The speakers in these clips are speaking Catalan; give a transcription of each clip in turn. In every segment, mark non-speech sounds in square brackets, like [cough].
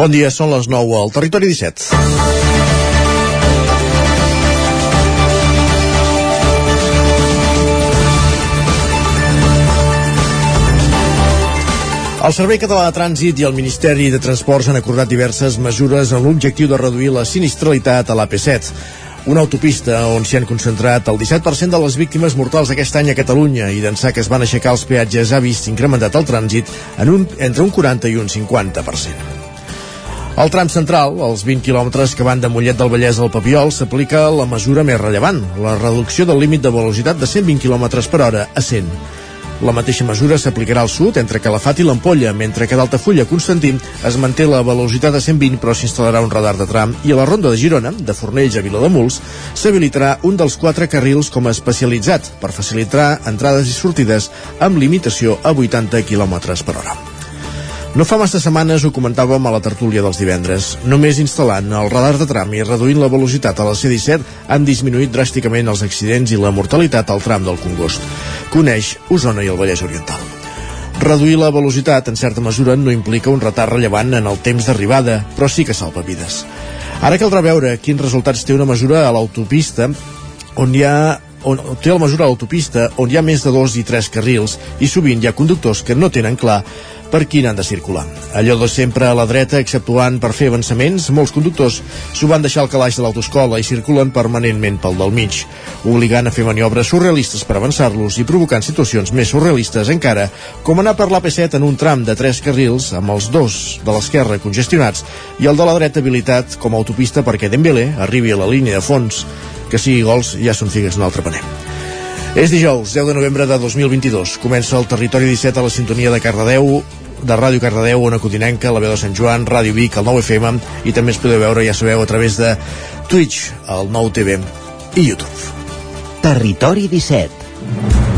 Bon dia, són les 9 al Territori 17. El Servei Català de Trànsit i el Ministeri de Transports han acordat diverses mesures amb l'objectiu de reduir la sinistralitat a l'AP7 una autopista on s'hi han concentrat el 17% de les víctimes mortals aquest any a Catalunya i d'ençà que es van aixecar els peatges ha vist incrementat el trànsit en un, entre un 40 i un 50%. Al tram central, els 20 quilòmetres que van de Mollet del Vallès al Papiol, s'aplica la mesura més rellevant, la reducció del límit de velocitat de 120 km per hora a 100 la mateixa mesura s'aplicarà al sud, entre Calafat i l'Ampolla, mentre que d'Altafulla a Constantí es manté la velocitat a 120 però s'instal·larà un radar de tram i a la ronda de Girona, de Fornells a Vilademuls, s'habilitarà un dels quatre carrils com a especialitzat per facilitar entrades i sortides amb limitació a 80 km per hora. No fa massa setmanes ho comentàvem a la tertúlia dels divendres. Només instal·lant el radar de tram i reduint la velocitat a la C-17 han disminuït dràsticament els accidents i la mortalitat al tram del Congost. Coneix Osona i el Vallès Oriental. Reduir la velocitat, en certa mesura, no implica un retard rellevant en el temps d'arribada, però sí que salva vides. Ara caldrà veure quins resultats té una mesura a l'autopista on hi ha on té la mesura a l'autopista on hi ha més de dos i tres carrils i sovint hi ha conductors que no tenen clar per quin han de circular. Allò de sempre a la dreta, exceptuant per fer avançaments, molts conductors s'ho van deixar al calaix de l'autoescola i circulen permanentment pel del mig, obligant a fer maniobres surrealistes per avançar-los i provocant situacions més surrealistes encara, com anar per l'AP7 en un tram de tres carrils amb els dos de l'esquerra congestionats i el de la dreta habilitat com a autopista perquè Dembélé arribi a la línia de fons. Que sigui gols ja són figues un altre paner. És dijous, 10 de novembre de 2022. Comença el Territori 17 a la sintonia de Cardedeu, de Ràdio Cardedeu, Ona Codinenca, la veu de Sant Joan, Ràdio Vic, el 9FM, i també ens podeu veure, ja sabeu, a través de Twitch, el 9TV i YouTube. Territori 17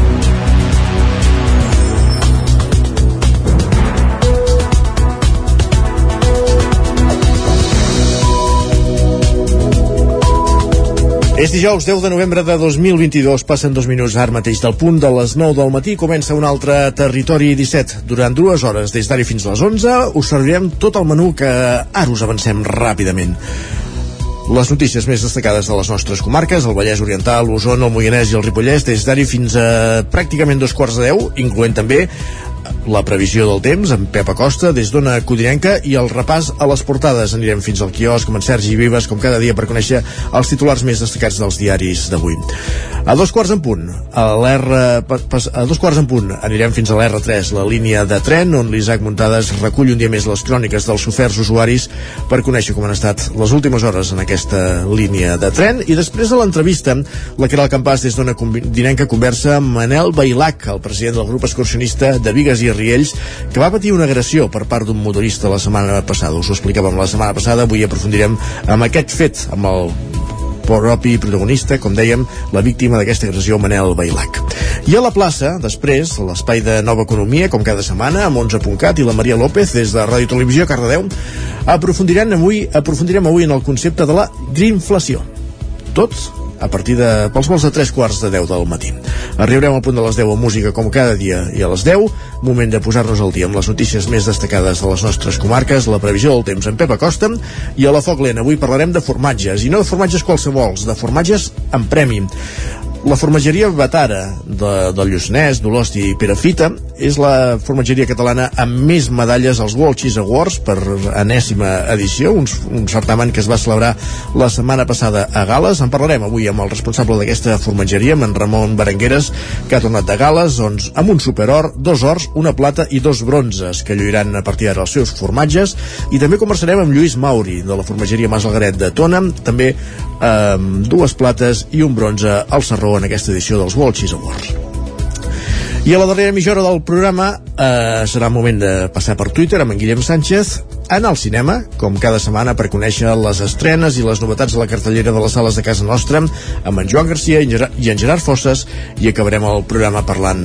És dijous 10 de novembre de 2022, passen dos minuts ara mateix del punt de les 9 del matí, comença un altre Territori 17. Durant dues hores, des d'ara fins a les 11, us servirem tot el menú que ara us avancem ràpidament. Les notícies més destacades de les nostres comarques, el Vallès Oriental, l'Osona, el Moianès i el Ripollès, des d'ara fins a pràcticament dos quarts de deu, incloent també la previsió del temps amb Pep Acosta des d'Ona Codinenca i el repàs a les portades. Anirem fins al quiosc amb en Sergi Vives, com cada dia, per conèixer els titulars més destacats dels diaris d'avui. A dos quarts en punt, a, a dos quarts en punt anirem fins a l'R3, la línia de tren, on l'Isaac Muntades recull un dia més les cròniques dels oferts usuaris per conèixer com han estat les últimes hores en aquesta línia de tren. I després de l'entrevista, la Caral Campàs des d'Ona Codinenca conversa amb Manel Bailac, el president del grup excursionista de Vigues i Riells, que va patir una agressió per part d'un motorista la setmana passada. Us ho explicàvem la setmana passada, avui aprofundirem amb aquest fet, amb el propi protagonista, com dèiem, la víctima d'aquesta agressió, Manel Bailac. I a la plaça, després, l'espai de Nova Economia, com cada setmana, amb 11.cat i la Maria López, des de Ràdio Televisió Cardedeu, aprofundirem avui, aprofundirem avui en el concepte de la grinflació. Tots a partir de pels vols de 3 quarts de 10 del matí. Arribarem al punt de les 10 a música com cada dia i a les 10, moment de posar-nos al dia amb les notícies més destacades de les nostres comarques, la previsió del temps en Pep Acosta i a la Foc Lent. Avui parlarem de formatges, i no de formatges qualsevols, de formatges en premi. La formatgeria Batara de, del Lluçanès, d'Olost i Perafita és la formatgeria catalana amb més medalles als World Cheese Awards per enèsima edició, un, un certamen que es va celebrar la setmana passada a Gales. En parlarem avui amb el responsable d'aquesta formatgeria, amb en Ramon Berengueres, que ha tornat de Gales doncs, amb un superor, dos ors, una plata i dos bronzes que lluiran a partir d'ara els seus formatges. I també conversarem amb Lluís Mauri, de la formatgeria Mas Algaret de Tona, també amb dues plates i un bronze al Sarró en aquesta edició dels World Cheese Awards. I a la darrera mitja hora del programa eh, serà moment de passar per Twitter amb en Guillem Sánchez anar al cinema, com cada setmana per conèixer les estrenes i les novetats de la cartellera de les sales de casa nostra amb en Joan Garcia i en Gerard, i en Gerard Fosses i acabarem el programa parlant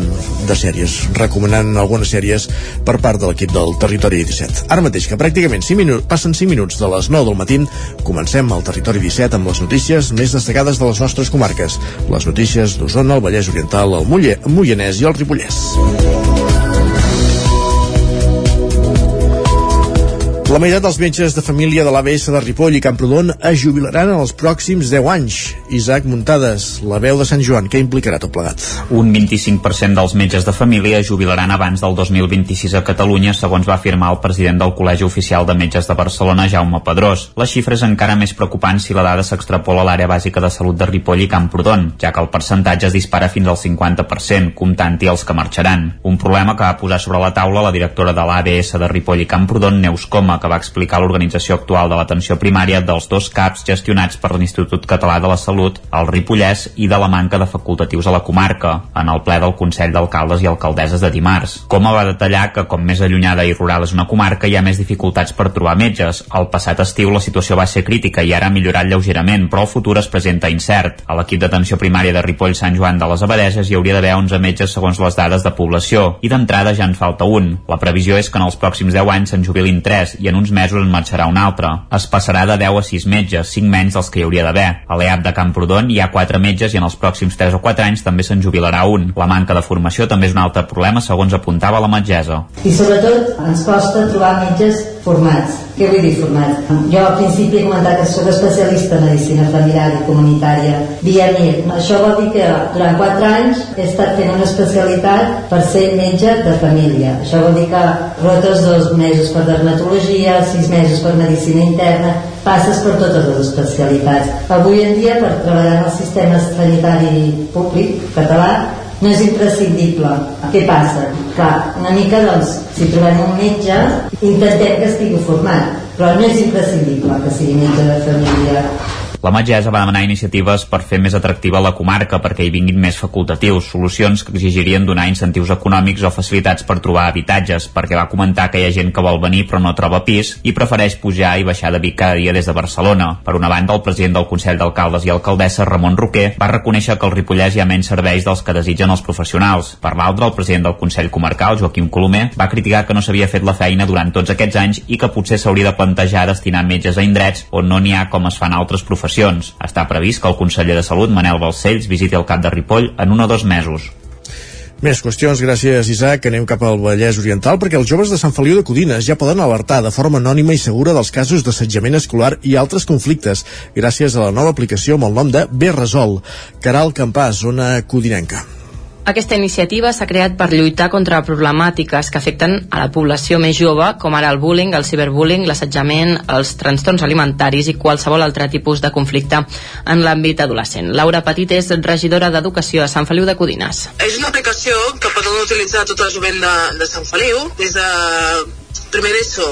de sèries, recomanant algunes sèries per part de l'equip del Territori 17. Ara mateix, que pràcticament 5 minuts, passen 5 minuts de les 9 del matí, comencem el Territori 17 amb les notícies més destacades de les nostres comarques. Les notícies d'Osona, el Vallès Oriental, el Moianès i el Ripollès. La meitat dels metges de família de l'ABS de Ripoll i Camprodon es jubilaran en els pròxims 10 anys. Isaac Muntades, la veu de Sant Joan, què implicarà tot plegat? Un 25% dels metges de família es jubilaran abans del 2026 a Catalunya, segons va afirmar el president del Col·legi Oficial de Metges de Barcelona, Jaume Pedrós. La xifra és encara més preocupant si la dada s'extrapola a l'àrea bàsica de salut de Ripoll i Camprodon, ja que el percentatge es dispara fins al 50%, comptant-hi els que marxaran. Un problema que va posar sobre la taula la directora de l'ABS de Ripoll i Camprodon, Neus Coma, que va explicar l'organització actual de l'atenció primària dels dos CAPs gestionats per l'Institut Català de la Salut, el Ripollès i de la manca de facultatius a la comarca, en el ple del Consell d'Alcaldes i Alcaldesses de dimarts. Com va detallar que com més allunyada i rural és una comarca hi ha més dificultats per trobar metges. Al passat estiu la situació va ser crítica i ara ha millorat lleugerament, però el futur es presenta incert. A l'equip d'atenció primària de Ripoll Sant Joan de les Abadeses hi hauria d'haver 11 metges segons les dades de població, i d'entrada ja en falta un. La previsió és que en els pròxims 10 anys se'n jubilin 3 i en uns mesos en marxarà un altre. Es passarà de 10 a 6 metges, 5 menys dels que hi hauria d'haver. A l'EAP de Camprodon hi ha 4 metges i en els pròxims 3 o 4 anys també se'n jubilarà un. La manca de formació també és un altre problema, segons apuntava la metgessa. I sobretot ens costa trobar metges formats. Què vull dir formats? Jo al principi he comentat que soc especialista en medicina familiar i comunitària via MIR. Això vol dir que durant 4 anys he estat fent una especialitat per ser metge de família. Això vol dir que rotes dos mesos per dermatologia, 6 mesos per medicina interna, passes per totes les especialitats. Avui en dia, per treballar en el sistema sanitari públic català, no és imprescindible. Què passa? Clar, una mica, doncs, si trobem un metge, intentem que estigui format, però no és imprescindible que sigui metge de família. La metgessa va demanar iniciatives per fer més atractiva la comarca perquè hi vinguin més facultatius, solucions que exigirien donar incentius econòmics o facilitats per trobar habitatges, perquè va comentar que hi ha gent que vol venir però no troba pis i prefereix pujar i baixar de Vic cada dia des de Barcelona. Per una banda, el president del Consell d'Alcaldes i Alcaldessa, Ramon Roquer, va reconèixer que al Ripollès hi ha menys serveis dels que desitgen els professionals. Per l'altra, el president del Consell Comarcal, Joaquim Colomer, va criticar que no s'havia fet la feina durant tots aquests anys i que potser s'hauria de plantejar destinar metges a indrets on no n'hi ha com es fan altres professionals professions. Està previst que el conseller de Salut, Manel Balcells, visiti el cap de Ripoll en un o dos mesos. Més qüestions, gràcies Isaac. Anem cap al Vallès Oriental perquè els joves de Sant Feliu de Codines ja poden alertar de forma anònima i segura dels casos d'assetjament escolar i altres conflictes gràcies a la nova aplicació amb el nom de B-Resol. Caral Campàs, zona codinenca. Aquesta iniciativa s'ha creat per lluitar contra problemàtiques que afecten a la població més jove, com ara el bullying, el ciberbullying, l'assetjament, els trastorns alimentaris i qualsevol altre tipus de conflicte en l'àmbit adolescent. Laura Petit és regidora d'Educació a Sant Feliu de Codines. És una aplicació que poden utilitzar tota la jovent de, de Sant Feliu, des de primer d'ESO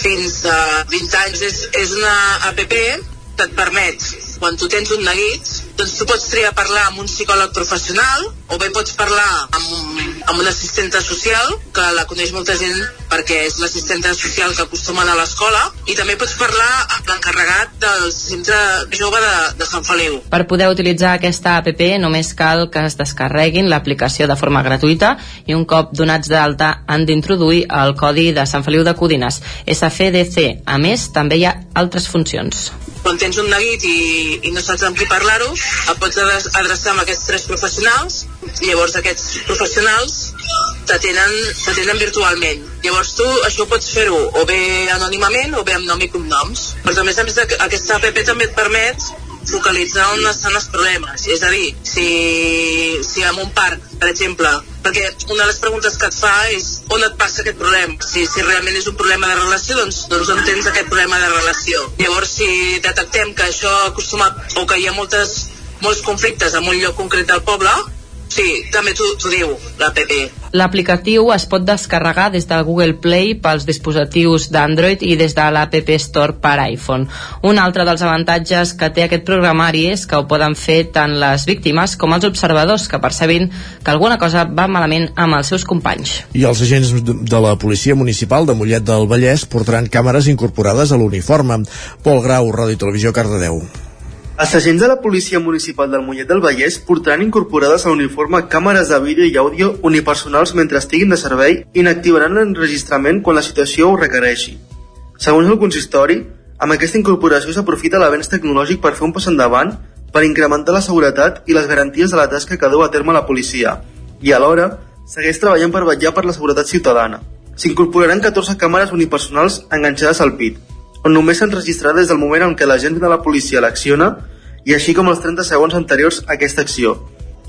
fins a 20 anys. És, és una app que et permet, quan tu tens un neguit, doncs tu pots triar parlar amb un psicòleg professional o bé pots parlar amb, un, amb una assistenta social que la coneix molta gent perquè és l'assistenta social que acostuma a l'escola i també pots parlar amb l'encarregat del centre jove de, de Sant Feliu. Per poder utilitzar aquesta app només cal que es descarreguin l'aplicació de forma gratuïta i un cop donats d'alta han d'introduir el codi de Sant Feliu de Codines, SFDC. A més, també hi ha altres funcions quan tens un neguit i, i no saps amb qui parlar-ho, et pots adreçar amb aquests tres professionals i llavors aquests professionals t'atenen virtualment. Llavors tu això pots fer-ho o bé anònimament o bé amb nom i cognoms. Però a més a més aquesta app també et permet focalitzar on estan els problemes. És a dir, si, si en un parc, per exemple, perquè una de les preguntes que et fa és on et passa aquest problema. Si, si realment és un problema de relació, doncs, doncs on tens aquest problema de relació. Llavors, si detectem que això acostuma, o que hi ha moltes, molts conflictes en un lloc concret del poble, Sí, també t'ho diu, l'APP. L'aplicatiu es pot descarregar des de Google Play pels dispositius d'Android i des de l'App Store per iPhone. Un altre dels avantatges que té aquest programari és que ho poden fer tant les víctimes com els observadors que percebin que alguna cosa va malament amb els seus companys. I els agents de la Policia Municipal de Mollet del Vallès portaran càmeres incorporades a l'uniforme. Pol Grau, Ràdio Televisió, Cardedeu. Els agents de la Policia Municipal del Mollet del Vallès portaran incorporades a l'uniforme càmeres de vídeo i àudio unipersonals mentre estiguin de servei i n'activaran l'enregistrament quan la situació ho requereixi. Segons el consistori, amb aquesta incorporació s'aprofita l'avenç tecnològic per fer un pas endavant per incrementar la seguretat i les garanties de la tasca que deu a terme la policia i alhora segueix treballant per vetllar per la seguretat ciutadana. S'incorporaran 14 càmeres unipersonals enganxades al pit, on només s'enregistrarà des del moment en què l'agent de la policia l'acciona i així com els 30 segons anteriors a aquesta acció,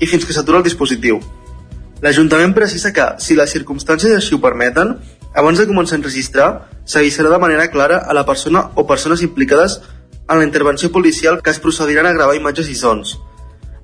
i fins que s'atura el dispositiu. L'Ajuntament precisa que, si les circumstàncies així ho permeten, abans de començar a enregistrar, s'avisarà de manera clara a la persona o persones implicades en la intervenció policial que es procediran a gravar imatges i sons.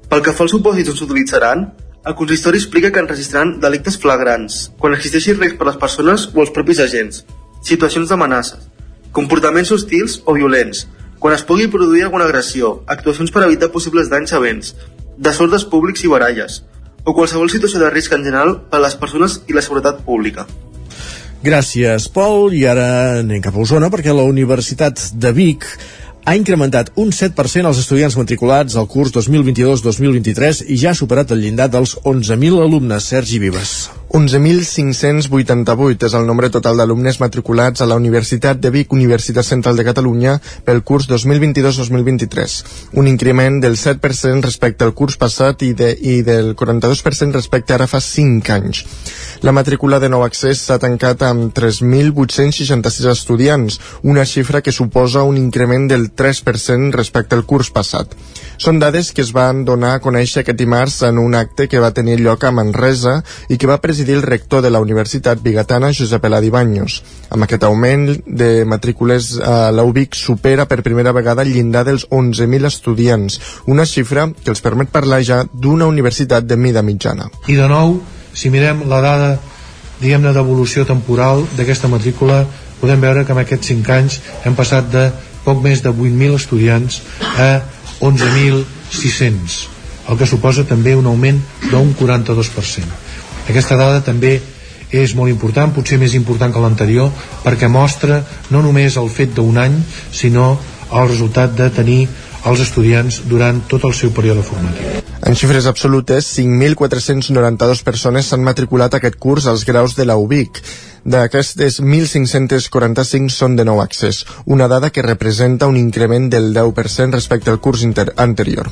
Pel que fa als supòsits on s'utilitzaran, el consistori explica que enregistraran delictes flagrants, quan existeixi risc per les persones o els propis agents, situacions d'amenaces, comportaments hostils o violents, quan es pugui produir alguna agressió, actuacions per evitar possibles danys a béns, desordes públics i baralles, o qualsevol situació de risc en general per a les persones i la seguretat pública. Gràcies, Pol. I ara anem cap a Osona perquè la Universitat de Vic ha incrementat un 7% els estudiants matriculats al curs 2022-2023 i ja ha superat el llindar dels 11.000 alumnes. Sergi Vives. 11.588 és el nombre total d'alumnes matriculats a la Universitat de Vic, Universitat Central de Catalunya, pel curs 2022-2023, un increment del 7% respecte al curs passat i, de, i del 42% respecte ara fa 5 anys. La matrícula de nou accés s'ha tancat amb 3.866 estudiants, una xifra que suposa un increment del 3% respecte al curs passat. Són dades que es van donar a conèixer aquest dimarts en un acte que va tenir lloc a Manresa i que va presidir el rector de la Universitat Bigatana, Josep Eladi Banyos. Amb aquest augment de matrícules a l'UBIC supera per primera vegada el llindar dels 11.000 estudiants, una xifra que els permet parlar ja d'una universitat de mida mitjana. I de nou, si mirem la dada diguem-ne d'evolució temporal d'aquesta matrícula podem veure que en aquests 5 anys hem passat de poc més de 8.000 estudiants a 11.600 el que suposa també un augment d'un 42%. Aquesta dada també és molt important, potser més important que l'anterior, perquè mostra no només el fet d'un any, sinó el resultat de tenir els estudiants durant tot el seu període formatiu. En xifres absolutes, 5.492 persones s'han matriculat aquest curs als graus de la UBIC. D'aquestes, 1.545 són de nou accés, una dada que representa un increment del 10% respecte al curs anterior.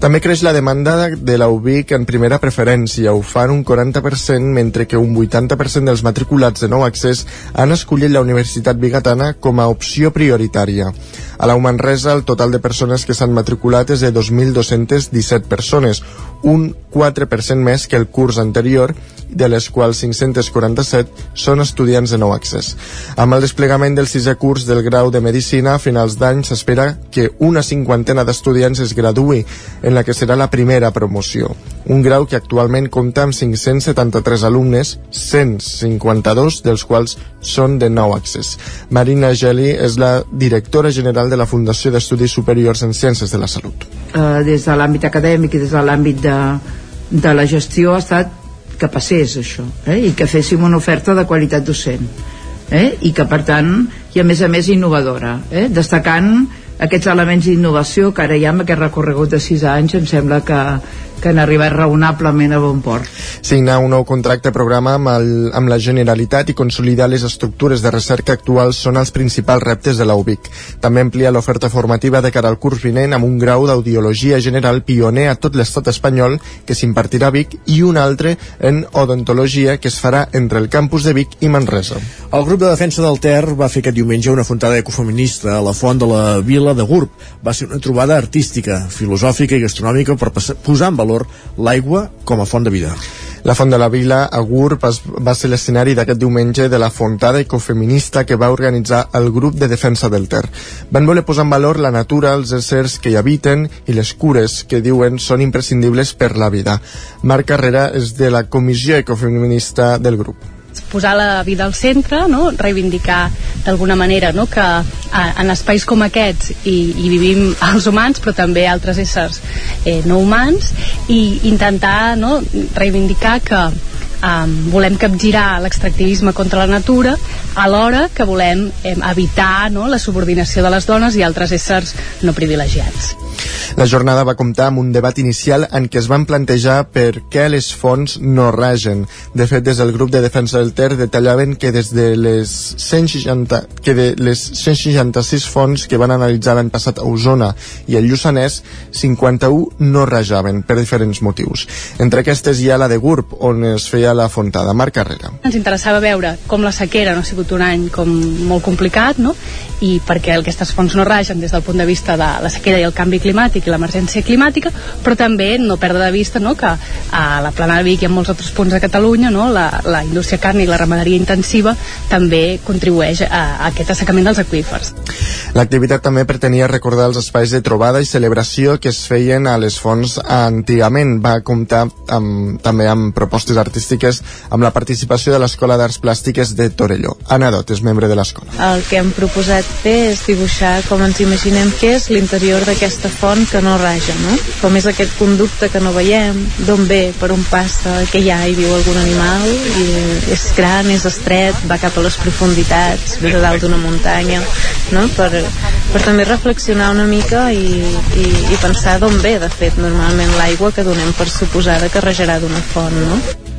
També creix la demanda de la UBIC en primera preferència, ho fan un 40%, mentre que un 80% dels matriculats de nou accés han escollit la Universitat Bigatana com a opció prioritària. A la Manresa, el total de persones que s'han matriculat és de 2.217 persones, un 4% més que el curs anterior, de les quals 547 són estudiants de nou accés. Amb el desplegament del sisè curs del grau de Medicina, a finals d'any s'espera que una cinquantena d'estudiants es graduï, en la que serà la primera promoció. Un grau que actualment compta amb 573 alumnes, 152 dels quals són de nou accés. Marina Geli és la directora general de la Fundació d'Estudis Superiors en Ciències de la Salut. Uh, des de l'àmbit acadèmic i des de l'àmbit de, de la gestió ha estat que passés això eh? i que féssim una oferta de qualitat docent eh? i que per tant i a més a més innovadora eh? destacant aquests elements d'innovació que ara ja amb aquest recorregut de 6 anys em sembla que, que han arribat raonablement a bon port. Signar un nou contracte programa amb, el, amb la Generalitat i consolidar les estructures de recerca actuals són els principals reptes de la UBIC. També amplia l'oferta formativa de cara al curs vinent amb un grau d'audiologia general pioner a tot l'estat espanyol que s'impartirà a Vic i un altre en odontologia que es farà entre el campus de Vic i Manresa. El grup de defensa del Ter va fer aquest diumenge una fontada ecofeminista a la font de la vila de Gurb. Va ser una trobada artística, filosòfica i gastronòmica per posar en valor valor l'aigua com a font de vida. La Font de la Vila, a Gurb, va ser l'escenari d'aquest diumenge de la fontada ecofeminista que va organitzar el grup de defensa del Ter. Van voler posar en valor la natura, els éssers que hi habiten i les cures que diuen són imprescindibles per la vida. Marc Carrera és de la comissió ecofeminista del grup posar la vida al centre, no? reivindicar d'alguna manera no? que en espais com aquests hi, hi vivim [laughs] els humans però també altres éssers eh, no humans i intentar no? reivindicar que um, volem capgirar l'extractivisme contra la natura alhora que volem eh, evitar no? la subordinació de les dones i altres éssers no privilegiats. La jornada va comptar amb un debat inicial en què es van plantejar per què les fonts no ragen. De fet, des del grup de defensa del Ter detallaven que des de les 160, que de les 166 fonts que van analitzar l'any passat a Osona i el Lluçanès, 51 no rajaven per diferents motius. Entre aquestes hi ha la de GURB, on es feia a la Fontada. Marc Carrera. Ens interessava veure com la sequera no ha sigut un any com molt complicat, no? i perquè aquestes fonts no ragen des del punt de vista de la sequera i el canvi climàtic i l'emergència climàtica, però també no perdre de vista no? que a la plana de Vic i en molts altres punts de Catalunya no? la, la indústria carni i la ramaderia intensiva també contribueix a, a aquest assecament dels aquífers. L'activitat també pretenia recordar els espais de trobada i celebració que es feien a les fonts antigament. Va comptar amb, també amb propostes artístiques amb la participació de l'Escola d'Arts Plàstiques de Torelló. Anna Dot és membre de l'escola. El que hem proposat fer és dibuixar com ens imaginem que és l'interior d'aquesta font que no raja, no? Com és aquest conducte que no veiem, d'on ve, per on passa, que hi ha, hi viu algun animal, i és gran, és estret, va cap a les profunditats, ve de dalt d'una muntanya, no? Per, per també reflexionar una mica i, i, i pensar d'on ve, de fet, normalment l'aigua que donem per suposada que rajarà d'una font, no?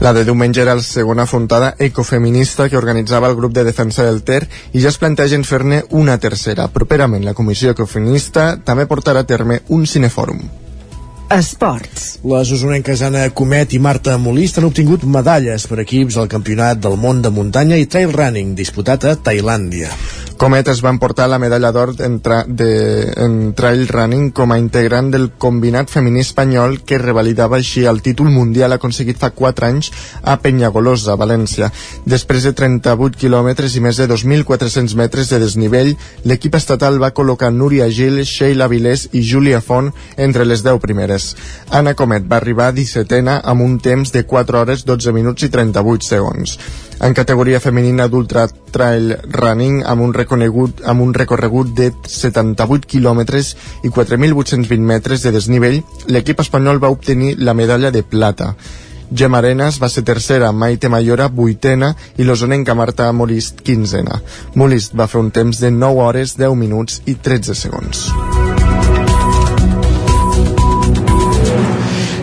La de diumenge era la segona fontada ecofeminista que organitzava el grup de defensa del Ter i ja es plantegen fer-ne una tercera. Properament, la comissió ecofeminista també portarà a terme un cinefòrum. Esports. Les usonenques Anna Comet i Marta Molist han obtingut medalles per equips al Campionat del Món de Muntanya i Trail Running disputat a Tailàndia. Comet es van portar la medalla d'or en, tra de, en trail running com a integrant del combinat femení espanyol que revalidava així el títol mundial aconseguit fa 4 anys a Penyagolosa, València. Després de 38 quilòmetres i més de 2.400 metres de desnivell, l'equip estatal va col·locar Núria Gil, Sheila Vilés i Júlia Font entre les 10 primeres. Anna Comet va arribar 17ena amb un temps de 4 hores 12 minuts i 38 segons. En categoria femenina d'ultra trail running amb un reconegut amb un recorregut de 78 quilòmetres i 4.820 metres de desnivell, l'equip espanyol va obtenir la medalla de plata. Gemma Arenas va ser tercera, Maite Mayora vuitena i l'osonenca Marta Molist quinzena. Molist va fer un temps de 9 hores, 10 minuts i 13 segons.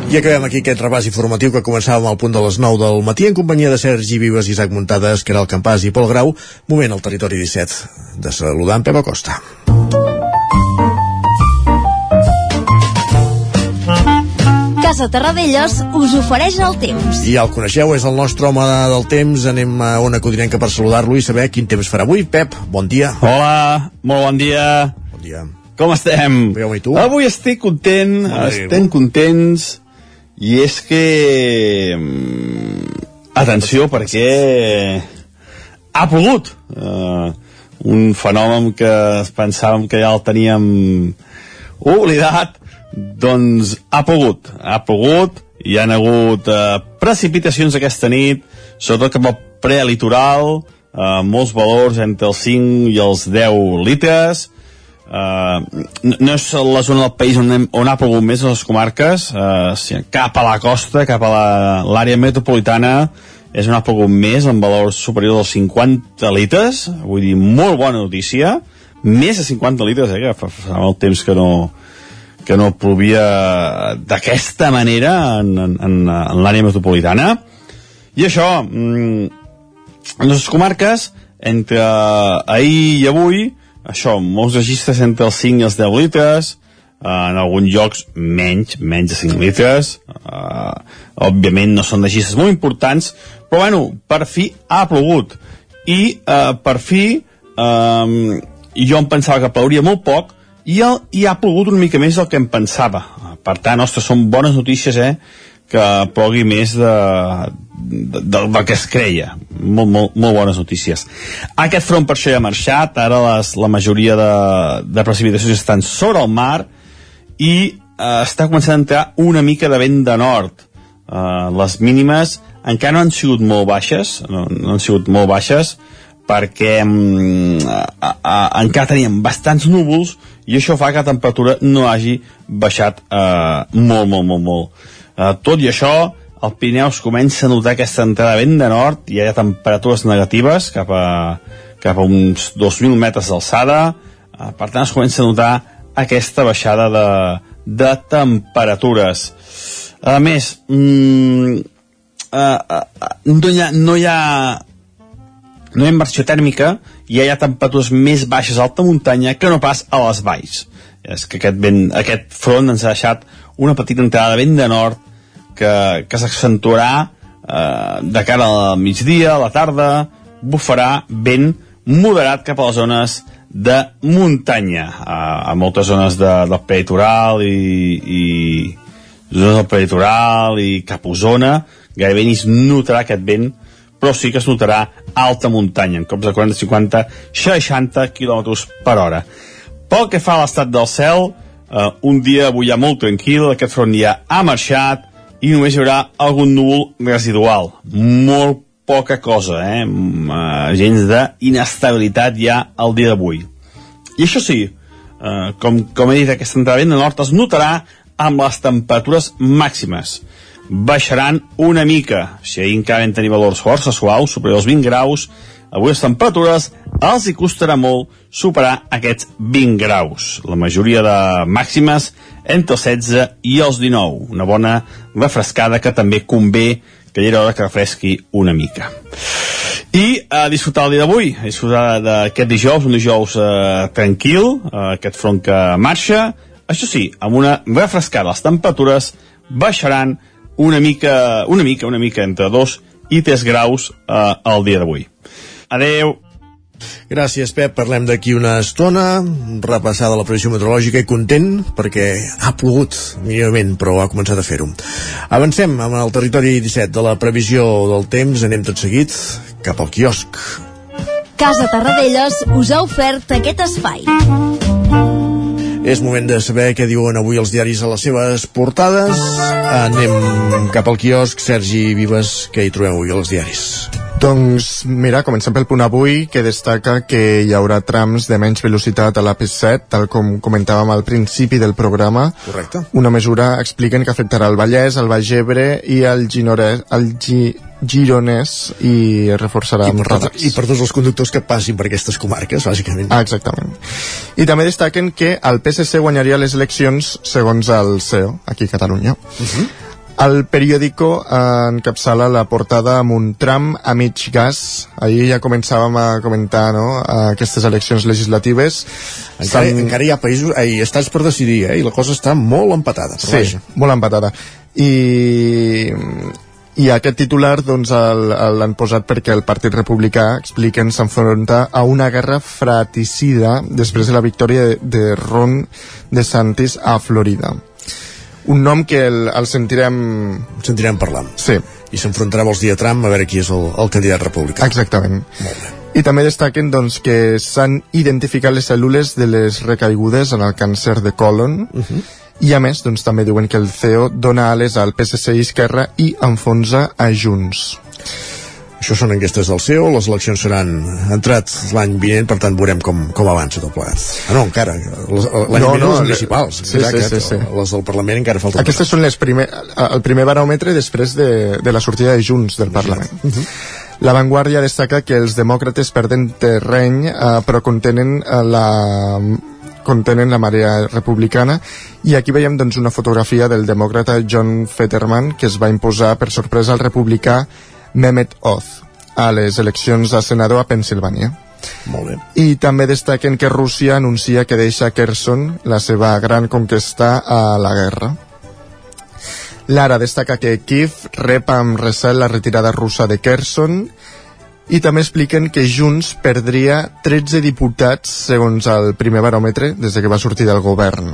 I acabem aquí aquest repàs informatiu que començàvem al punt de les 9 del matí en companyia de Sergi Vives, Isaac Muntades, Caral Campàs i Pol Grau. Moment al territori 17 de saludar en Pep Acosta. Casa Terradellos us ofereix el temps. I ja el coneixeu, és el nostre home del temps. Anem a una codinenca per saludar-lo i saber quin temps farà avui. Pep, bon dia. Hola, molt bon dia. Bon dia. Com estem? Bé, i tu? Avui estic content, estem contents i és que... mm, Atenció, perquè ha plogut. Uh, un fenomen que pensàvem que ja el teníem oblidat, doncs ha plogut. Ha plogut, hi han hagut uh, precipitacions aquesta nit, sobretot cap al prelitoral, uh, molts valors entre els 5 i els 10 litres, Uh, no, és la zona del país on, hem, on ha plogut més les comarques. Uh, si, cap a la costa cap a l'àrea metropolitana és on ha plogut més en valors superiors als 50 litres. Vull dir, molt bona notícia. Més de 50 litres, eh, que fa, fa molt temps que no, que no plovia d'aquesta manera en, en, en, en l'àrea metropolitana. I això mm, en les comarques entre ahir i avui això, molts registres entre els 5 i els 10 litres, eh, en alguns llocs menys, menys de 5 litres, eh, òbviament no són registres molt importants, però bueno, per fi ha plogut. I eh, per fi eh, jo em pensava que plouria molt poc, i, el, i ha plogut una mica més del que em pensava. Per tant, ostres, són bones notícies, eh? Que plogui més de, de, de, del que es creia. Molt, molt, molt bones notícies. Aquest front per això ja ha marxat, ara les, la majoria de, de precipitacions estan sobre el mar i eh, està començant a entrar una mica de vent de nord. Eh, les mínimes encara no han sigut molt baixes, no, no han sigut molt baixes, perquè mm, a, a, encara teníem bastants núvols i això fa que la temperatura no hagi baixat eh, molt, molt, molt, molt. Eh, tot i això, al Pirineus comença a notar aquesta entrada vent de nord, i hi ha temperatures negatives cap a, cap a uns 2.000 metres d'alçada, eh, per tant es comença a notar aquesta baixada de, de temperatures. A més, mm, eh, eh, no, hi ha, no hi ha no hi ha inversió tèrmica i hi ha temperatures més baixes a alta muntanya que no pas a les valls. És que aquest, vent, aquest front ens ha deixat una petita entrada de vent de nord que, que s'accentuarà eh, de cara al migdia, a la tarda, bufarà vent moderat cap a les zones de muntanya, a, a moltes zones de, del peritoral i, i zones del peritoral i cap a Osona, gairebé ni es notarà aquest vent, però sí que es notarà alta muntanya, en cops de 40, 50, 60 km per hora. Pel que fa a l'estat del cel, eh, un dia avui ja molt tranquil, aquest front ja ha marxat i només hi haurà algun núvol residual. Molt poca cosa, eh? Mm, eh gens d'inestabilitat ja el dia d'avui. I això sí, eh, com, com he dit, aquesta entrada de nord es notarà amb les temperatures màximes. Baixaran una mica, si ahir encara vam tenir valors força suaus, superiors als 20 graus, avui les temperatures els hi costarà molt superar aquests 20 graus. La majoria de màximes entre els 16 i els 19. Una bona refrescada que també convé que ja era hora que refresqui una mica. I a disfrutar el dia d'avui, a disfrutar d'aquest dijous, un dijous eh, tranquil, eh, aquest front que marxa, això sí, amb una refrescada, les temperatures baixaran una mica, una mica, una mica, entre 2 i 3 graus eh, el dia d'avui. Adeu! Gràcies, Pep. Parlem d'aquí una estona, repassada la previsió meteorològica i content perquè ha plogut mínimament, però ha començat a fer-ho. Avancem amb el territori 17 de la previsió del temps. Anem tot seguit cap al quiosc. Casa Tarradellas us ha ofert aquest espai. És moment de saber què diuen avui els diaris a les seves portades. Anem cap al quiosc. Sergi Vives, què hi trobem avui als diaris? Doncs mira, comencem pel punt avui que destaca que hi haurà trams de menys velocitat a l'AP7 tal com comentàvem al principi del programa Correcte. una mesura expliquen que afectarà el Vallès, el Baix Ebre i el, Ginorès, el Gi, Gironès i reforçarà I per, amb radars. I per tots els conductors que passin per aquestes comarques, bàsicament. Ah, exactament. I també destaquen que el PSC guanyaria les eleccions segons el CEO, aquí a Catalunya. Uh -huh. El periòdico eh, encapçala la portada amb un tram a mig gas. Ahir ja començàvem a comentar no, aquestes eleccions legislatives. Encara, encara hi ha països, ai, estats per decidir, eh? i la cosa està molt empatada. Però Sí, vaja. molt empatada. I, i aquest titular doncs, el- el- l'han posat perquè el Partit Republicà, expliquen, s'enfronta a una guerra fratricida després de la victòria de, de Ron DeSantis a Florida. Un nom que el, el sentirem... En sentirem parlant. Sí. I s'enfrontarà els dia Trump a veure qui és el, el candidat republicà. Exactament. I també destaquen doncs, que s'han identificat les cèl·lules de les recaigudes en el càncer de colon Uh -huh. I a més doncs, també diuen que el CEO dona ales al PSC i Esquerra i enfonsa a Junts. Això són enquestes del CEO, les eleccions seran entrat l'any vinent, per tant veurem com, com avança tot plegat. Ah, no, encara. Les- L'any No, vinent no, les le- municipals. sí, exacte, sí, sí, sí. Les del Parlament encara falta. Aquestes són les primer, el primer baròmetre després de, de la sortida de Junts del Parlament. La Vanguardia destaca que els demòcrates perden terreny, eh, però contenen eh, la contenen la marea republicana i aquí veiem doncs, una fotografia del demòcrata John Fetterman que es va imposar per sorpresa al republicà Mehmet Oz a les eleccions a senador a Pensilvània. Molt bé. I també destaquen que Rússia anuncia que deixa Kherson, la seva gran conquesta, a la guerra. Lara destaca que Kiev rep amb recel la retirada russa de Kherson i també expliquen que Junts perdria 13 diputats segons el primer baròmetre des de que va sortir del govern.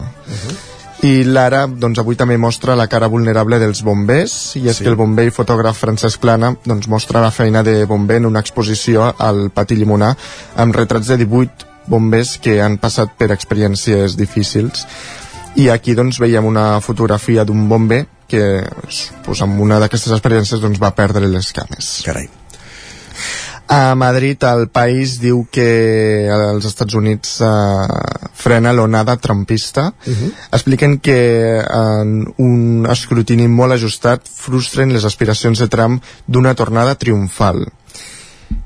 I l'ara, doncs avui també mostra la cara vulnerable dels bombers, i és Sí. que el bomber i fotògraf Francesc Plana doncs, mostra la feina de bomber en una exposició al Pati Limonar amb retrats de 18 bombers que han passat per experiències difícils. I aquí doncs veiem una fotografia d'un bomber que pues, amb una d'aquestes experiències doncs, va perdre les cames. Carai. A Madrid el país diu que els Estats Units eh, frena l'onada trumpista. Uh -huh. Expliquen que en un escrutini molt ajustat frustren les aspiracions de Trump d'una tornada triomfal.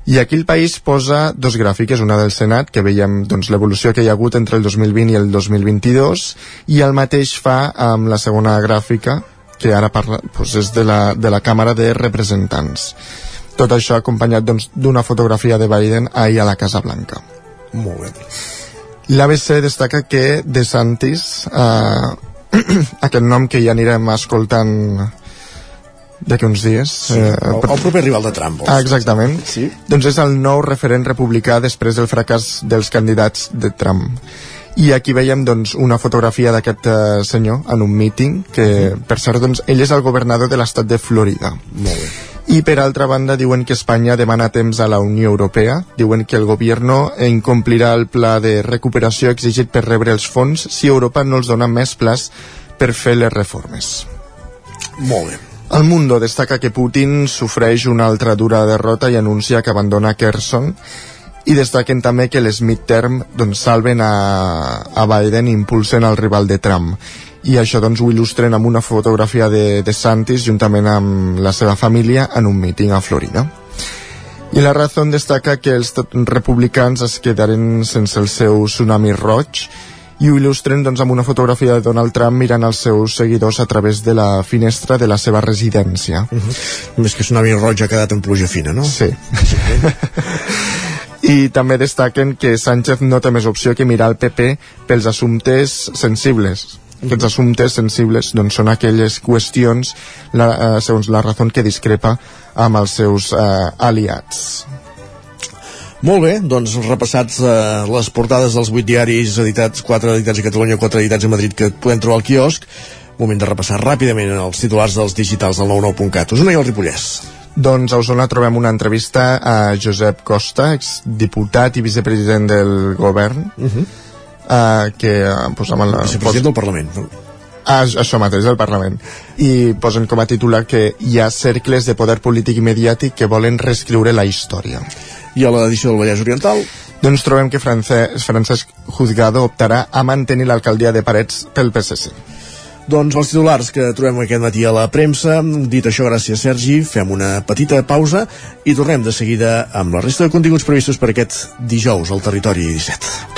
I aquí el país posa dos gràfiques, una del Senat, que veiem doncs, l'evolució que hi ha hagut entre el 2020 i el 2022, i el mateix fa amb la segona gràfica, que ara parla, doncs, és de la, de la Càmera de Representants. Tot això acompanyat doncs, d'una fotografia de Biden ahir a la Casa Blanca. Molt bé. L'ABC destaca que DeSantis, eh, [clears throat] aquest nom que ja anirem escoltant d'aquí uns dies. Sí, eh, el, el proper rival de Trump. Ah, exactament. Sí. Doncs és el nou referent republicà després del fracàs dels candidats de Trump. I aquí veiem doncs, una fotografia d'aquest uh, senyor en un míting, que per cert doncs, ell és el governador de l'estat de Florida. Molt bé. I per altra banda diuen que Espanya demana temps a la Unió Europea, diuen que el govern incomplirà el pla de recuperació exigit per rebre els fons si Europa no els dona més plaç per fer les reformes. Molt bé. El Mundo destaca que Putin sofreix una altra dura derrota i anuncia que abandona Kherson i destaquen també que les midterm doncs, salven a, a Biden i impulsen el rival de Trump i això doncs ho il·lustren amb una fotografia de, de Santis juntament amb la seva família en un míting a Florida. I la Razón destaca que els republicans es quedaren sense el seu tsunami roig i ho il·lustren doncs, amb una fotografia de Donald Trump mirant els seus seguidors a través de la finestra de la seva residència. Uh -huh. Més que tsunami roig ha quedat en pluja fina, no? Sí. I també destaquen que Sánchez no té més opció que mirar el PP pels assumptes sensibles aquests assumptes sensibles doncs, són aquelles qüestions la, eh, segons la raó que discrepa amb els seus eh, aliats molt bé, doncs repassats eh, les portades dels vuit diaris editats, quatre editats a Catalunya, quatre editats a Madrid que podem trobar al quiosc moment de repassar ràpidament els titulars dels digitals del 99.cat. Osona i el Ripollès. Doncs a Osona trobem una entrevista a Josep Costa, exdiputat i vicepresident del govern, uh -huh eh, que eh, posem en la... Vicepresident del Parlament. Ah, això mateix, el Parlament. I posen com a titular que hi ha cercles de poder polític i mediàtic que volen reescriure la història. I a l'edició del Vallès Oriental? Doncs trobem que Francesc, Francesc Juzgado optarà a mantenir l'alcaldia de Parets pel PSC. Doncs els titulars que trobem aquest matí a la premsa. Dit això, gràcies Sergi, fem una petita pausa i tornem de seguida amb la resta de continguts previstos per aquest dijous al Territori 17.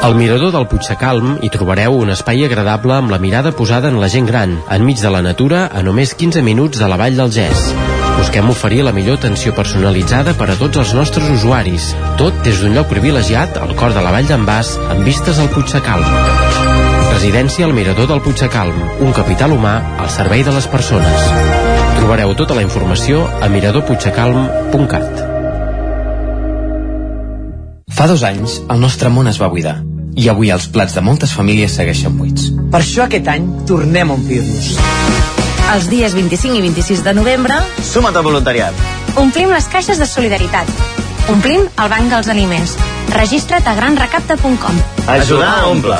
Al mirador del Puigsecalm hi trobareu un espai agradable amb la mirada posada en la gent gran, enmig de la natura, a només 15 minuts de la vall del Gès. Busquem oferir la millor atenció personalitzada per a tots els nostres usuaris, tot des d'un lloc privilegiat al cor de la vall d'en Bas, amb vistes al Puigsecalm. Residència al Mirador del Puigsecalm, un capital humà al servei de les persones. Trobareu tota la informació a miradorpuigsecalm.cat. Fa dos anys, el nostre món es va buidar i avui els plats de moltes famílies segueixen buits. Per això aquest any tornem a omplir-nos. Els dies 25 i 26 de novembre... Suma't al voluntariat. Omplim les caixes de solidaritat. Omplim el banc dels aliments. Registra't a granrecapta.com. Ajudar a omple.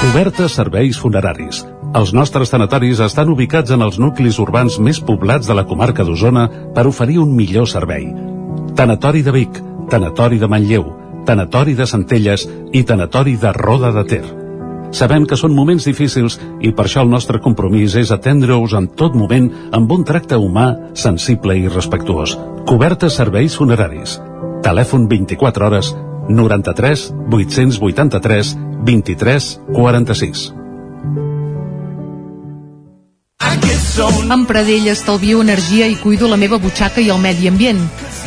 Cobertes serveis funeraris. Els nostres tanatoris estan ubicats en els nuclis urbans més poblats de la comarca d'Osona per oferir un millor servei. Tanatori de Vic, Tanatori de Manlleu, Tanatori de Centelles i Tanatori de Roda de Ter. Sabem que són moments difícils i per això el nostre compromís és atendre-us en tot moment amb un tracte humà, sensible i respectuós. Cobertes serveis funeraris. Telèfon 24 hores 93 883 23 46. Amb Pradell estalvio energia i cuido la meva butxaca i el medi ambient.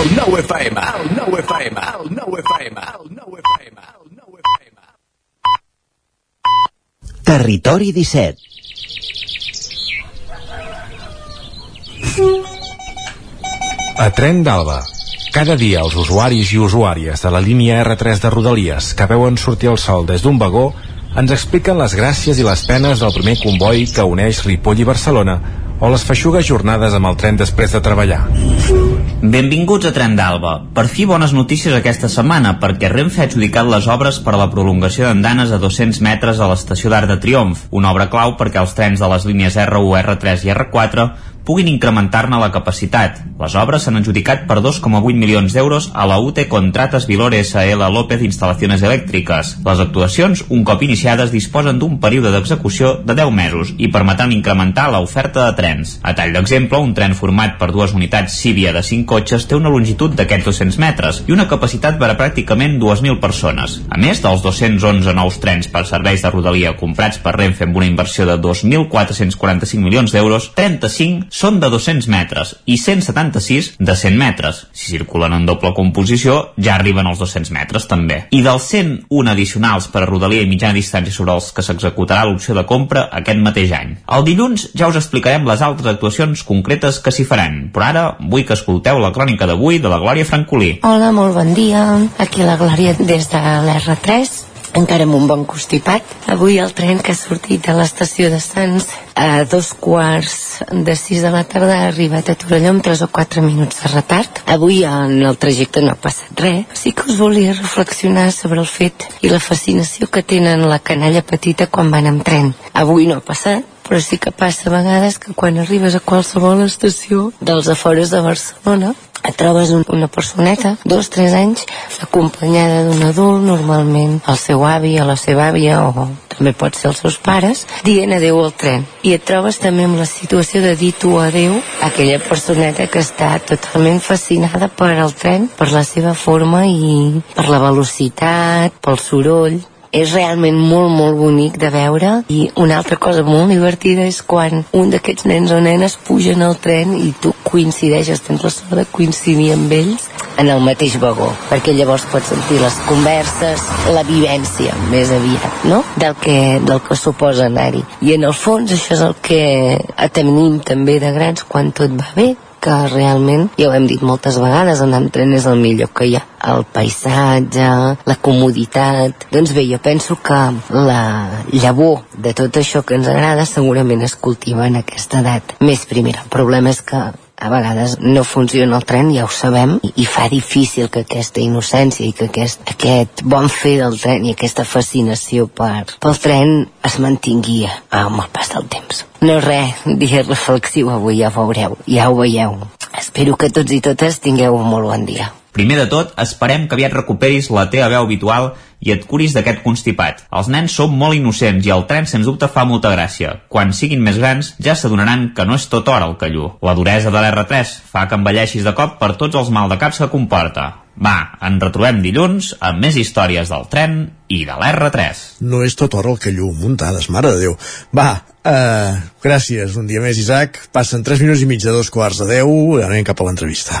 El nou FM, el nou FM, el nou FM, el nou FM, el nou FM. Territori 17 A Tren d'Alba. Cada dia els usuaris i usuàries de la línia R3 de Rodalies que veuen sortir el sol des d'un vagó ens expliquen les gràcies i les penes del primer comboi que uneix Ripoll i Barcelona o les feixugues jornades amb el tren després de treballar. Benvinguts a Tren d'Alba. Per fi bones notícies aquesta setmana, perquè Renfe ha adjudicat les obres per a la prolongació d'andanes a 200 metres a l'estació d'Arc de Triomf, una obra clau perquè els trens de les línies R1, R3 i R4 puguin incrementar-ne la capacitat. Les obres s'han adjudicat per 2,8 milions d'euros a la UTE Contrates Vilore SL López Instal·lacions Elèctriques. Les actuacions, un cop iniciades, disposen d'un període d'execució de 10 mesos i permetran incrementar l'oferta de trens. A tall d'exemple, un tren format per dues unitats Cívia de 5 cotxes té una longitud d'aquests 200 metres i una capacitat per a pràcticament 2.000 persones. A més dels 211 nous trens per serveis de rodalia comprats per Renfe amb una inversió de 2.445 milions d'euros, 35 són de 200 metres i 176 de 100 metres. Si circulen en doble composició, ja arriben als 200 metres també. I dels 101 addicionals per a rodalia i mitjana distància sobre els que s'executarà l'opció de compra aquest mateix any. El dilluns ja us explicarem les altres actuacions concretes que s'hi faran, però ara vull que escolteu la crònica d'avui de la Glòria Francolí. Hola, molt bon dia. Aquí la Glòria des de l'R3 encara amb un bon constipat. Avui el tren que ha sortit de l'estació de Sants a dos quarts de sis de la tarda ha arribat a Torelló amb 3 o 4 minuts de retard. Avui en el trajecte no ha passat res. Sí que us volia reflexionar sobre el fet i la fascinació que tenen la canalla petita quan van amb tren. Avui no ha passat, però sí que passa a vegades que quan arribes a qualsevol estació dels afores de Barcelona et trobes un, una personeta, dos, tres anys, acompanyada d'un adult, normalment el seu avi o la seva àvia, o també pot ser els seus pares, dient adeu al tren. I et trobes també amb la situació de dir tu adeu a aquella personeta que està totalment fascinada per al tren, per la seva forma i per la velocitat, pel soroll, és realment molt, molt bonic de veure i una altra cosa molt divertida és quan un d'aquests nens o nenes pugen al tren i tu coincideixes, tens la sort de coincidir amb ells en el mateix vagó, perquè llavors pots sentir les converses, la vivència més aviat, no? Del que, del que suposa anar-hi. I en el fons això és el que atenim també de grans quan tot va bé, que realment, ja ho hem dit moltes vegades, anar amb tren és el millor que hi ha. El paisatge, la comoditat... Doncs bé, jo penso que la llavor de tot això que ens agrada segurament es cultiva en aquesta edat més primera. El problema és que a vegades no funciona el tren, ja ho sabem, i, i fa difícil que aquesta innocència i que aquest, aquest bon fer del tren i aquesta fascinació per, pel tren es mantingui amb el pas del temps. No res, dia reflexiu avui, ja ho veureu, ja ho veieu. Espero que tots i totes tingueu un molt bon dia. Primer de tot, esperem que aviat recuperis la teva veu habitual i et curis d'aquest constipat. Els nens són molt innocents i el tren sens dubte fa molta gràcia. Quan siguin més grans ja s'adonaran que no és tot hora el callú. La duresa de l'R3 fa que envelleixis de cop per tots els mal de caps que comporta. Va, en retrobem dilluns amb més històries del tren i de l'R3. No és tot hora el callú, muntades, mare de Déu. Va, uh, gràcies un dia més, Isaac. Passen 3 minuts i mig de dos quarts de 10, anem cap a l'entrevista.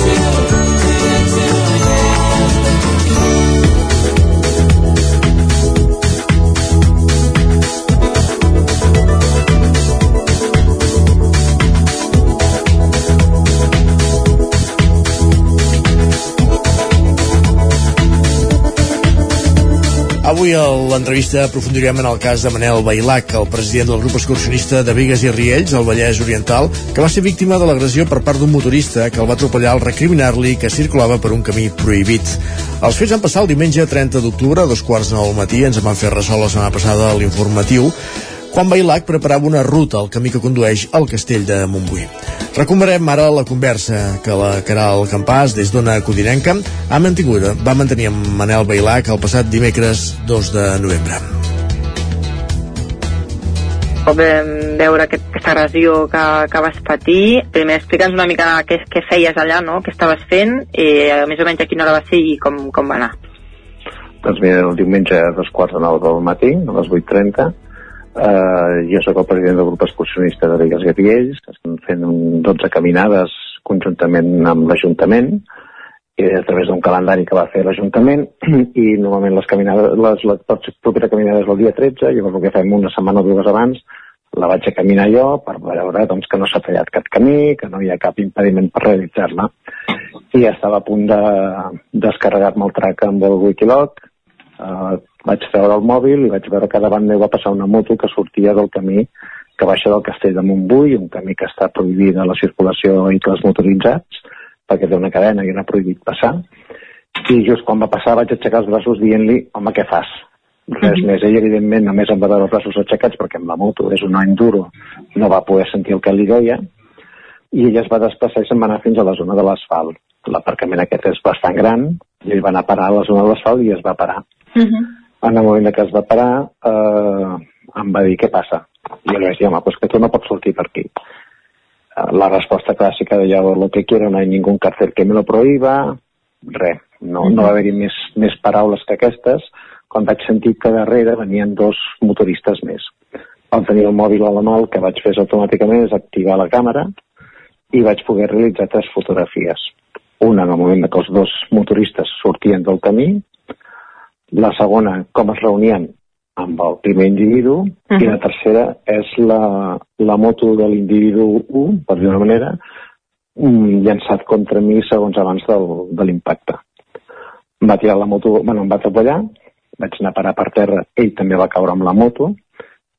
Avui a l'entrevista aprofundirem en el cas de Manel Bailac, el president del grup excursionista de Vigues i Riells, al Vallès Oriental, que va ser víctima de l'agressió per part d'un motorista que el va atropellar al recriminar-li que circulava per un camí prohibit. Els fets van passar el diumenge 30 d'octubre, a dos quarts de nou del matí, ens en van fer ressò la setmana passada a l'informatiu, quan Bailac preparava una ruta al camí que condueix al castell de Montbui. Recuperem ara la conversa que la Caral Campàs, des d'Ona Codinenca, ha mantingut, va mantenir amb Manel Bailac el passat dimecres 2 de novembre. Vam veure aquest, aquesta agressió que, que vas patir. Primer explica'ns una mica què, què feies allà, no? què estaves fent, i més o menys a quina hora va ser i com, com va anar. Doncs mira, el diumenge a dos quarts de nou del matí, a les 8.30, eh, jo sóc el president del grup excursionista de Rigues i Riells, estem fent un 12 caminades conjuntament amb l'Ajuntament, a través d'un calendari que va fer l'Ajuntament, [clears throat] i normalment les caminades, les, la propera caminada és el dia 13, llavors el que fem una setmana o dues abans, la vaig a caminar jo per veure doncs, que no s'ha tallat cap camí, que no hi ha cap impediment per realitzar-la. I estava a punt de descarregar-me el trac amb el Wikiloc, eh, vaig treure el mòbil i vaig veure que davant meu va passar una moto que sortia del camí que baixa del castell de Montbui, un camí que està prohibida la circulació de vehicles motoritzats, perquè té una cadena i era prohibit passar. I just quan va passar vaig aixecar els braços dient-li, home, què fas? Res mm -hmm. més. Ell, evidentment, només em va veure els braços aixecats perquè amb la moto és un enduro, no va poder sentir el que li deia, i ella es va desplaçar i se'n va anar fins a la zona de l'asfalt. L'aparcament aquest és bastant gran, i ell va anar a parar a la zona de l'asfalt i es va parar. Uh -huh. En el moment que es va parar, eh, em va dir, què passa? I jo li vaig dir, home, pues que tu no pots sortir per aquí. Eh, la resposta clàssica de llavors, lo que quiero, no hay ningún cárcel que me lo prohíba, res, no, no va haver-hi més, més paraules que aquestes, quan vaig sentir que darrere venien dos motoristes més. Vam tenir el mòbil a la mà, el que vaig fer automàticament és activar la càmera i vaig poder realitzar tres fotografies. Una en el moment que els dos motoristes sortien del camí, la segona, com es reunien amb el primer individu, uh -huh. i la tercera és la, la moto de l'individu 1, per dir una manera, llançat contra mi segons abans del, de l'impacte. Em va tirar la moto, bueno, em va atropellar, vaig anar a parar per terra, ell també va caure amb la moto,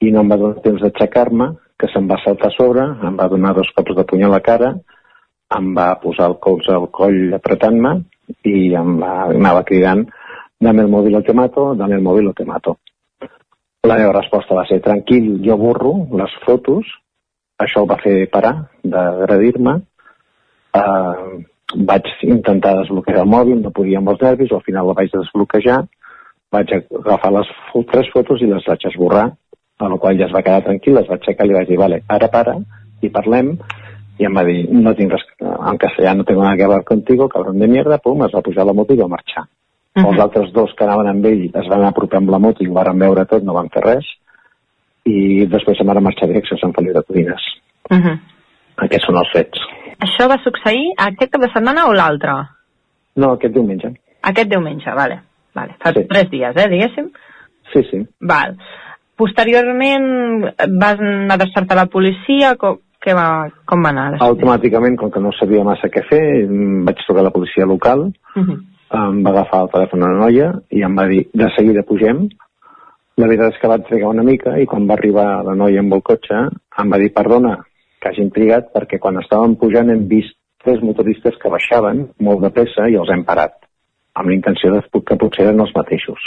i no em va donar temps d'aixecar-me, que se'm va saltar a sobre, em va donar dos cops de puny a la cara, em va posar el colze al coll apretant-me i em va, anava cridant dame el mòbil o te mato, dame el mòbil o te mato. La meva resposta va ser tranquil, jo borro les fotos, això el va fer parar d'agredir-me, uh, vaig intentar desbloquejar el mòbil, no podia amb els nervis, al final la vaig desbloquejar, vaig agafar les tres fotos i les vaig esborrar, a la qual ja es va quedar tranquil, les vaig aixecar i li vaig dir, vale, ara para i parlem, i em va dir, no tinc res, en castellà no tengo nada que hablar contigo, cabrón de mierda, pum, es va pujar la moto i va marxar. Uh -huh. Els altres dos que anaven amb ell es van apropar amb la moto i ho van veure tot, no van fer res, i després se'n van marxar direcció a Sant Feliu de Codines. Uh -huh. Aquests són els fets. Això va succeir aquest cap de setmana o l'altre? No, aquest diumenge. Aquest diumenge, vale. vale. Fa sí. tres dies, eh, diguéssim? Sí, sí. Val. Posteriorment vas adreçar-te a la policia, com, què va, com va anar? Automàticament, com que no sabia massa què fer, vaig trucar a la policia local, uh -huh em va agafar el telèfon a la noia i em va dir, de seguida pugem. La veritat és que vaig trigar una mica i quan va arribar la noia amb el cotxe em va dir, perdona, que hagin trigat perquè quan estàvem pujant hem vist tres motoristes que baixaven molt de pressa i els hem parat, amb la intenció de que potser eren els mateixos.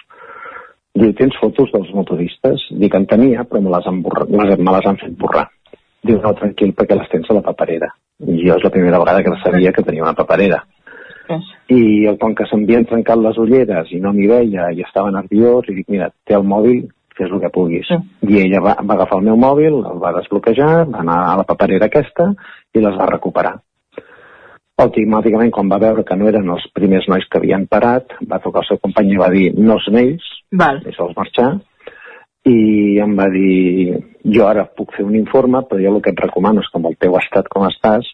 Diu, tens fotos dels motoristes? Dic, en tenia, però me les han, les, me les han fet borrar. Diu, no, tranquil, perquè les tens a la paperera. I jo és la primera vegada que sabia que tenia una paperera. I el, com que s'havien trencat les ulleres i no m'hi veia i estava nerviós, i dic, mira, té el mòbil, fes el que puguis. Sí. I ella va, va agafar el meu mòbil, el va desbloquejar, va anar a la paperera aquesta i les va recuperar. Automàticament, quan va veure que no eren els primers nois que havien parat, va trucar al seu company i va dir, no són ells, Val. deixa'ls marxar, i em va dir, jo ara puc fer un informe, però jo el que et recomano és que amb el teu estat com estàs,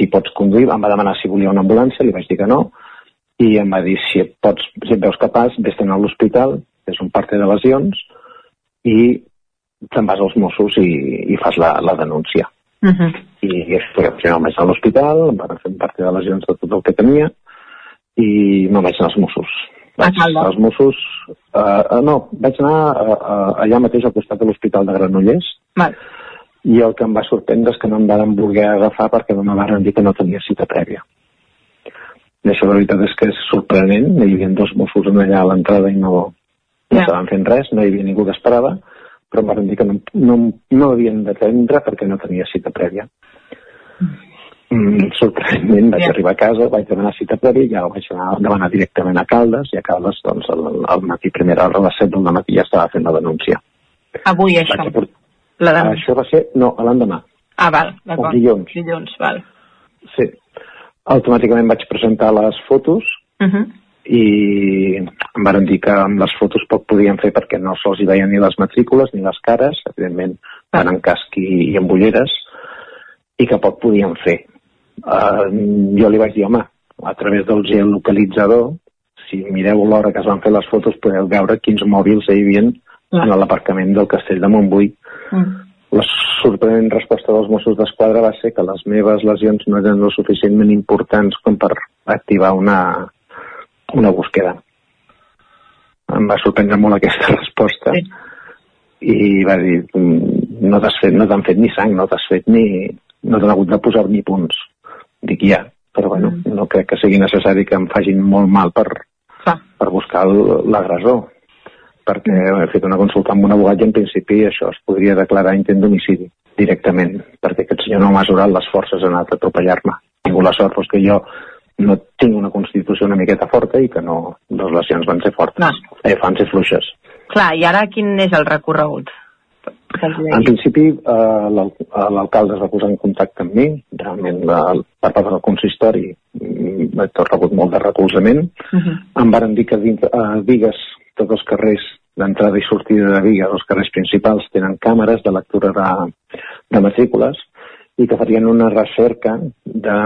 si pots conduir, em va demanar si volia una ambulància, li vaig dir que no, i em va dir si et, pots, si et veus capaç, vés-te'n a l'hospital, és un parte de lesions, i te'n vas als Mossos i, i fas la, la denúncia. Uh -huh. I finalment vaig a l'hospital, em van fer un parte de lesions de tot el que tenia, i no vaig anar als Mossos. Vaig anar als Mossos... Uh, uh, no, vaig anar uh, uh, allà mateix al costat de l'Hospital de Granollers, Val i el que em va sorprendre és que no em van voler agafar perquè no me van dir que no tenia cita prèvia. I això la veritat és que és sorprenent, hi havia dos Mossos allà a l'entrada i no, no yeah. estaven fent res, no hi havia ningú que esperava, però em van dir que no, no, no havien d'atendre perquè no tenia cita prèvia. Mm, sorprenentment vaig Ja. arribar a casa, vaig demanar cita prèvia i ja vaig anar, demanar directament a Caldes i a Caldes doncs al, al matí primera hora a les 7 del matí ja estava fent la denúncia. Avui, això. Vaig. Això va ser, no, l'endemà. Ah, val, d'acord. Dilluns. Dilluns, val. Sí. Automàticament vaig presentar les fotos Uh -huh. i em van dir que amb les fotos poc podien fer perquè no se'ls hi veien ni les matrícules ni les cares, evidentment van en casc i, i amb ulleres, i que poc podien fer. Uh, jo li vaig dir, home, a través del geolocalitzador, si mireu l'hora que es van fer les fotos, podeu veure quins mòbils hi havia en l'aparcament del castell de Montbui. La sorprenent resposta dels Mossos d'Esquadra va ser que les meves lesions no eren lo suficientment importants com per activar una, una búsqueda. Em va sorprendre molt aquesta [laughs] resposta sí. i va dir "Mm, no t'has fet, no t'han fet ni sang, no t'has fet ni... no t'han hagut de posar ni punts. Dic ja, però bueno, no crec que sigui necessari que em facin molt mal per, per buscar l'agressor perquè he fet una consulta amb un abogat i en principi això es podria declarar intent d'homicidi directament, perquè aquest senyor no ha mesurat les forces, ha anat a atropellar-me. Tinc la sort doncs, que jo no tinc una constitució una miqueta forta i que no, les lesions van ser fortes, eh, van ser fluixes. Clar, i ara quin és el recorregut? En principi, eh, eh, l'alcalde es va posar en contacte amb mi, realment la, per part del consistori mm, he tot rebut molt de recolzament, em varen dir que dintre, a Vigues, tots els carrers d'entrada i sortida de Vigues, els carrers principals, tenen càmeres de lectura de, de matrícules i que farien una recerca de,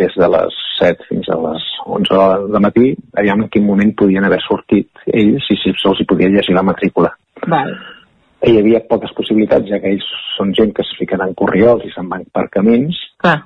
des de les 7 fins a les 11 de matí, allà en quin moment podien haver sortit ells i si se'ls hi podia llegir la matrícula. Val. Hi havia poques possibilitats, ja que ells són gent que es en corriols i se'n van per camins. Clar.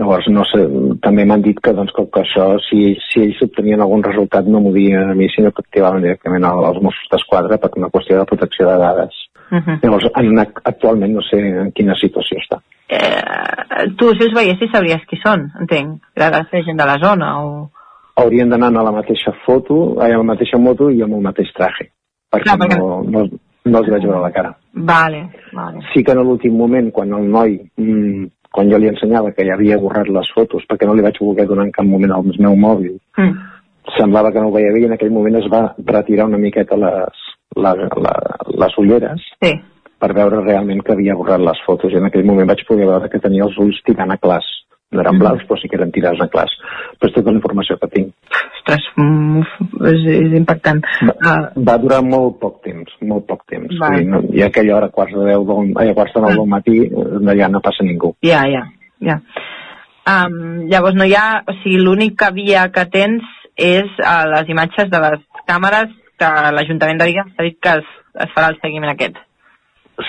Llavors, no sé, també m'han dit que, doncs, que, que això, si, si ells obtenien algun resultat, no m'ho dien a mi, sinó que activaven directament al- als Mossos d'Esquadra per una qüestió de protecció de dades. Uh -huh. Llavors, en, actualment no sé en quina situació està. eh, tu, si els veiessis, sabries qui són, entenc. Era de ser gent de la zona o... Haurien d'anar a la mateixa foto, a la mateixa moto i amb el mateix traje, perquè, Clar, perquè- no, no, no els vaig veure la cara. Vale, vale. Sí que en l'últim moment, quan el noi, mm, quan jo li ensenyava que ja havia borrat les fotos perquè no li vaig voler donar en cap moment el meu mòbil, Mm. semblava que no ho veia bé i en aquell moment es va retirar una miqueta les, la, la, les ulleres sí. per veure realment que havia borrat les fotos i en aquell moment vaig poder veure que tenia els ulls tirant a clars. No eren blaus, però sí que eren tirats a clars. Però és tota la informació que tinc. Ostres, mm, és, és impactant. Uh, Va durar molt poc temps, molt poc temps. Vull dir, no, I aquella hora, quarts de deu, del, a quarts de nou del matí, eh, d'allà no passa ningú. ja, ja, ja. Um, llavors no hi ha... O sigui, l'única via que tens és uh, les imatges de les càmeres que l'Ajuntament de Vigues ha dit que es, es farà el seguiment aquest.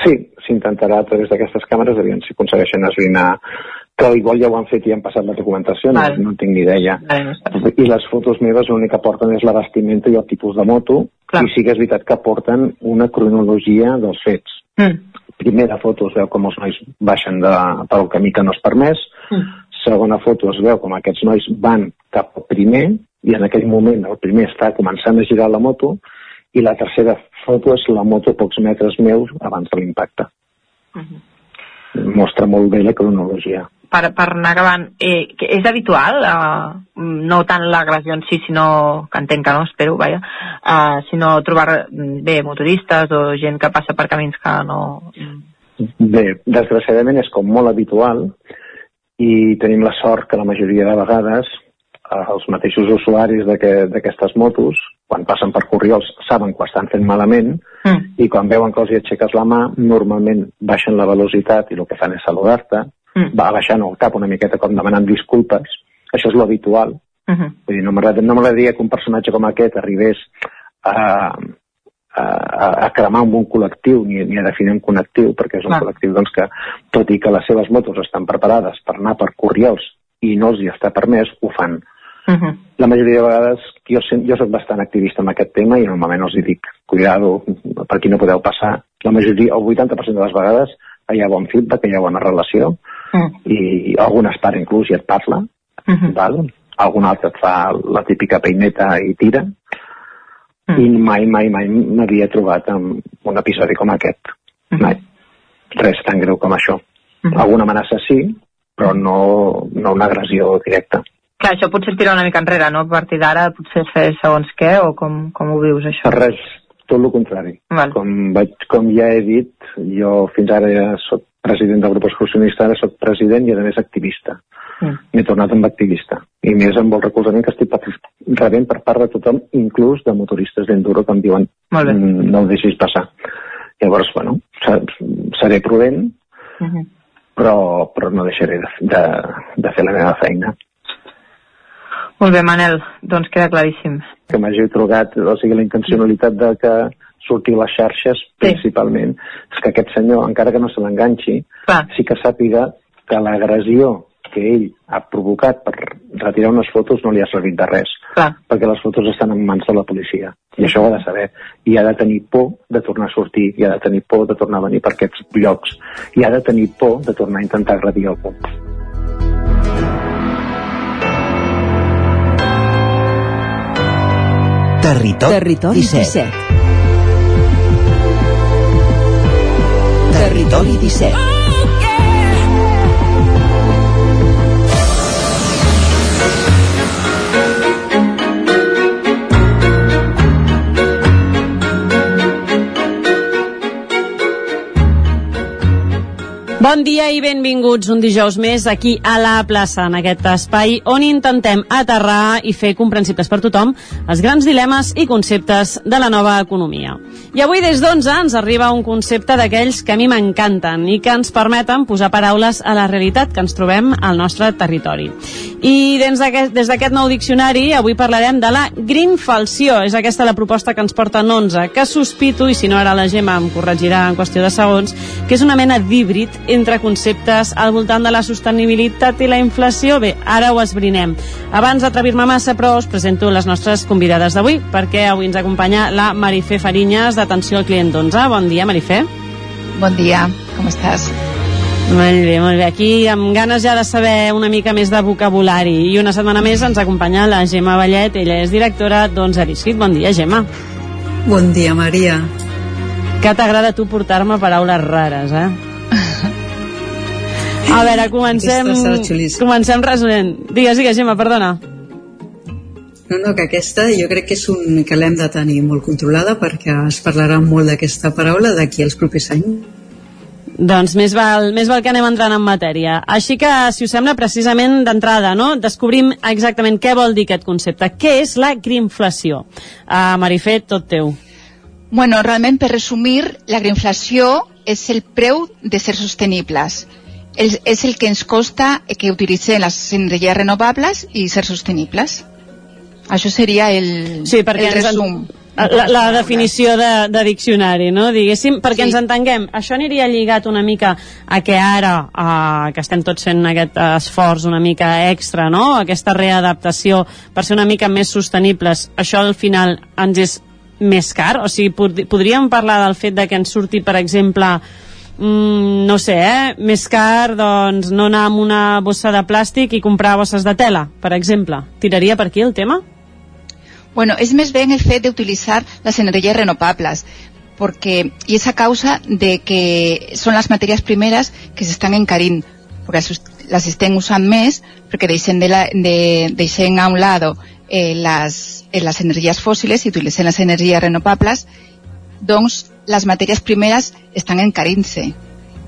Sí, s'intentarà a través d'aquestes càmeres, aviam si aconsegueixen esbrinar que igual ja ho han fet i han passat la documentació, no, Val. no en tinc ni idea. Vale, no I les fotos meves l'únic que porten és la vestimenta i el tipus de moto, Clar. i sí que és veritat que porten una cronologia dels fets. Mm. Primera foto es veu com els nois baixen de, pel camí que no és permès, Mm. segona foto es veu com aquests nois van cap al primer i en aquell moment el primer està començant a girar la moto i la tercera foto és la moto a pocs metres meus abans de l'impacte. Mostra molt bé la cronologia. Per, per anar acabant, eh, és habitual, eh, no tant l'agressió en si, sinó, que entenc que no, espero, vaja, eh, sinó trobar mm, bé motoristes o gent que passa per camins que no... Bé, desgraciadament és com molt habitual i tenim la sort que la majoria de vegades eh, els mateixos usuaris d'aquest- d'aquestes motos, quan passen per corriols, saben que ho estan fent malament Mm. i quan veuen que els hi aixeques la mà, normalment baixen la velocitat i el que fan és saludar-te, Mm. va baixant el cap una miqueta com demanant disculpes. Això és lo habitual. Uh -huh. Vull dir, no m'agrada- no m'agradaria que un personatge com aquest arribés a, a, a, cremar amb un col·lectiu ni, ni a definir un col·lectiu, perquè és un Clar. col·lectiu doncs, que, tot i que les seves motos estan preparades per anar per corriols i no els hi està permès, ho fan. Uh -huh. La majoria de vegades, jo, jo soc bastant activista en aquest tema i normalment els dic, cuidado, per aquí no podeu passar. La majoria, el 80% de les vegades, hi ha bon feedback, hi ha bona relació, Mm. i algunes part inclús i et parla, Uh -huh. val? algun altre et fa la típica peineta i tira, Mm. i mai, mai, mai m'havia trobat amb un episodi com aquest. Mm-hmm. Mai. Res tan greu com això. Mhm. Alguna amenaça sí, però no, no una agressió directa. Clar, això potser tirar una mica enrere, no? A partir d'ara potser fer segons què o com, com ho vius, això? Res, tot el contrari. Val. Com, vaig, com ja he dit, jo fins ara ja soc president del grup excursionista, ara soc president i a més activista. Mm. M'he tornat amb activista. I més amb el recolzament que estic rebent per part de tothom, inclús de motoristes d'enduro que em diuen Molt bé. "Mm, no ho deixis passar. Llavors, bueno, se- seré prudent, Uh -huh. però, però no deixaré de, de, de fer la meva feina. Molt bé, Manel, doncs queda claríssim. que m'hagi trucat, o sigui, la intencionalitat de que surti a les xarxes principalment, és que aquest senyor, encara que no se l'enganxi, sí que sàpiga que l'agressió que ell ha provocat per retirar unes fotos no li ha servit de res, Clar. perquè les fotos estan en mans de la policia, i això ho ha de saber, i ha de tenir por de tornar a sortir, i ha de tenir por de tornar a venir per aquests llocs, i ha de tenir por de tornar a intentar agredir algú. Territori, Territori 17. 17. Territori 17. Bon dia i benvinguts un dijous més aquí a la plaça, en aquest espai on intentem aterrar i fer comprensibles per tothom els grans dilemes i conceptes de la nova economia. I avui des d'11 ens arriba un concepte d'aquells que a mi m'encanten i que ens permeten posar paraules a la realitat que ens trobem al nostre territori. I des d'aquest nou diccionari avui parlarem de la greenfalció. És aquesta la proposta que ens porta en 11, que sospito, i si no ara la Gemma em corregirà en qüestió de segons, que és una mena d'híbrid entre conceptes al voltant de la sostenibilitat i la inflació. Bé, ara ho esbrinem. Abans d'atrevir-me massa, però, us presento les nostres convidades d'avui, perquè avui ens acompanya la Marifé Farinyes d'Atenció al Client 11. Bon dia, Marifé. Bon dia, com estàs? Molt bé, molt bé. Aquí amb ganes ja de saber una mica més de vocabulari. I una setmana més ens acompanya la Gemma Vallet, ella és directora d'Ons Arisfit. Bon dia, Gemma. Bon dia, Maria. Que t'agrada tu portar-me paraules rares, eh? A veure, comencem... Comencem resonant. Digues, digues, Gemma, perdona. No, no, que aquesta jo crec que és un que l'hem de tenir molt controlada perquè es parlarà molt d'aquesta paraula d'aquí als propers anys. Doncs més val, més val que anem entrant en matèria. Així que, si us sembla, precisament d'entrada, no? descobrim exactament què vol dir aquest concepte. Què és la grinflació? Uh, Marifé, tot teu. Bueno, realment, per resumir, la greenflació és el preu de ser sostenibles. El, és el que ens costa que utilitzem les energies renovables i ser sostenibles. Això seria el, Sí, perquè el ens resum. La, la definició de, de diccionari, no? Diguéssim, perquè Sí. ens entenguem, això aniria lligat una mica a que ara, eh, que estem tots fent aquest esforç una mica extra, no? Aquesta readaptació per ser una mica més sostenibles, això al final ens és més car? O sigui, pod podríem parlar del fet de que ens surti, per exemple, mm, no sé, eh? més car doncs, no anar amb una bossa de plàstic i comprar bosses de tela, per exemple. Tiraria per aquí el tema? Bueno, és més ben el fet d'utilitzar les energies renovables, porque, y es a causa de que són les matèries primeres que s'estan encarint, perquè les, estem usant més, perquè deixem, de la, de, deixem a un lado eh, les, eh, les energies fòssils i utilitzem les energies renovables, doncs les matèries primeres estan encarint-se.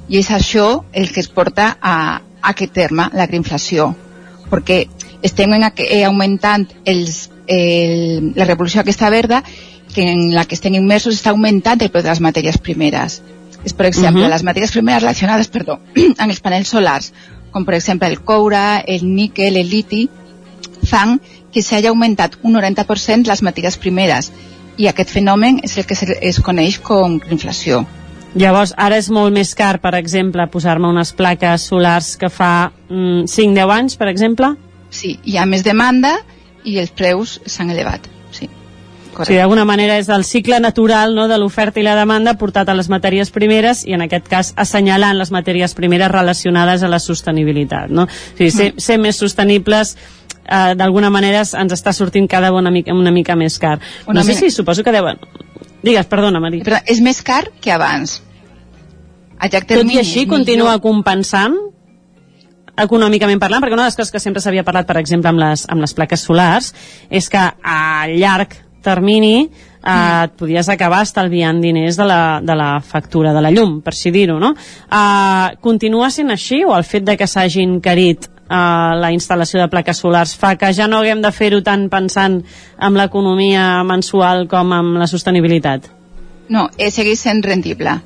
I és això el que es porta a, a aquest terme, la greenflació, perquè estem en, eh, augmentant els, el, la revolució aquesta verda que en la que estem immersos està augmentant el preu de les matèries primeres. És, per exemple, Mhm. les matèries primeres relacionades perdó, [clears throat] amb els panells solars, com per exemple el coure, el níquel, el liti, fan que s'hagi augmentat un 90% les matèries primeres i aquest fenomen és el que es coneix com inflació. Llavors, ara és molt més car, per exemple, posar-me unes plaques solars que fa mm, 5-10 anys, per exemple? Sí, hi ha més demanda i els preus s'han elevat. Sí, O sigui, d'alguna manera és el cicle natural no, de l'oferta i la demanda portat a les matèries primeres i en aquest cas assenyalant les matèries primeres relacionades a la sostenibilitat. No? O sigui, ser, ser més sostenibles eh, d'alguna manera ens està sortint cada una mica, una mica més car. Una no sé si suposo que deuen... Digues, perdona, Maria. Però és més car que abans. A llarg Tot termini i així continua millor. compensant? econòmicament parlant, perquè una de les coses que sempre s'havia parlat, per exemple, amb les, amb les plaques solars, és que a llarg termini eh, et podies acabar estalviant diners de la, de la factura de la llum, per així dir-ho, no? Eh, continua sent així o el fet de que s'hagin carit eh, la instal·lació de plaques solars fa que ja no haguem de fer-ho tant pensant en l'economia mensual com en la sostenibilitat? No, eh, segueix sent rendible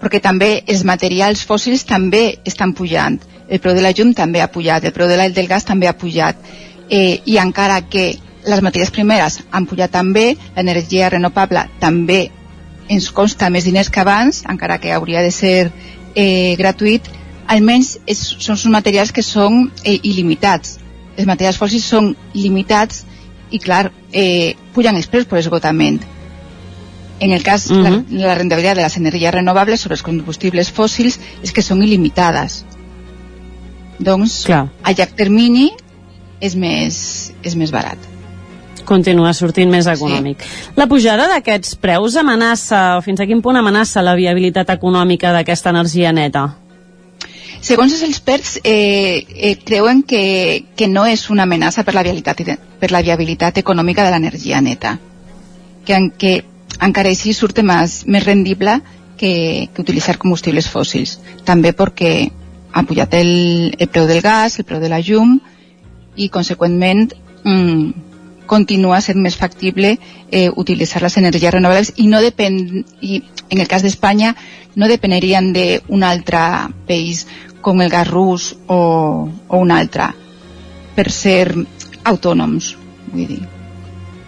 perquè també els materials fòssils també estan pujant. El preu de la llum també ha pujat, el preu de del gas també ha pujat. Eh, I encara que les matèries primeres han pujat també, l'energia renovable també ens costa més diners que abans, encara que hauria de ser eh, gratuït, almenys és, són uns materials que són eh, il·limitats. Els materials fòssils són limitats i, clar, eh, pujan els preus per esgotament. En el cas, uh -huh. la, la rendibilitat de les energies renovables sobre els combustibles fòssils és que són il·limitades. Doncs, Clar. a llarg termini és més, és més barat. Continua sortint més econòmic. Sí. La pujada d'aquests preus amenaça, o fins a quin punt amenaça la viabilitat econòmica d'aquesta energia neta? Segons els experts, eh, eh, creuen que, que no és una amenaça per la viabilitat, per la viabilitat econòmica de l'energia neta. Que, en, que encara així surt més, més rendible que, que utilitzar combustibles fòssils. També perquè ha pujat el, el preu del gas, el preu de la llum i, conseqüentment, mm, continua sent més factible eh, utilitzar les energies renovables i no depèn, i en el cas d'Espanya no dependerien d'un altre país com el gas rus o, o un altre per ser autònoms vull dir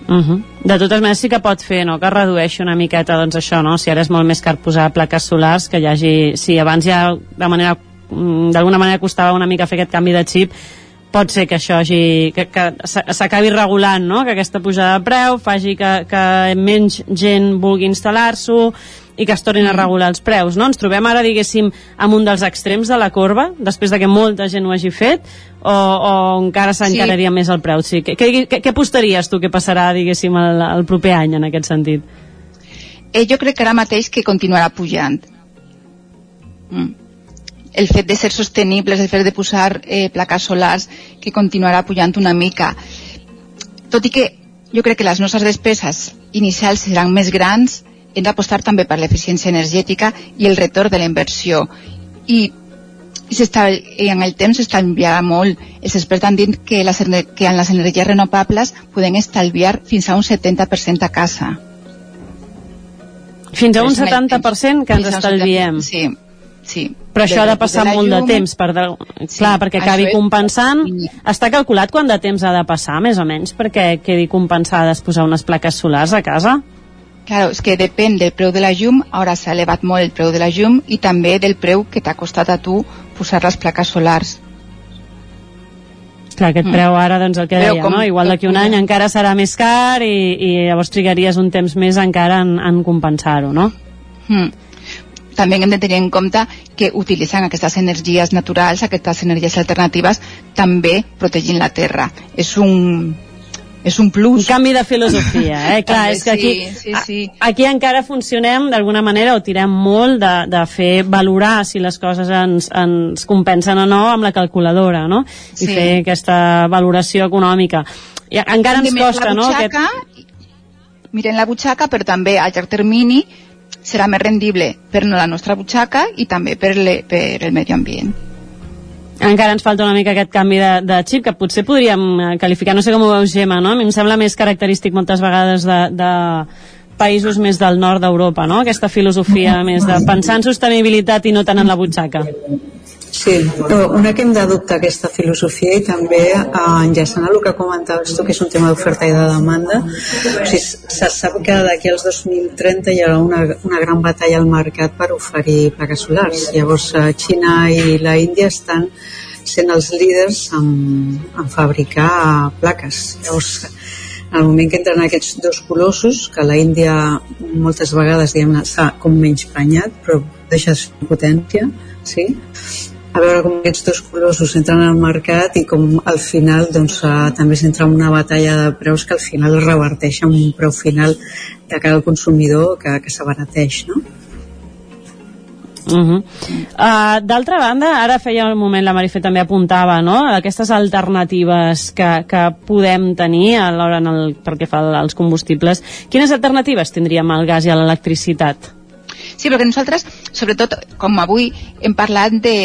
Uh -huh. De totes maneres sí que pot fer, no?, que redueixi una miqueta, doncs això, no?, si ara és molt més car posar plaques solars, que hi hagi... Si abans ja de manera d'alguna manera costava una mica fer aquest canvi de xip, pot ser que això hagi, que, que s'acabi regulant, no? que aquesta pujada de preu faci que, que menys gent vulgui instal·lar-s'ho i que es tornin a regular els preus. No? Ens trobem ara, diguéssim, amb un dels extrems de la corba, després de que molta gent ho hagi fet, o, o encara s'encararia sí. més el preu? Sí. Què, què, què apostaries tu que passarà, diguéssim, el, el proper any en aquest sentit? Eh, jo crec que ara mateix que continuarà pujant. Mm el fet de ser sostenibles, el fet de posar eh, plaques solars, que continuarà pujant una mica. Tot i que jo crec que les nostres despeses inicials seran més grans, hem d'apostar també per l'eficiència energètica i el retorn de la inversió. I, i, i en el temps s'estalviarà molt. Els experts han dit que, les, que en les energies renovables podem estalviar fins a un 70% a casa. Fins a un 70% que ens estalviem. Sí, sí. Però això ha de passar de molt llum, de temps, per de... sí, clar, perquè acabi compensant. Està calculat quant de temps ha de passar, més o menys, perquè quedi compensades posar unes plaques solars a casa? Claro, és que depèn del preu de la llum, ara s'ha elevat molt el preu de la llum i també del preu que t'ha costat a tu posar les plaques solars. Clar, aquest mm. preu ara, doncs el que deia, com, no? Igual d'aquí un any encara serà més car i, i llavors trigaries un temps més encara en, en compensar-ho, no? Mm també hem de tenir en compte que utilitzant aquestes energies naturals, aquestes energies alternatives, també protegint la terra. És un, és un plus. Un canvi de filosofia, eh? [laughs] Clar, és que aquí, sí, sí, sí. aquí encara funcionem d'alguna manera o tirem molt de, de fer valorar si les coses ens, ens compensen o no amb la calculadora, no? I Sí. fer aquesta valoració econòmica. I encara ens costa, no? Aquest... Miren la butxaca, però també a llarg termini serà més rendible per la nostra butxaca i també per, le, per el medi ambient. encara ens falta una mica aquest canvi de, de xip que potser podríem eh, qualificar, no sé com ho veus Gemma, no? a mi em sembla més característic moltes vegades de, de països més del nord d'Europa, no? aquesta filosofia [laughs] més de pensar en sostenibilitat i no tant en la butxaca. Sí, una que hem d'adoptar aquesta filosofia i també eh, enllaçant el que comentaves tu, que és un tema d'oferta i de demanda, o sigui, se sap que d'aquí als 2030 hi haurà una, una gran batalla al mercat per oferir plaques solars. Llavors, eh, Xina i la Índia estan sent els líders en, en fabricar plaques. Llavors, en el moment que entren aquests dos colossos, que la Índia moltes vegades s'ha com menys prenyat, però deixa potència, sí? A veure com aquests dos colossos entren al mercat i com al final doncs, uh, també s'entra en una batalla de preus que al final es reverteix en un preu final de cara al consumidor que, que s'abarateix, no? Uh -huh. uh, D'altra banda, ara feia un moment la Marifé també apuntava no? aquestes alternatives que, que podem tenir a l'hora pel que fa als combustibles. Quines alternatives tindríem al gas i a l'electricitat? Sí, perquè nosaltres, sobretot, com avui hem parlat de,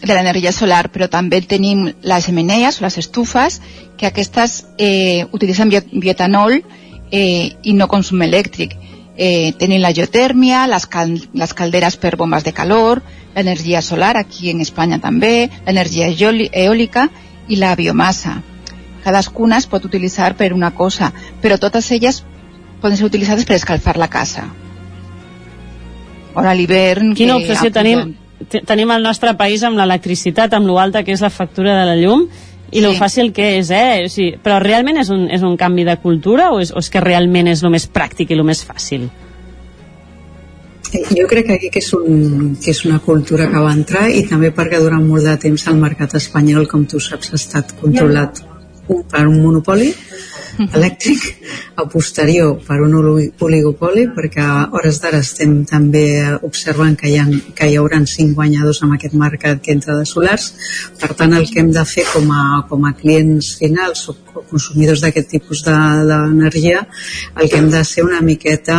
de l'energia solar, però també tenim les xemeneies o les estufes, que aquestes eh, utilitzen bioetanol eh, i no consum elèctric. Eh, tenim la geotèrmia, les, cal les calderes per bombes de calor, l'energia solar, aquí en Espanya també, l'energia eòlica i la biomassa. Cadascuna es pot utilitzar per una cosa, però totes elles poden ser utilitzades per escalfar la casa. Ara a l'hivern... Quina obsessió tenim, tenim al nostre país amb l'electricitat, amb lo alta que és la factura de la llum, i sí. lo fàcil que és, eh? O sigui, però realment és un, és un canvi de cultura o és, o és que realment és el més pràctic i el més fàcil? Jo crec que aquí que és, un, que és una cultura que va entrar i també perquè durant molt de temps el mercat espanyol, com tu saps, ha estat controlat un, per un monopoli elèctric a posterior per un oligopoli perquè a hores d'ara estem també observant que hi, ha, que hi haurà cinc guanyadors en aquest mercat que entra de solars. Per tant el que hem de fer com a, com a clients finals o, consumidors d'aquest tipus d'energia de, el que hem de ser una miqueta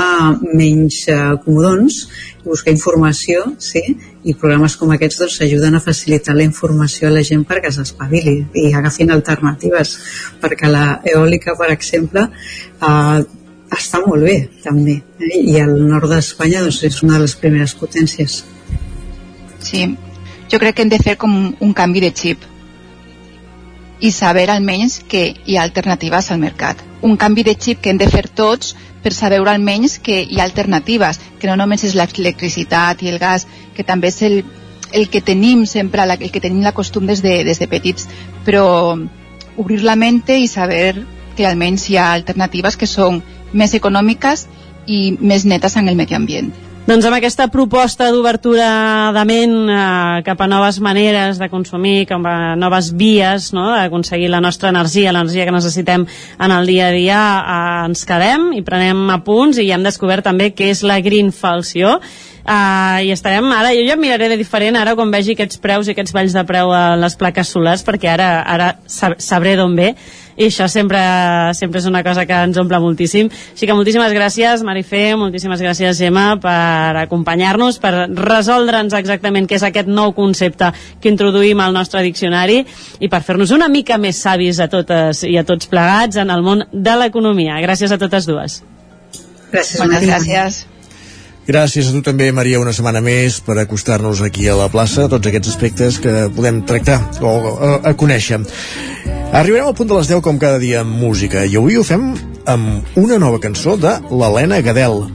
menys eh, comodons buscar informació sí? i programes com aquests doncs, ajuden a facilitar la informació a la gent perquè s'espavili i agafin alternatives perquè la eòlica, per exemple eh, està molt bé també eh? i al nord d'Espanya doncs, és una de les primeres potències Sí, jo crec que hem de fer com un canvi de xip i saber almenys que hi ha alternatives al mercat un canvi de xip que hem de fer tots per saber almenys que hi ha alternatives, que no només és l'electricitat i el gas, que també és el, el que tenim sempre, el que tenim la costum des de, des de petits, però obrir la mente i saber que almenys hi ha alternatives que són més econòmiques i més netes en el medi ambient. Doncs amb aquesta proposta d'obertura de ment eh, cap a noves maneres de consumir, cap a noves vies no? d'aconseguir la nostra energia, l'energia que necessitem en el dia a dia, eh, ens quedem i prenem apunts i hem descobert també què és la grinfalció. Uh, i estarem ara, jo ja miraré de diferent ara quan vegi aquests preus i aquests valls de preu a les plaques solars perquè ara, ara sabré d'on ve i això sempre, sempre és una cosa que ens omple moltíssim així que moltíssimes gràcies Marifé, moltíssimes gràcies Gemma per acompanyar-nos, per resoldre'ns exactament què és aquest nou concepte que introduïm al nostre diccionari i per fer-nos una mica més savis a totes i a tots plegats en el món de l'economia. Gràcies a totes dues. Gràcies, Moltes gràcies. Gràcies a tu també, Maria, una setmana més per acostar-nos aquí a la plaça tots aquests aspectes que podem tractar o a, a conèixer. Arribarem al punt de les 10 com cada dia amb música i avui ho fem amb una nova cançó de l'Helena Gadel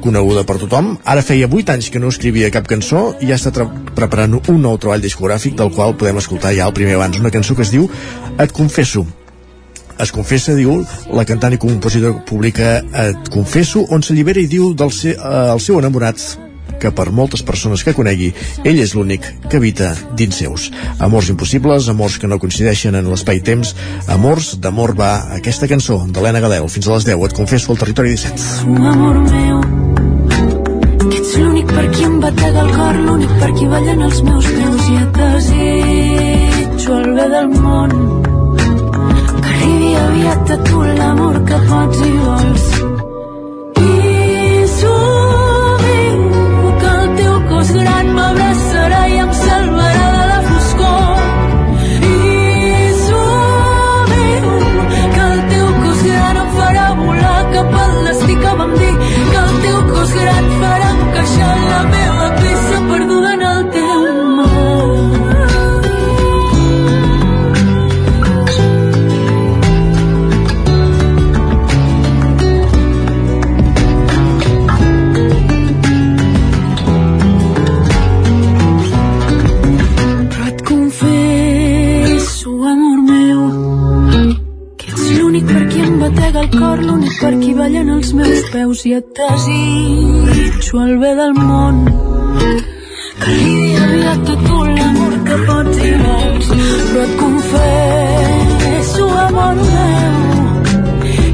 coneguda per tothom. Ara feia 8 anys que no escrivia cap cançó i ja està preparant un nou treball discogràfic del qual podem escoltar ja el primer abans, una cançó que es diu Et confesso, es confessa, diu, la cantant i compositora publica Et confesso, on s'allibera i diu del seu, eh, el seu enamorat que per moltes persones que conegui, ell és l'únic que habita dins seus. Amors impossibles, amors que no coincideixen en l'espai-temps, amors d'amor va aquesta cançó d'Helena Gadel. Fins a les 10, et confesso, al territori 17. Amor meu, que ets l'únic per qui em batega el cor, l'únic per qui ballen els meus peus i et desitjo el bé del món arribi aviat a tu l'amor que pots i vols. batega el cor l'únic per qui ballen els meus peus i et desitjo el bé del món. Que arribi a tu l'amor que pots i vols però et confesso amor meu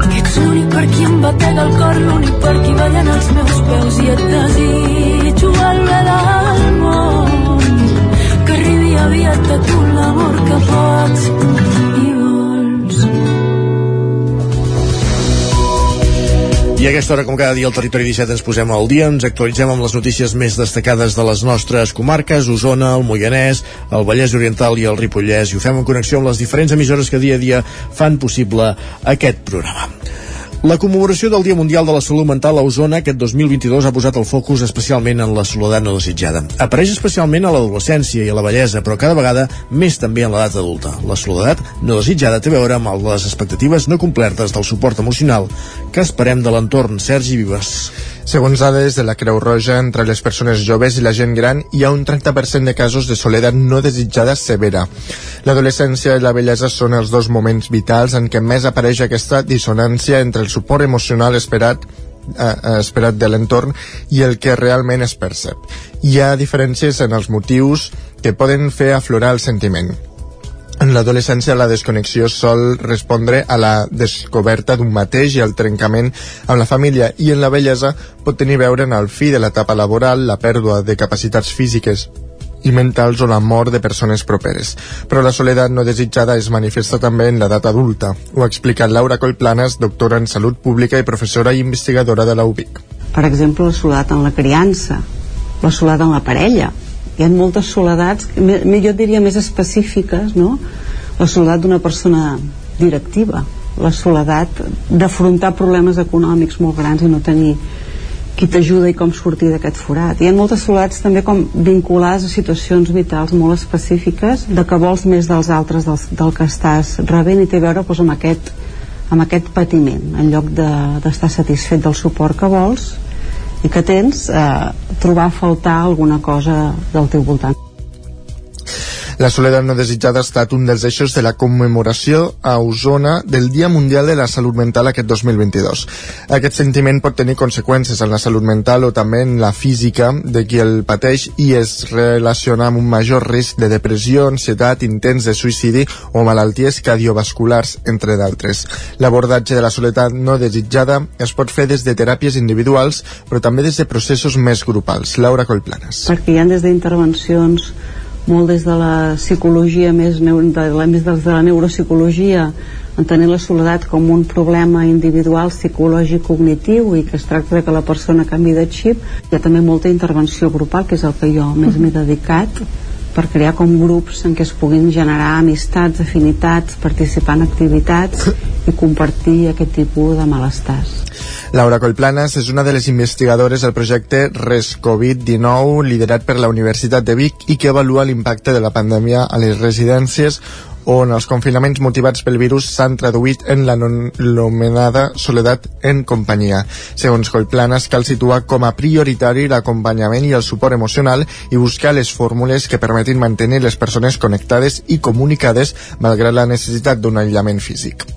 que ets l'únic per qui em batega el cor l'únic per qui ballen els meus peus i et desitjo el bé del món. Que arribi aviat a tu l'amor que pots A aquesta hora, com cada dia, al Territori 17 ens posem al dia, ens actualitzem amb les notícies més destacades de les nostres comarques, Osona, el Moianès, el Vallès Oriental i el Ripollès, i ho fem en connexió amb les diferents emissores que dia a dia fan possible aquest programa. La commemoració del Dia Mundial de la Salut Mental a Osona aquest 2022 ha posat el focus especialment en la soledat no desitjada. Apareix especialment a l'adolescència i a la bellesa, però cada vegada més també en l'edat adulta. La soledat no desitjada té a veure amb les expectatives no complertes del suport emocional que esperem de l'entorn. Sergi Vives. Segons dades de la Creu Roja, entre les persones joves i la gent gran hi ha un 30% de casos de soledat no desitjada severa. L'adolescència i la bellesa són els dos moments vitals en què més apareix aquesta dissonància entre el suport emocional esperat eh, esperat de l'entorn i el que realment es percep. Hi ha diferències en els motius que poden fer aflorar el sentiment. En l'adolescència la desconnexió sol respondre a la descoberta d'un mateix i al trencament amb la família i en la bellesa pot tenir veure en el fi de l'etapa laboral, la pèrdua de capacitats físiques i mentals o la mort de persones properes. Però la soledat no desitjada es manifesta també en l'edat adulta. Ho ha explicat Laura Collplanes, doctora en Salut Pública i professora i investigadora de la UBIC. Per exemple, la soledat en la criança, la soledat en la parella, hi ha moltes soledats, jo diria més específiques, no? La soledat d'una persona directiva, la soledat d'afrontar problemes econòmics molt grans i no tenir qui t'ajuda i com sortir d'aquest forat. Hi ha moltes soledats també com vinculades a situacions vitals molt específiques de que vols més dels altres del, del que estàs rebent i té a veure doncs, amb, aquest, amb aquest patiment en lloc d'estar de, satisfet del suport que vols i que tens eh, trobar a faltar alguna cosa del teu voltant. La soledat no desitjada ha estat un dels eixos de la commemoració a Osona del Dia Mundial de la Salut Mental aquest 2022. Aquest sentiment pot tenir conseqüències en la salut mental o també en la física de qui el pateix i es relaciona amb un major risc de depressió, ansietat, intents de suïcidi o malalties cardiovasculars, entre d'altres. L'abordatge de la soledat no desitjada es pot fer des de teràpies individuals, però també des de processos més grupals. Laura Collplanes. Perquè hi ha des d'intervencions molt des de la psicologia més, de la, més des de la neuropsicologia entenent la soledat com un problema individual psicològic cognitiu i que es tracta de que la persona canvi de xip. Hi ha també molta intervenció grupal que és el que jo més m'he dedicat per crear com grups en què es puguin generar amistats, afinitats, participar en activitats i compartir aquest tipus de malestars. Laura Collplanes és una de les investigadores del projecte ResCovid-19 liderat per la Universitat de Vic i que avalua l'impacte de la pandèmia a les residències on els confinaments motivats pel virus s'han traduït en l'anomenada soledat en companyia. Segons Collplanes, cal situar com a prioritari l'acompanyament i el suport emocional i buscar les fórmules que permetin mantenir les persones connectades i comunicades malgrat la necessitat d'un aïllament físic.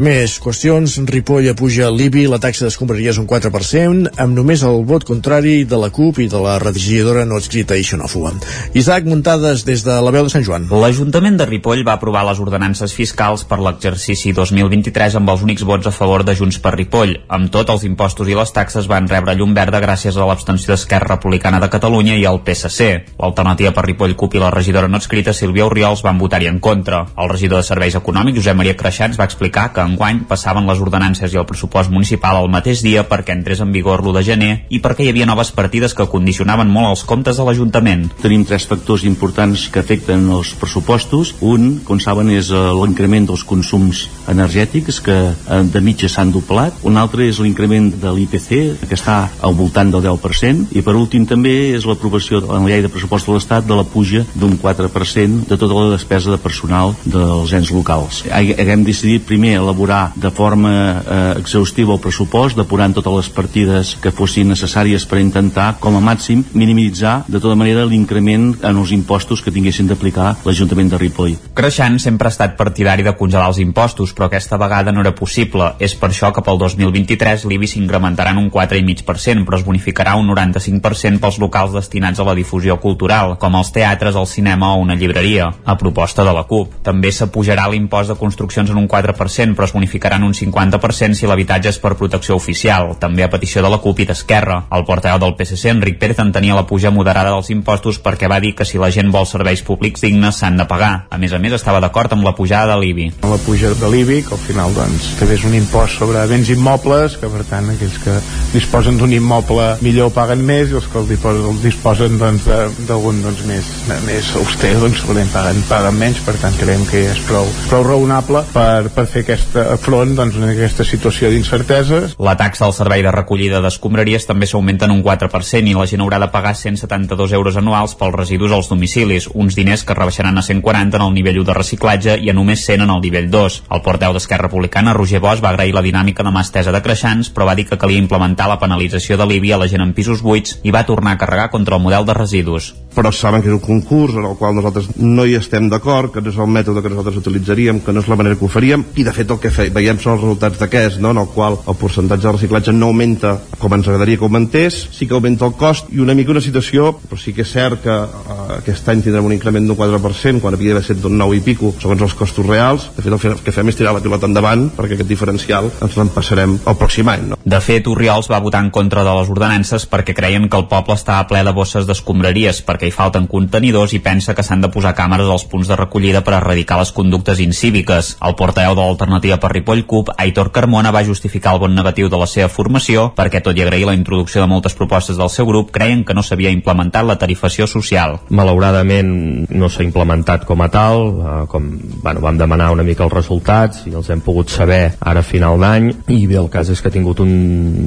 Més qüestions. Ripoll apuja l'IBI, la taxa d'escombraries un 4%, amb només el vot contrari de la CUP i de la redigidora no escrita i xenòfoba. Isaac Muntades des de la veu de Sant Joan. L'Ajuntament de Ripoll va aprovar les ordenances fiscals per l'exercici 2023 amb els únics vots a favor de Junts per Ripoll. Amb tot, els impostos i les taxes van rebre llum verda gràcies a l'abstenció d'Esquerra Republicana de Catalunya i al PSC. L'alternativa per Ripoll, CUP i la regidora no escrita Sílvia Oriols van votar-hi en contra. El regidor de Serveis Econòmics, Josep Maria Creixans, va explicar que enguany passaven les ordenances i el pressupost municipal al mateix dia perquè entrés en vigor l'1 de gener i perquè hi havia noves partides que condicionaven molt els comptes de l'Ajuntament. Tenim tres factors importants que afecten els pressupostos. Un, com saben, és eh, l'increment dels consums energètics que eh, de mitja s'han doblat. Un altre és l'increment de l'IPC que està al voltant del 10% i per últim també és l'aprovació en la llei de pressupost de l'Estat de la puja d'un 4% de tota la despesa de personal dels ens locals. Haguem decidit primer elaborar de forma eh, exhaustiva el pressupost, depurant totes les partides que fossin necessàries per intentar, com a màxim, minimitzar de tota manera l'increment en els impostos que tinguessin d'aplicar l'Ajuntament de Ripoll. Creixant sempre ha estat partidari de congelar els impostos, però aquesta vegada no era possible. És per això que pel 2023 l'IBI s'incrementarà en un 4,5%, però es bonificarà un 95% pels locals destinats a la difusió cultural, com els teatres, el cinema o una llibreria, a proposta de la CUP. També s'apujarà l'impost de construccions en un 4%, però es bonificaran un 50% si l'habitatge és per protecció oficial, també a petició de la CUP i d'Esquerra. El portaveu del PSC, Enric Pérez, entenia la puja moderada dels impostos perquè va dir que si la gent vol serveis públics dignes s'han de pagar. A més a més, estava d'acord amb la pujada de l'IBI. La puja de l'IBI, que al final doncs, també és un impost sobre béns immobles, que per tant aquells que disposen d'un immoble millor paguen més i els que el disposen, doncs, d'algun doncs, més, més auster doncs, paguen, paguen menys, per tant creiem que és prou, prou raonable per, per fer aquesta front doncs, en aquesta situació d'incerteses. La taxa al servei de recollida d'escombraries també s'augmenta en un 4% i la gent haurà de pagar 172 euros anuals pels residus als domicilis, uns diners que rebaixaran a 140 en el nivell 1 de reciclatge i a només 100 en el nivell 2. El porteu d'Esquerra Republicana, Roger Bosch, va agrair la dinàmica de mà estesa de creixants, però va dir que calia implementar la penalització de l'IBI a la gent en pisos buits i va tornar a carregar contra el model de residus. Però saben que és un concurs en el qual nosaltres no hi estem d'acord, que no és el mètode que nosaltres utilitzaríem, que no és la manera que ho faríem, i de fet el que veiem són els resultats d'aquest, no? en el qual el percentatge de reciclatge no augmenta com ens agradaria que augmentés, sí que augmenta el cost i una mica una situació, però sí que és cert que uh, aquest any tindrem un increment d'un 4%, quan havia d'haver estat d'un 9 i pico, segons els costos reals. De fet, el que fem és tirar la pilota endavant, perquè aquest diferencial ens l'empassarem el pròxim any. No? De fet, Oriols va votar en contra de les ordenances perquè creien que el poble estava ple de bosses d'escombraries, perquè hi falten contenidors i pensa que s'han de posar càmeres als punts de recollida per erradicar les conductes incíviques. El portaveu de l'alternativa per Ripoll CUP, Aitor Carmona, va justificar el bon negatiu de la seva formació perquè, tot i agrair la introducció de moltes propostes del seu grup, creien que no s'havia implementat la tarifació social. Malauradament no s'ha implementat com a tal, eh, com bueno, vam demanar una mica els resultats i els hem pogut saber ara a final d'any i bé, el cas és que ha tingut un,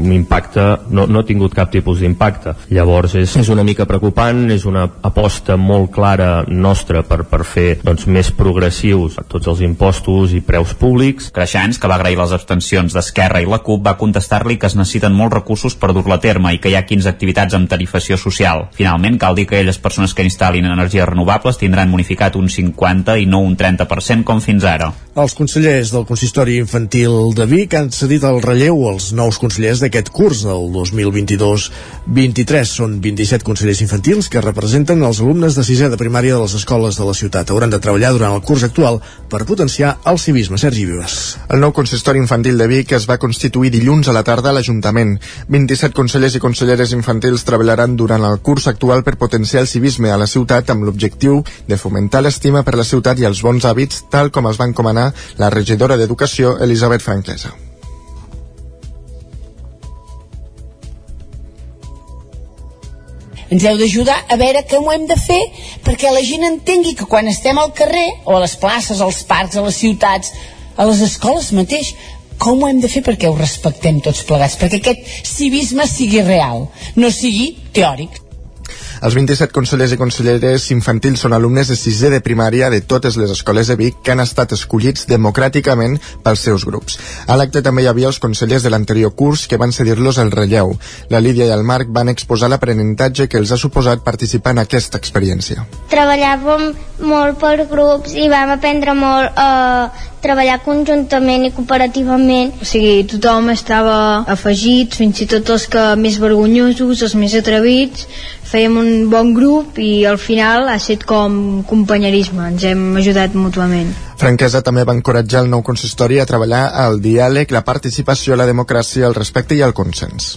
un impacte, no, no ha tingut cap tipus d'impacte. Llavors és, és una mica preocupant, és una aposta molt clara nostra per, per fer doncs, més progressius tots els impostos i preus públics. Creixants, que va agrair les abstencions d'Esquerra i la CUP, va contestar-li que es necessiten molts recursos per dur-la a terme i que hi ha 15 activitats amb tarifació social. Finalment, cal dir que aquelles persones que instal·lin energies renovables tindran bonificat un 50 i no un 30% com fins ara. Els consellers del Consistori Infantil de Vic han cedit el relleu als nous consellers d'aquest curs del 2022-23. Són 27 consellers infantils que representen els alumnes de sisè de primària de les escoles de la ciutat. Hauran de treballar durant el curs actual per potenciar el civisme. Sergi Vives. El nou consistori infantil de Vic es va constituir dilluns a la tarda a l'Ajuntament. 27 consellers i conselleres infantils treballaran durant el curs actual per potenciar el civisme a la ciutat amb l'objectiu de fomentar l'estima per la ciutat i els bons hàbits, tal com els va la regidora d'Educació, Elisabet Franquesa. ens heu d'ajudar a veure com ho hem de fer perquè la gent entengui que quan estem al carrer o a les places, als parcs, a les ciutats a les escoles mateix com ho hem de fer perquè ho respectem tots plegats perquè aquest civisme sigui real no sigui teòric els 27 consellers i conselleres infantils són alumnes de sisè de primària de totes les escoles de Vic que han estat escollits democràticament pels seus grups. A l'acte també hi havia els consellers de l'anterior curs que van cedir-los el relleu. La Lídia i el Marc van exposar l'aprenentatge que els ha suposat participar en aquesta experiència. Treballàvem molt per grups i vam aprendre molt a treballar conjuntament i cooperativament. O sigui, tothom estava afegit, fins i tot els que més vergonyosos, els més atrevits, fèiem un bon grup i al final ha estat com companyerisme, ens hem ajudat mútuament. Franquesa també va encoratjar el nou consistori a treballar al diàleg, la participació, la democràcia, el respecte i el consens.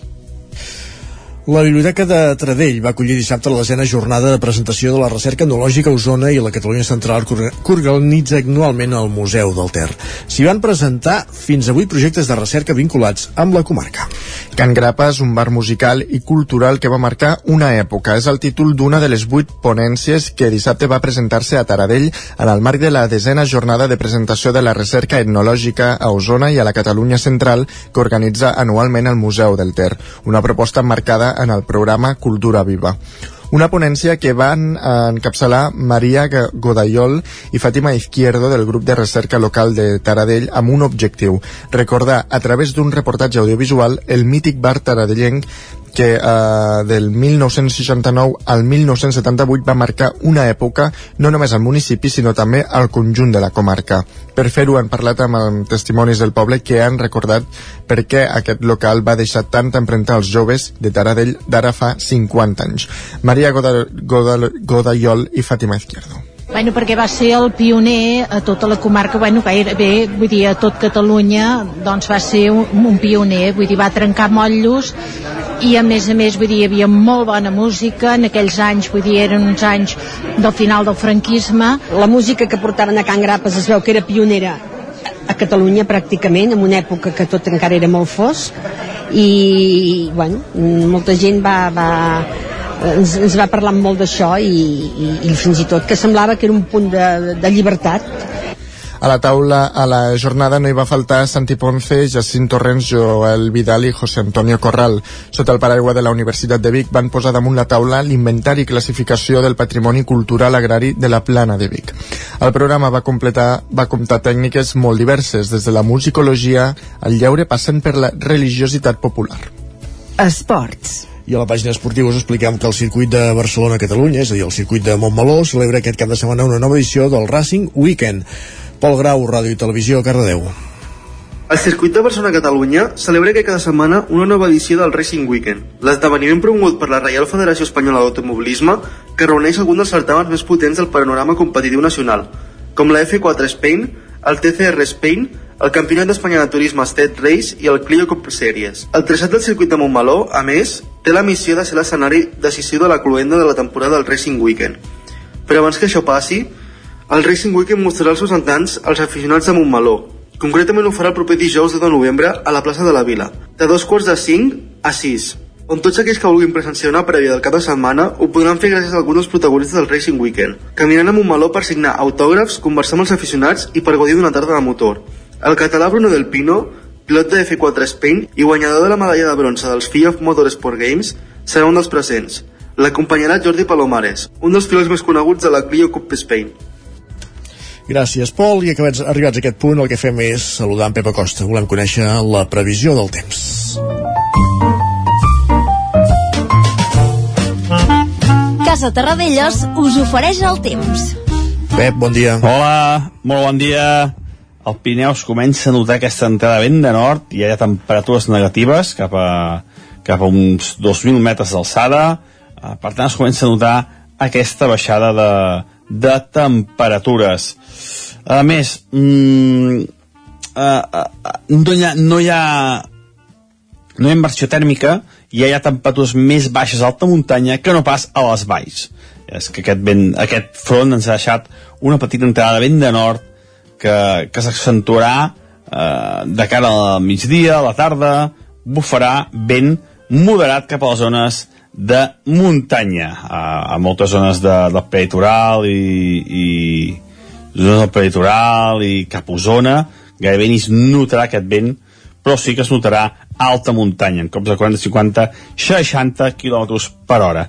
La Biblioteca de Tradell va acollir dissabte la desena jornada de presentació de la recerca etnològica a Osona i la Catalunya Central que organitza anualment el Museu del Ter. S'hi van presentar fins a vuit projectes de recerca vinculats amb la comarca. Can Grapa és un bar musical i cultural que va marcar una època. És el títol d'una de les vuit ponències que dissabte va presentar-se a Taradell en el marc de la desena jornada de presentació de la recerca etnològica a Osona i a la Catalunya Central que organitza anualment el Museu del Ter. Una proposta marcada en el programa Cultura Viva. Una ponència que van encapçalar Maria Godayol i Fàtima Izquierdo del grup de recerca local de Taradell amb un objectiu, recordar a través d'un reportatge audiovisual el mític bar taradellenc que eh, del 1969 al 1978 va marcar una època no només al municipi sinó també al conjunt de la comarca. Per fer-ho han parlat amb, testimonis del poble que han recordat per què aquest local va deixar tanta empremta als joves de Taradell d'ara fa 50 anys. Maria Goda, Goda, Godayol i Fàtima Izquierdo. Bueno, perquè va ser el pioner a tota la comarca, bueno, gairebé, vull dir, a tot Catalunya, doncs va ser un, un pioner, vull dir, va trencar motllos i a més a més, vull dir, hi havia molt bona música en aquells anys, vull dir, eren uns anys del final del franquisme. La música que portaven a Can Grapes es veu que era pionera a Catalunya pràcticament, en una època que tot encara era molt fosc i, bueno, molta gent va, va, ens, ens va parlar molt d'això i, i, i fins i tot que semblava que era un punt de, de llibertat a la taula, a la jornada no hi va faltar Santi Ponce, Jacint Torrents, Joel Vidal i José Antonio Corral. Sota el paraigua de la Universitat de Vic van posar damunt la taula l'inventari i classificació del patrimoni cultural agrari de la Plana de Vic. El programa va, completar, va comptar tècniques molt diverses, des de la musicologia al lleure passant per la religiositat popular. Esports. I a la pàgina esportiva us expliquem que el circuit de Barcelona-Catalunya, és a dir, el circuit de Montmeló, celebra aquest cap de setmana una nova edició del Racing Weekend. Pol Grau, Ràdio i Televisió, Cardedeu. El circuit de Barcelona-Catalunya celebra que cada setmana una nova edició del Racing Weekend, l'esdeveniment promogut per la Reial Federació Espanyola d'Automobilisme que reuneix alguns dels certàmens més potents del panorama competitiu nacional, com la F4 Spain, el TCR Spain, el Campionat d'Espanya de Turisme State Race i el Clio Cup Series. El traçat del circuit de Montmeló, a més, té la missió de ser l'escenari decisiu de la cluenda de la temporada del Racing Weekend. Però abans que això passi, el Racing Weekend mostrarà els seus andants als aficionats de Montmeló. Concretament ho farà el proper dijous de novembre a la plaça de la Vila, de dos quarts de cinc a sis, on tots aquells que vulguin presenciar una prèvia del cap de setmana ho podran fer gràcies a alguns dels protagonistes del Racing Weekend, caminant a Montmeló per signar autògrafs, conversar amb els aficionats i per gaudir d'una tarda de motor. El català Bruno del Pino, pilot de F4 Spain i guanyador de la medalla de bronze dels FIA Motorsport Games, serà un dels presents. L'acompanyarà Jordi Palomares, un dels pilots més coneguts de la Clio Cup Spain. Gràcies, Pol. I acabats, arribats a aquest punt, el que fem és saludar en Pep Acosta. Volem conèixer la previsió del temps. Casa Terradellos us ofereix el temps. Pep, bon dia. Hola, molt bon dia. Al Pirineu es comença a notar aquesta entrada vent de nord i hi ha temperatures negatives cap a, cap a uns 2.000 metres d'alçada. Eh, Per tant, es comença a notar aquesta baixada de, de temperatures. A més, mm, uh, uh, no, hi ha, no hi ha no hi ha inversió tèrmica i hi ha temperatures més baixes a alta muntanya que no pas a les valls. És que aquest, vent, aquest front ens ha deixat una petita entrada de vent de nord que, que s'accentuarà eh, de cara al migdia, a la tarda, bufarà vent moderat cap a les zones de muntanya, a, a moltes zones de, del peritoral i, i zones del peritoral i cap a Osona, gairebé ni es notarà aquest vent, però sí que es notarà alta muntanya, en cops de 40, 50, 60 km per hora.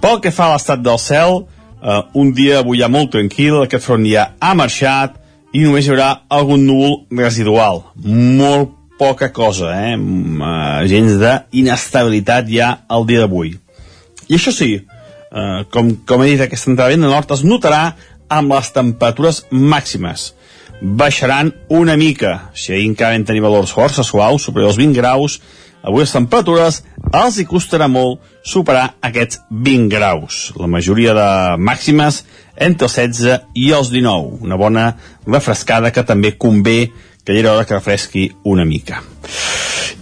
Pel que fa a l'estat del cel, eh, un dia avui ja molt tranquil, aquest front ja ha marxat i només hi haurà algun núvol residual. Molt poca cosa, eh? Mm, eh gens d'inestabilitat ja el dia d'avui. I això sí, eh, com, com he dit, aquesta entrada de nord es notarà amb les temperatures màximes. Baixaran una mica, si ahir encara vam tenir valors força suaus, superior als 20 graus, avui les temperatures els hi costarà molt superar aquests 20 graus. La majoria de màximes entre els 16 i els 19. Una bona refrescada que també convé que hi era hora que refresqui una mica.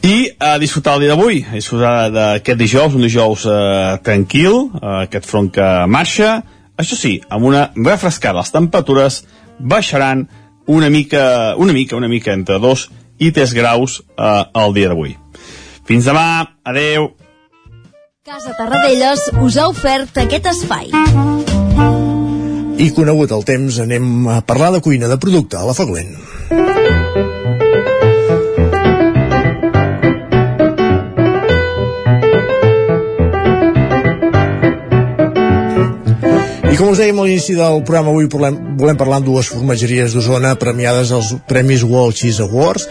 I a disfrutar el dia d'avui, a disfrutar d'aquest dijous, un dijous eh, tranquil, eh, aquest front que marxa, això sí, amb una refrescada, les temperatures baixaran una mica, una mica, una mica entre 2 i 3 graus eh, el dia d'avui. Fins demà, adeu. Casa Tarradellas us ha ofert aquest espai. I conegut el temps, anem a parlar de cuina de producte a la Foglent. I com us dèiem a l'inici del programa, avui volem, volem parlar amb dues formatgeries d'Osona premiades als Premis World Cheese Awards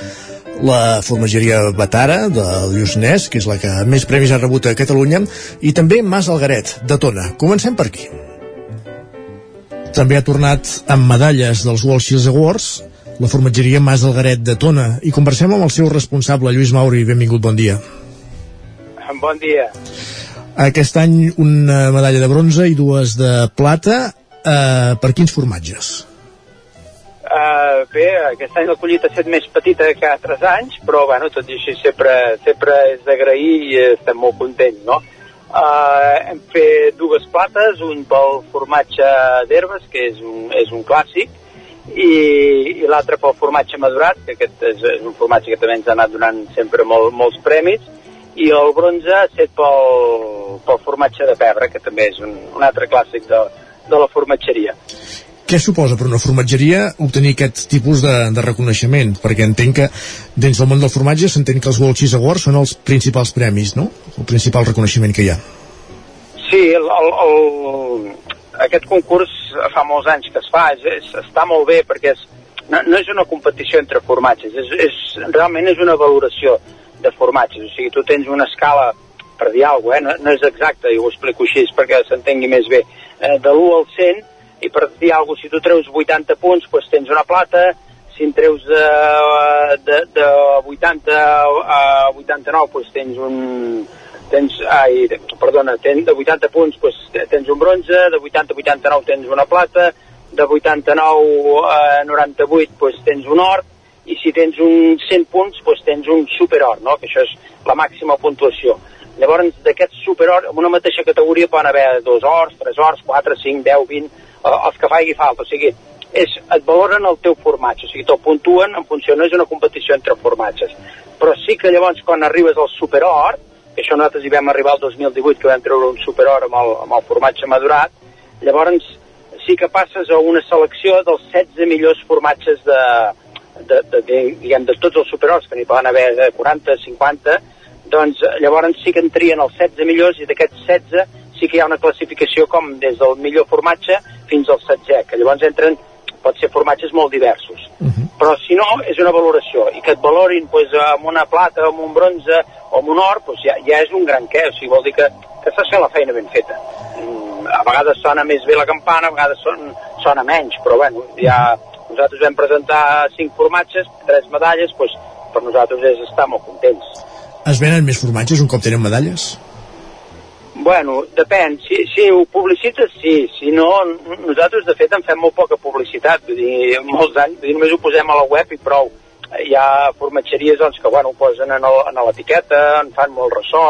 la formageria Batara de Lluçanès, que és la que més premis ha rebut a Catalunya, i també Mas Algaret, de Tona. Comencem per aquí. També ha tornat amb medalles dels World Cheese Awards la formatgeria Mas Algaret de Tona i conversem amb el seu responsable, Lluís Mauri. Benvingut, bon dia. Bon dia. Aquest any una medalla de bronze i dues de plata. eh, per quins formatges? Uh, bé, aquest any la collita ha estat més petita que altres anys, però bueno, tot i així sempre, sempre és d'agrair i estem molt contents, no? Uh, hem fet dues plates, un pel formatge d'herbes, que és un, és un clàssic, i, i l'altre pel formatge madurat, que aquest és, és un formatge que també ens ha anat donant sempre molt, molts premis, i el bronze ha estat pel, pel formatge de pebre, que també és un, un altre clàssic de, de la formatgeria. Què suposa per una formatgeria obtenir aquest tipus de, de reconeixement? Perquè entenc que dins del món del formatge s'entén que els World Cheese Awards són els principals premis, no? El principal reconeixement que hi ha. Sí, el, el, el, aquest concurs fa molts anys que es fa, és, és, està molt bé perquè és, no, no és una competició entre formatges, és, és, realment és una valoració de formatges, o sigui, tu tens una escala per dir alguna cosa, eh? no, no és exacte, i ho explico així perquè s'entengui més bé, eh, de l'1 al 100 i per dir alguna cosa, si tu treus 80 punts, doncs tens una plata, si en treus de, de, de 80 a 89, doncs tens un, tens, ai, perdona, ten, de 80 punts doncs tens un bronze, de 80 a 89 tens una plata, de 89 a 98 doncs tens un or, i si tens un 100 punts doncs tens un superor, no? que això és la màxima puntuació. Llavors, d'aquest superor, en una mateixa categoria poden haver dos ors, tres ors, quatre, cinc, deu, vint, eh, els que faci falta. O sigui, és, et valoren el teu formatge, o sigui, te'l puntuen en funció, no és una competició entre formatges. Però sí que llavors, quan arribes al superor, que això nosaltres hi vam arribar el 2018, que vam treure un superor amb el, amb el formatge madurat, llavors sí que passes a una selecció dels 16 millors formatges de, de, de, de, diguem, de tots els superors, que n'hi poden haver de 40, 50, doncs llavors sí que entrien els 16 millors i d'aquests 16 sí que hi ha una classificació com des del millor formatge fins al 16, que llavors entren pot ser formatges molt diversos. Uh -huh. Però si no, és una valoració, i que et valorin pues, amb una plata, amb un bronze o amb un or, pues, ja, ja és un gran què, o sigui, vol dir que, que estàs fent la feina ben feta. Mm, a vegades sona més bé la campana, a vegades son, sona menys, però bueno, ja nosaltres vam presentar cinc formatges, tres medalles, doncs per nosaltres és estar molt contents. Es venen més formatges un cop tenen medalles? Bueno, depèn. Si, si ho publicites, sí. Si no, nosaltres, de fet, en fem molt poca publicitat. Vull dir, molts anys, vull dir, només ho posem a la web i prou. Hi ha formatgeries doncs, que bueno, ho posen en l'etiqueta, en fan molt ressò,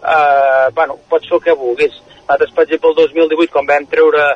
eh, bueno, pots fer el que vulguis. Nosaltres, per exemple, el 2018, quan vam treure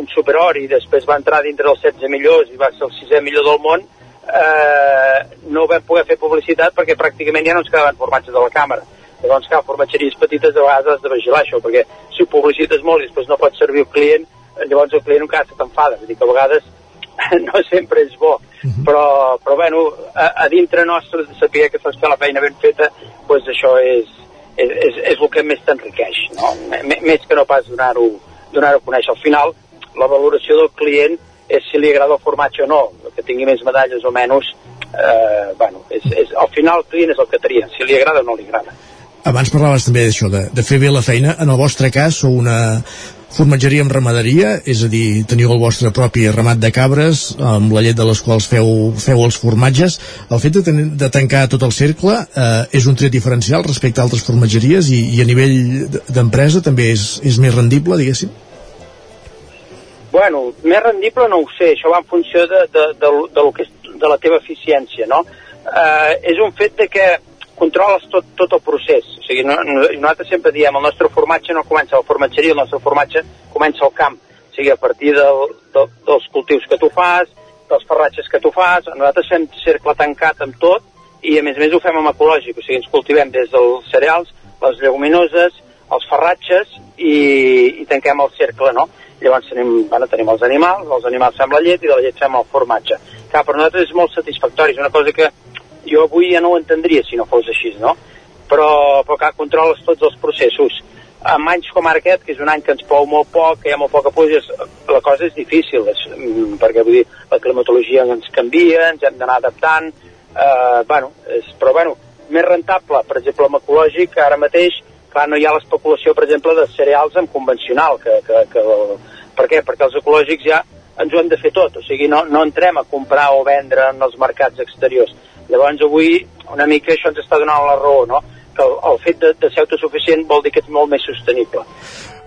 un superor i després va entrar dintre dels 16 millors i va ser el sisè millor del món, eh, no vam poder fer publicitat perquè pràcticament ja no ens quedaven formatges de la càmera Llavors, clar, formatgeries petites de vegades has de vigilar això, perquè si ho publicites molt i després no pots servir el client, llavors el client encara se t'enfada. Vull dir que a vegades [laughs] no sempre és bo. Uh -huh. però, però bueno, a, a dintre nostre de saber que fas fer la feina ben feta, doncs això és, és, és, és el que més t'enriqueix, no? M més que no pas donar-ho donar, a conèixer. Al final, la valoració del client és si li agrada el formatge o no, que tingui més medalles o menys, eh, bueno, és, és, al final el client és el que tria, si li agrada o no li agrada. Abans parlaves també d'això, de, de fer bé la feina. En el vostre cas, sou una formatgeria amb ramaderia, és a dir, teniu el vostre propi ramat de cabres, amb la llet de les quals feu, feu els formatges. El fet de, ten de tancar tot el cercle eh, és un tret diferencial respecte a altres formatgeries i, i a nivell d'empresa també és, és més rendible, diguéssim? Bueno, més rendible no ho sé, això va en funció de, de, de, de, de, lo que és, de la teva eficiència, no? Eh, és un fet de que controles tot, tot el procés. O sigui, no, no, nosaltres sempre diem, el nostre formatge no comença a la formatgeria, el nostre formatge comença al camp. O sigui, a partir del, del, dels cultius que tu fas, dels ferratges que tu fas, nosaltres fem cercle tancat amb tot i a més a més ho fem amb ecològic, o sigui, ens cultivem des dels cereals, les lleguminoses, els ferratges i, i tanquem el cercle, no? Llavors tenim, bueno, tenim els animals, els animals fem la llet i de la llet fem el formatge. Clar, per nosaltres és molt satisfactori, és una cosa que jo avui ja no ho entendria si no fos així, no? Però, però clar, controles tots els processos. En anys com ara aquest, que és un any que ens plou molt poc, que hi ha molt poca pluja, la cosa és difícil, és, mm, perquè vull dir, la climatologia ens canvia, ens hem d'anar adaptant, eh, bueno, és, però bueno, més rentable, per exemple, amb ecològic, ara mateix, clar, no hi ha l'especulació, per exemple, de cereals en convencional, que, que, que, per què? Perquè els ecològics ja ens ho hem de fer tot, o sigui, no, no entrem a comprar o vendre en els mercats exteriors. Llavors avui una mica això ens està donant la raó, no? que el, el fet de, de ser autosuficient vol dir que ets molt més sostenible.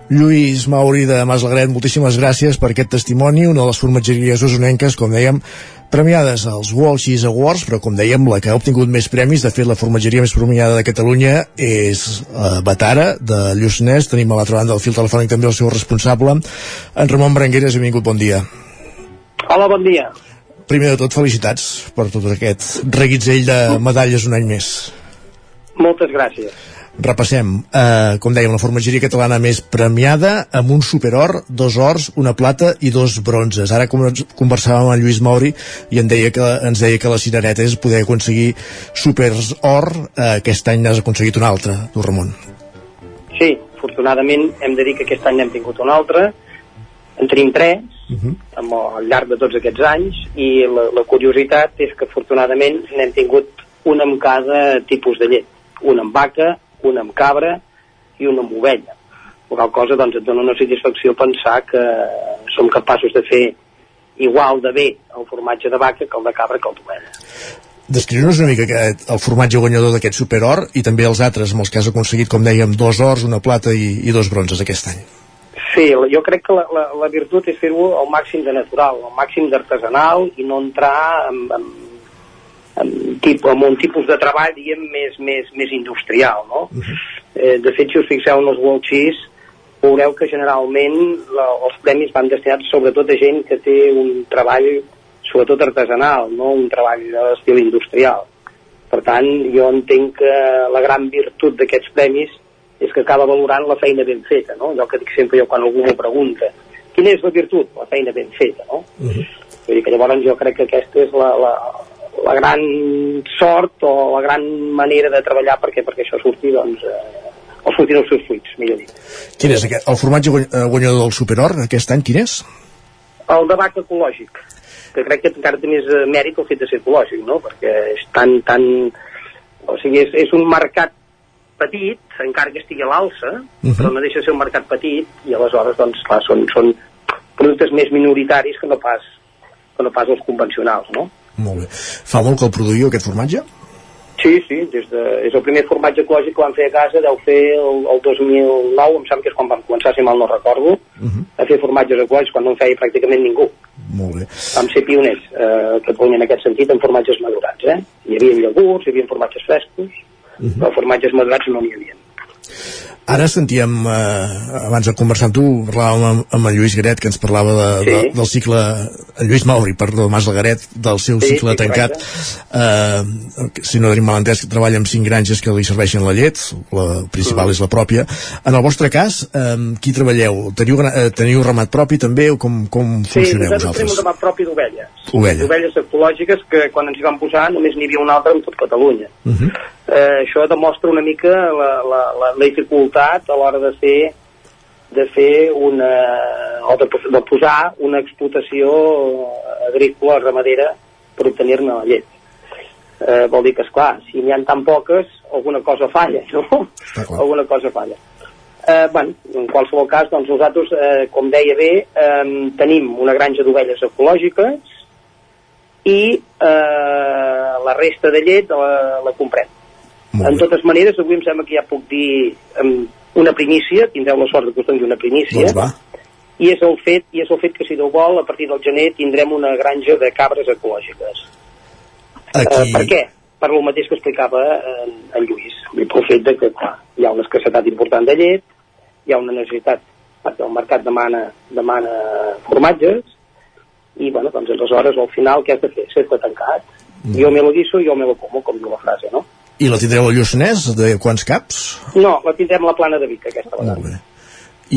Lluís Mauri de Maslagret, moltíssimes gràcies per aquest testimoni, una de les formatgeries usonenques, com dèiem, premiades als World Cheese Awards, però com dèiem, la que ha obtingut més premis, de fet la formatgeria més premiada de Catalunya és eh, Batara, de Lluçanès, tenim a l'altra banda del fil telefònic també el seu responsable, en Ramon Berengueres, benvingut, bon dia. Hola, bon dia. Primer de tot, felicitats per tot aquest reguitzell de medalles un any més. Moltes gràcies. Repassem, eh, com dèiem, la formatgeria catalana més premiada amb un superor, dos ors, una plata i dos bronzes. Ara conversàvem amb Lluís Mauri i en deia que, ens deia que la cirereta és poder aconseguir supers or, eh, aquest any n'has aconseguit un altre, tu Ramon. Sí, afortunadament hem de dir que aquest any n'hem tingut un altre, en tenim tres, uh -huh. amb, al llarg de tots aquests anys, i la, la curiositat és que afortunadament n'hem tingut un amb cada tipus de llet. Un amb vaca, un amb cabra i un amb ovella. La qual cosa doncs, et dona una satisfacció pensar que som capaços de fer igual de bé el formatge de vaca que el de cabra que el d'ovella. Descriu-nos una mica aquest, el formatge guanyador d'aquest superor i també els altres amb els que has aconseguit, com dèiem, dos ors, una plata i, i dos bronzes aquest any. Sí, jo crec que la, la, la virtut és fer-ho al màxim de natural, al màxim d'artesanal i no entrar en, en amb, tipus, amb un tipus de treball diguem, més, més, més industrial no? Uh -huh. eh, de fet si us fixeu en els World Cheese veureu que generalment la, els premis van destinats sobretot a gent que té un treball sobretot artesanal no un treball d'estil industrial per tant jo entenc que la gran virtut d'aquests premis és que acaba valorant la feina ben feta no? allò que dic sempre jo quan algú m'ho pregunta quina és la virtut? la feina ben feta no? Uh -huh. Vull dir que llavors jo crec que aquesta és la, la, la gran sort o la gran manera de treballar perquè perquè això surti doncs eh, o surtin els seus fruits, millor dit. Quin és aquest? El formatge eh, guanyador del Superor aquest any, quin és? El de vaca ecològic, que crec que encara té més eh, mèrit el fet de ser ecològic, no? Perquè és tan, tan... O sigui, és, és un mercat petit, encara que estigui a l'alça, uh -huh. però no deixa de ser un mercat petit, i aleshores, doncs, clar, són, són productes més minoritaris que no pas, que no pas els convencionals, no? Molt bé. Fa molt que el produïu, aquest formatge? Sí, sí, des de, és el primer formatge ecològic que vam fer a casa, deu fer el, el 2009, em sembla que és quan vam començar, si mal no recordo, uh -huh. a fer formatges ecològics, quan no en feia pràcticament ningú. Molt bé. Vam ser pioners eh, a Catalunya en aquest sentit en formatges madurats, eh? Hi havia llegurs, hi havia formatges frescos, uh -huh. però formatges madurats no n'hi havia. Ara sentíem, eh, abans de conversar amb tu, parlàvem amb, amb en Lluís Garet, que ens parlava de, sí. de, del cicle, en Lluís Mauri, perdó, Mas Garet, del seu sí, cicle sí, tancat. Eh, si no tenim malentès, que treballa amb cinc granges que li serveixen la llet, la principal mm. és la pròpia. En el vostre cas, eh, qui treballeu? Teniu, eh, teniu ramat propi també o com, com sí, funcioneu vosaltres? Sí, tenim un ramat propi d'ovelles. Ovella. Ovelles ecològiques que quan ens hi van posar només n'hi havia una altra en tot Catalunya. Uh mhm. -huh eh, això demostra una mica la, la, la, la dificultat a l'hora de fer de fer una o de, de posar una explotació agrícola ramadera per obtenir-ne la llet. Eh, vol dir que és clar si n'hi ha tan poques alguna cosa falla no? alguna cosa falla. Eh, bueno, en qualsevol cas doncs nosaltres eh, com deia bé eh, tenim una granja d'ovelles ecològiques i eh, la resta de llet la, la comprem en totes maneres, avui em sembla que ja puc dir um, una primícia, tindreu la sort de que us doni una primícia, doncs va. i és, el fet, i és el fet que, si Déu vol, a partir del gener tindrem una granja de cabres ecològiques. Aquí... Uh, per què? Per lo mateix que explicava en, en Lluís. Pel fet de que, clar, hi ha una escassetat important de llet, hi ha una necessitat, perquè el mercat demana, demana formatges, i, bueno, doncs, aleshores, al final, què has de fer? Ser-te tancat. Mm. Jo me lo guiso, jo me lo como, com diu la frase, no? I la tindreu al Lluçanès? De quants caps? No, la tindrem a la plana de Vic aquesta vegada. Molt bé.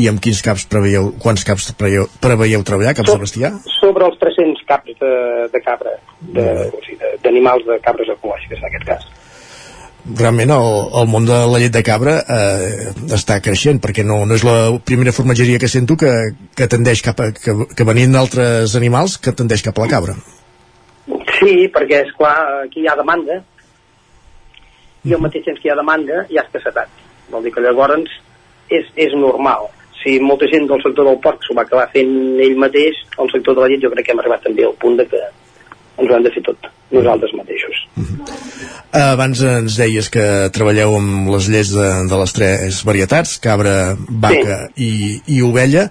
I amb quins caps preveieu, quants caps preveieu, preveieu treballar, caps so, de bestiar? Sobre els 300 caps de, de cabra, d'animals de, de, de cabres ecològiques en aquest cas. Realment el, el món de la llet de cabra eh, està creixent perquè no, no és la primera formatgeria que sento que, que tendeix cap a, que, que venint d'altres animals que tendeix cap a la cabra. Sí, perquè és clar, aquí hi ha demanda i al mateix temps que hi ha demanda hi ha escassetat. Vol dir que llavors és, és normal. Si molta gent del sector del porc s'ho va acabar fent ell mateix, el sector de la llet jo crec que hem arribat també al punt de que ens ho hem de fer tot, nosaltres mateixos. Abans ens deies que treballeu amb les llets de, de les tres varietats, cabra, vaca sí. i, i ovella.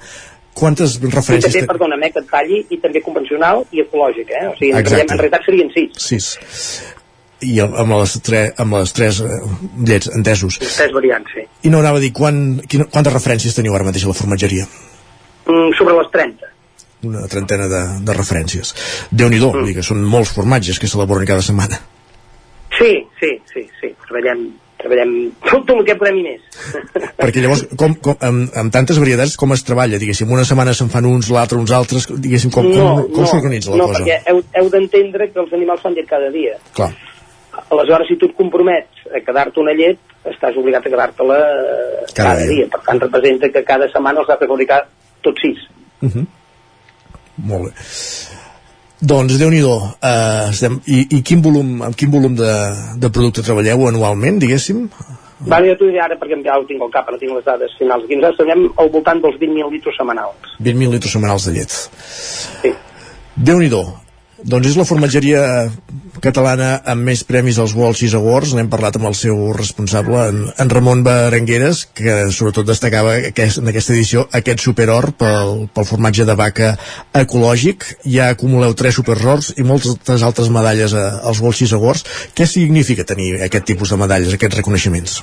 Quantes I referències... també, te- perdona'm, eh, que et talli, i també convencional i ecològic, eh? O sigui, en, Exacte. en realitat serien sis. Sis. I amb les, tre, amb les tres llets, entesos. Tres variants, sí. I no anava a dir quan, quina, quantes referències teniu ara mateix a la formatgeria? Mm, sobre les 30. Una trentena de, de referències. Déu-n'hi-do, mm. que són molts formatges que s'elaboren cada setmana. Sí, sí, sí, sí. Treballem, treballem tot el que podem i més. [laughs] Perquè llavors, com, com, amb, amb tantes varietats, com es treballa? Diguéssim, una setmana se'n fan uns, l'altra uns altres, diguéssim, com, com, com s'organitza la no, cosa? perquè heu, heu d'entendre que els animals fan llet cada dia. Clar. Aleshores, si tu et compromets a quedar-te una llet, estàs obligat a quedar-te-la eh, Cada cada, dia. dia. Per tant, representa que cada setmana els has de fabricar tots sis. Uh -huh. Molt bé. Doncs, déu nhi uh, estem... I, I quin volum, amb quin volum de, de producte treballeu anualment, diguéssim? Va, jo t'ho diré ara perquè ja ho tinc al cap, no tinc les dades finals. Aquí nosaltres treballem al voltant dels 20.000 litres setmanals. 20.000 litres setmanals de llet. Sí. déu nhi Doncs és la formatgeria catalana amb més premis als World Cheese Awards. N'hem parlat amb el seu responsable, en, en Ramon Berengueres, que sobretot destacava aquest, en aquesta edició aquest superor pel, pel formatge de vaca ecològic. Ja acumuleu tres superors i moltes altres medalles a, als World Cheese Awards. Què significa tenir aquest tipus de medalles, aquests reconeixements?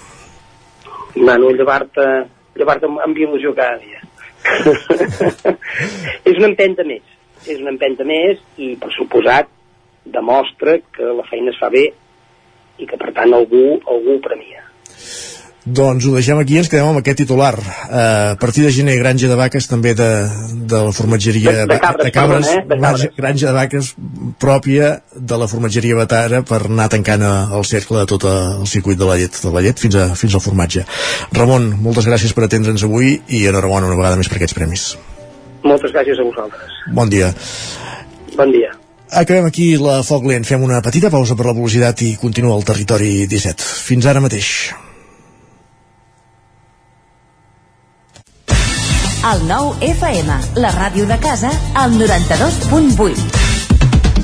Bueno, llevar-te llevar amb, amb il·lusió cada dia. [laughs] és una empenta més. És una empenta més i, per suposat, demostra que la feina es fa bé i que, per tant, algú, algú premia. Doncs ho deixem aquí i ens quedem amb aquest titular. Uh, a partir de gener, granja de vaques també de, de la formatgeria... De- de cabres, de cabres, perdona, eh? De cabres. granja, de vaques pròpia de la formatgeria Batara per anar tancant el cercle de tot el circuit de la llet, de la llet fins, a, fins al formatge. Ramon, moltes gràcies per atendre'ns avui i enhorabona una vegada més per aquests premis. Moltes gràcies a vosaltres. Bon dia. Bon dia. Acabem aquí la Foc Lent. Fem una petita pausa per la velocitat i continua el territori 17. Fins ara mateix. El nou FM, la ràdio de casa, al 92.8.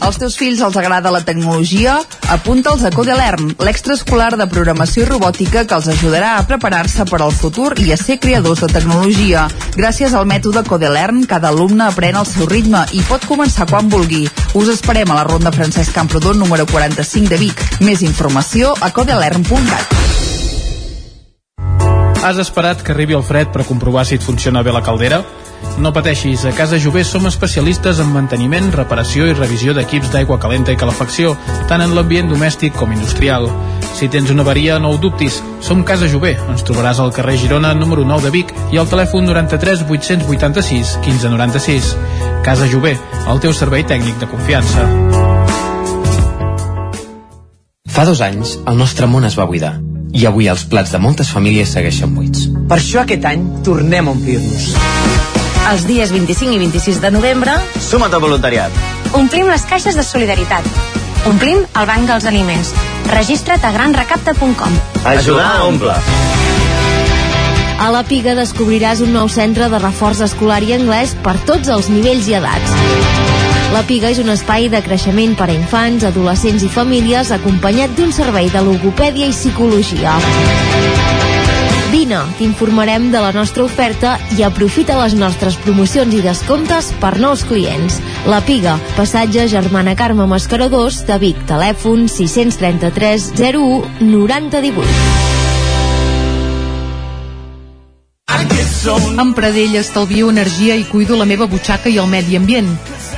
Als teus fills els agrada la tecnologia? Apunta'ls a Codelern, l'extraescolar de programació i robòtica que els ajudarà a preparar-se per al futur i a ser creadors de tecnologia. Gràcies al mètode Codelern, cada alumne aprèn al seu ritme i pot començar quan vulgui. Us esperem a la Ronda Francesc Camprodon número 45 de Vic. Més informació a codelern.cat. Has esperat que arribi el fred per comprovar si et funciona bé la caldera? No pateixis, a Casa Jové som especialistes en manteniment, reparació i revisió d'equips d'aigua calenta i calefacció, tant en l'ambient domèstic com industrial. Si tens una avaria, no ho dubtis. Som Casa Jové. Ens trobaràs al carrer Girona, número 9 de Vic, i al telèfon 93 886 1596. Casa Jové, el teu servei tècnic de confiança. Fa dos anys, el nostre món es va buidar i avui els plats de moltes famílies segueixen buits. Per això aquest any tornem a omplir-nos. Els dies 25 i 26 de novembre Suma't al voluntariat. omplim les caixes de solidaritat. Omplim el banc dels aliments. Registra't a granrecapta.com. Ajudar a omple. A la Piga descobriràs un nou centre de reforç escolar i anglès per tots els nivells i edats. La Piga és un espai de creixement per a infants, adolescents i famílies acompanyat d'un servei de logopèdia i psicologia. Vine, t'informarem de la nostra oferta i aprofita les nostres promocions i descomptes per nous clients. La Piga, passatge Germana Carme Mascaradors de Vic, telèfon 633 01 9018. Amb Pradell estalvio energia i cuido la meva butxaca i el medi ambient.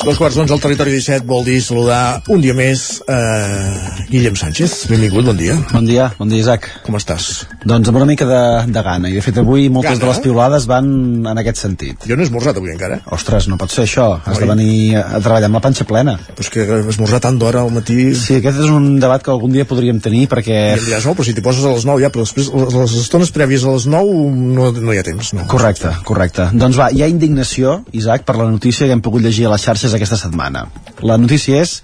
Dos quarts d'onze al territori 17 vol dir saludar un dia més eh, Guillem Sánchez. Benvingut, bon dia. Bon dia, bon dia Isaac. Com estàs? Doncs amb una mica de, de gana, i de fet avui moltes Gana? de les piulades van en aquest sentit. Jo no he esmorzat avui encara. Ostres, no pot ser això, has Oi. de venir a treballar amb la panxa plena. Però és que esmorzar tant d'hora al matí... Sí, aquest és un debat que algun dia podríem tenir perquè... I em diràs, no, però si t'hi poses a les 9 ja, però després les, les estones prèvies a les 9 no, no hi ha temps, no. Correcte, correcte. Doncs va, hi ha indignació, Isaac, per la notícia que hem pogut llegir a les xarxes aquesta setmana. La notícia és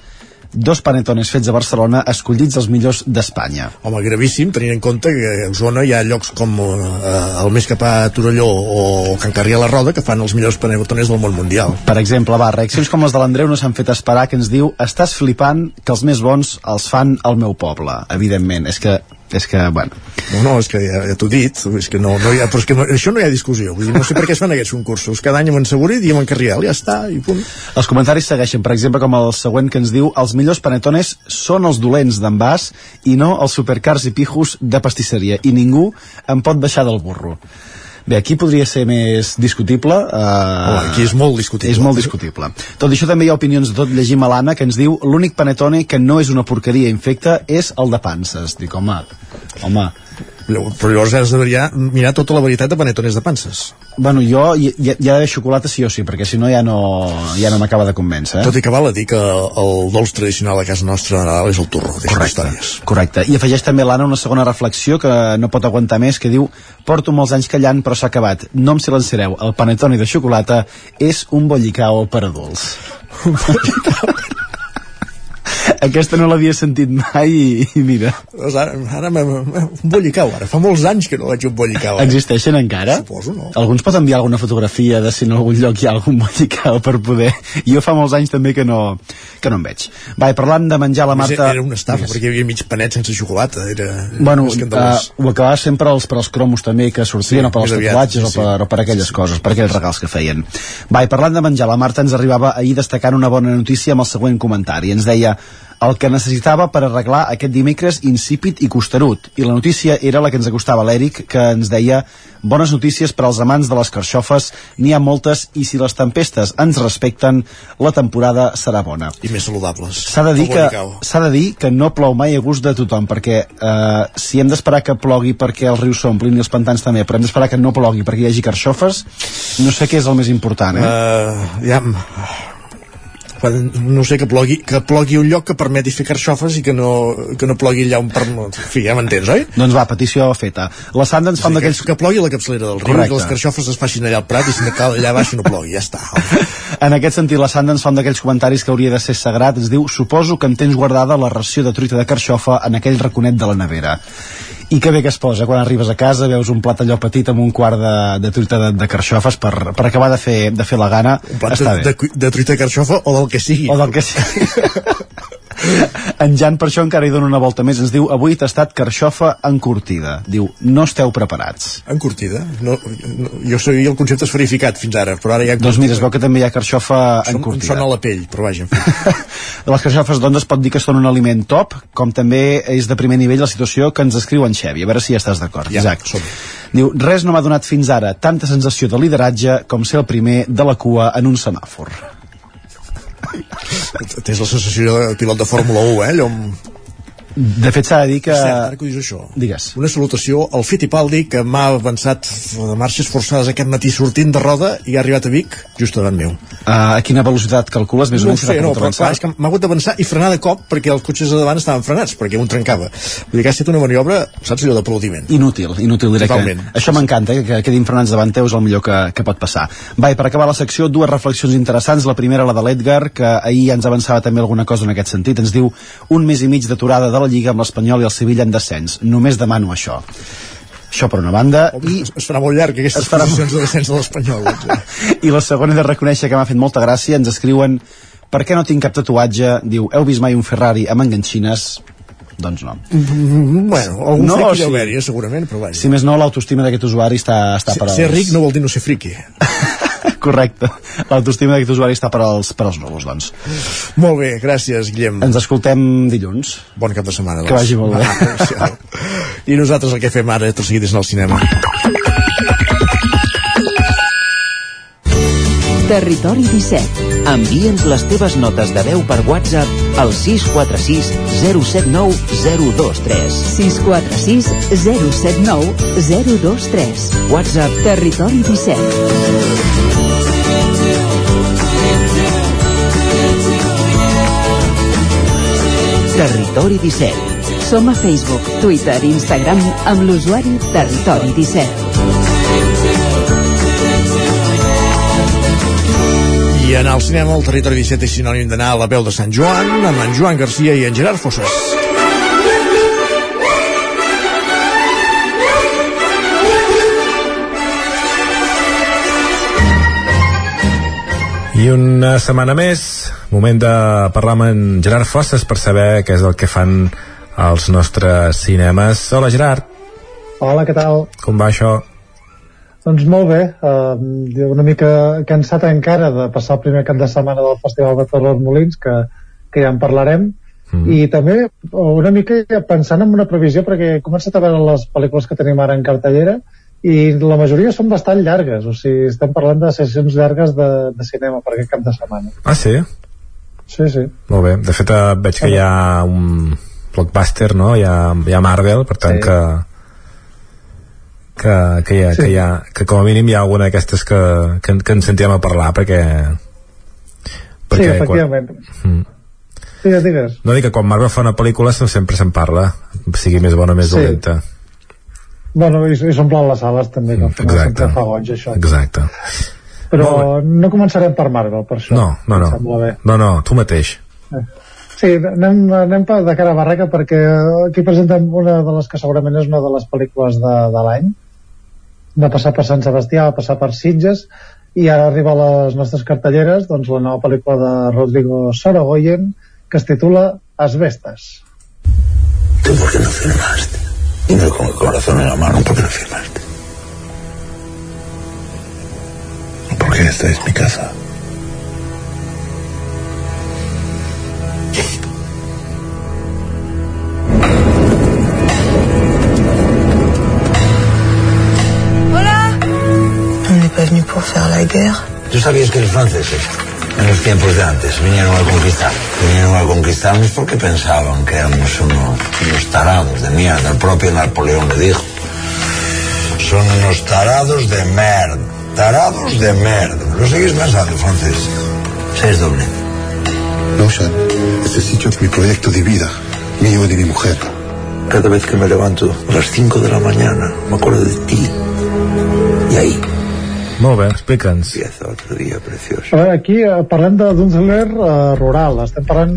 dos panetones fets a Barcelona escollits els millors d'Espanya. Home, gravíssim, tenint en compte que a Osona hi ha llocs com eh, el Més Capà a Torelló o Can Carrià la Roda que fan els millors panetones del món mundial. Per exemple, va, reaccions com les de l'Andreu no s'han fet esperar, que ens diu estàs flipant que els més bons els fan al meu poble. Evidentment, és que és que, bueno... No, no, és que ja, ja t'ho he dit, és que no, no hi ha, però és que no, això no hi ha discussió, vull dir, no sé per què es fan aquests concursos, cada any amb en Seguri diem en Carriel, ja està, i punt. Els comentaris segueixen, per exemple, com el següent que ens diu els millors panetones són els dolents d'envàs i no els supercars i pijos de pastisseria i ningú em pot baixar del burro. Bé, aquí podria ser més discutible. Uh, Home, aquí és molt discutible. És molt discutible. Tot això també hi ha opinions de tot. Llegim a l'Anna que ens diu l'únic panetone que no és una porqueria infecta és el de panses. Dic, home, home... Però llavors has de mirar, mirar tota la varietat de panetones de panses. Bueno, jo hi ha d'haver xocolata sí o sí, perquè si no ja no, ja no m'acaba de convèncer. Eh? Tot i que val a dir que el dolç tradicional a casa nostra de Nadal és el torró, Correcte, correcte. I afegeix també l'Anna una segona reflexió que no pot aguantar més, que diu Porto molts anys callant, però s'ha acabat. No em silenciareu. El panetone de xocolata és un bollicao per adults. [laughs] Aquesta no l'havia sentit mai i, i mira. Doncs ara, ara un bollicau, ara fa molts anys que no veig un bollicau. Eh? Existeixen encara? Suposo, no. Alguns pot enviar alguna fotografia de si en algun lloc hi ha algun bollicao per poder... Jo fa molts anys també que no, que no en veig. Va, parlant de menjar, la Marta... Era una estafa, perquè hi havia mig panet sense xocolata. Era, Bueno, uh, ho acabava sempre els, per als cromos també que sortien, Sí, o per als tatuatges, sí, o, per, o per aquelles coses, per aquells regals que feien. Va, i parlant de menjar, la Marta ens arribava ahir destacant una bona notícia amb el següent comentari. Ens deia el que necessitava per arreglar aquest dimecres insípid i costerut. I la notícia era la que ens acostava l'Eric, que ens deia bones notícies per als amants de les carxofes, n'hi ha moltes i si les tempestes ens respecten, la temporada serà bona. I més saludables. S'ha de, dir que, de dir que no plou mai a gust de tothom, perquè eh, si hem d'esperar que plogui perquè els rius s'omplin i els pantans també, però hem d'esperar que no plogui perquè hi hagi carxofes, no sé què és el més important, eh? Uh, ja, quan, no sé, que plogui, que plogui un lloc que permeti fer carxofes i que no, que no plogui allà on... Per... En fi, ja m'entens, oi? Doncs va, petició feta. La Sandra ens fa un d'aquells... Que, que plogui la capçalera del riu Correcte. i que les carxofes es facin allà al prat i si no cal allà baix no plogui, ja està. [laughs] En aquest sentit, la Sandra ens fa un d'aquells comentaris que hauria de ser sagrat. Ens diu, suposo que en tens guardada la ració de truita de carxofa en aquell raconet de la nevera. I que bé que es posa, quan arribes a casa veus un plat allò petit amb un quart de, de truita de, de carxofes per, per acabar de fer, de fer la gana. Un plat de, de, de truita de carxofa o del que sigui. O del que sigui. [laughs] [laughs] En Jan per això encara hi dona una volta més. Ens diu, avui t'ha estat carxofa encurtida. Diu, no esteu preparats. Encurtida? No, no, jo sabia el concepte esferificat fins ara, però ara ja... Doncs mira, es veu que també hi ha carxofa Em encurtida. sona la pell, però vaja. [laughs] Les carxofes doncs es pot dir que són un aliment top, com també és de primer nivell la situació que ens escriu en Xevi. A veure si ja estàs d'acord, Ja, Isaac. som Diu, res no m'ha donat fins ara tanta sensació de lideratge com ser el primer de la cua en un semàfor. Tens la sensació de pilot de Fórmula 1, eh? Allò amb... De fet, s'ha de dir que... Cert, ara que dius això. Digues. Una salutació al Fittipaldi, que m'ha avançat de marxes forçades aquest matí sortint de roda i ha arribat a Vic just davant meu. Uh, a quina velocitat calcules més o no ho menys? que sé, no, però avançar? clar, és que m'ha hagut d'avançar i frenar de cop perquè els cotxes de davant estaven frenats, perquè un trencava. Vull dir que ha estat una maniobra, saps allò d'aplaudiment? Inútil, inútil directe. Totalment. Això m'encanta, eh, que quedin frenats davant teu és el millor que, que pot passar. Va, per acabar la secció, dues reflexions interessants. La primera, la de l'Edgar, que ahir ja ens avançava també alguna cosa en aquest sentit. Ens diu, un mes i mig d'aturada de la Lliga amb l'Espanyol i el Sevilla en descens. Només demano això. Això per una banda. I es, farà molt llarg aquestes Es farà posicions de descens de l'Espanyol. [laughs] Doncs. I la segona de reconèixer que m'ha fet molta gràcia. Ens escriuen per què no tinc cap tatuatge? Diu, heu vist mai un Ferrari amb enganxines? Doncs no. Mm, bueno, algun No, friqui sí. haver-hi, eh, segurament, però vaja. Si més no, l'autoestima d'aquest usuari està, està Ser, per ser ric no vol dir no ser friqui. [laughs] [laughs] Correcte. L'autoestima d'aquest usuari està per als, per als núvols, doncs. Molt bé, gràcies, Guillem. Ens escoltem dilluns. Bon cap de setmana. Doncs. Que vagi molt bé. Va. [laughs] I nosaltres el que fem ara, tot seguit, és anar al cinema. Territori 17. Envia'ns les teves notes de veu per WhatsApp al 646 079 023. 646 079 023. WhatsApp Territori 17. Territori 17. Som a Facebook, Twitter i Instagram amb l'usuari Territori 17. I anar al cinema al territori 17 és sinònim d'anar a la veu de Sant Joan amb en Joan Garcia i en Gerard Fossas. I una setmana més, moment de parlar amb en Gerard Fosses per saber què és el que fan als nostres cinemes. Hola Gerard, Hola, què tal? com va això? Doncs molt bé, uh, una mica cansat encara de passar el primer cap de setmana del Festival de Torres Molins, que, que ja en parlarem, mm. i també una mica pensant en una previsió, perquè he començat a veure les pel·lícules que tenim ara en cartellera, i la majoria són bastant llargues, o sigui, estem parlant de sessions llargues de, de cinema per aquest cap de setmana. Ah, sí? Sí, sí. Molt bé, de fet eh, veig que hi ha un blockbuster, no? Hi ha, hi ha Marvel, per tant Sí. que que, que, hi ha, Sí. que, hi ha, que com a mínim hi ha alguna d'aquestes que, que, que ens sentíem a parlar perquè sí, efectivament. Mm. Digues, digues. no dic que quan Marvel fa una pel·lícula sempre se'n parla sigui més bona o més Sí. dolenta Bueno, i, i s'omplen les sales també, que al final exacte. sempre fa goig això. exacte Però no començarem per Marvel, per això. no, no, no, sembla bé. no, no, tu mateix Sí, anem, anem de cara a barraca perquè aquí presentem una de les que segurament és una de les pel·lícules de, de l'any. Va passar per Sant Sebastià, va passar per Sitges i ara arriba a les nostres cartelleres doncs, la nova pel·lícula de Rodrigo Sorogoyen que es titula Asbestas. ¿Tú por qué no firmaste? Dime con el corazón en la mano, ¿por qué no firmaste? Esta es mi casa. On n'est pas venu pour faire la guerre. ¿Tú sabías que los franceses, en los tiempos de antes, vinieron a conquistar? Vinieron a conquistarnos porque pensaban que éramos unos, unos tarados de mierda. El propio Napoleón le dijo. Son unos tarados de merda. Tarados de merda. ¿Lo seguís pensando, francés? Seis doble. No, Sean. Este sitio es mi proyecto de vida, mío y de mi mujer. Cada vez que me levanto a las 5 de la mañana, me acuerdo de ti. Y ahí molt bé, explica'ns empieza otro día precioso. A veure, aquí eh, parlem de- d'un thriller eh, rural. Estem parlant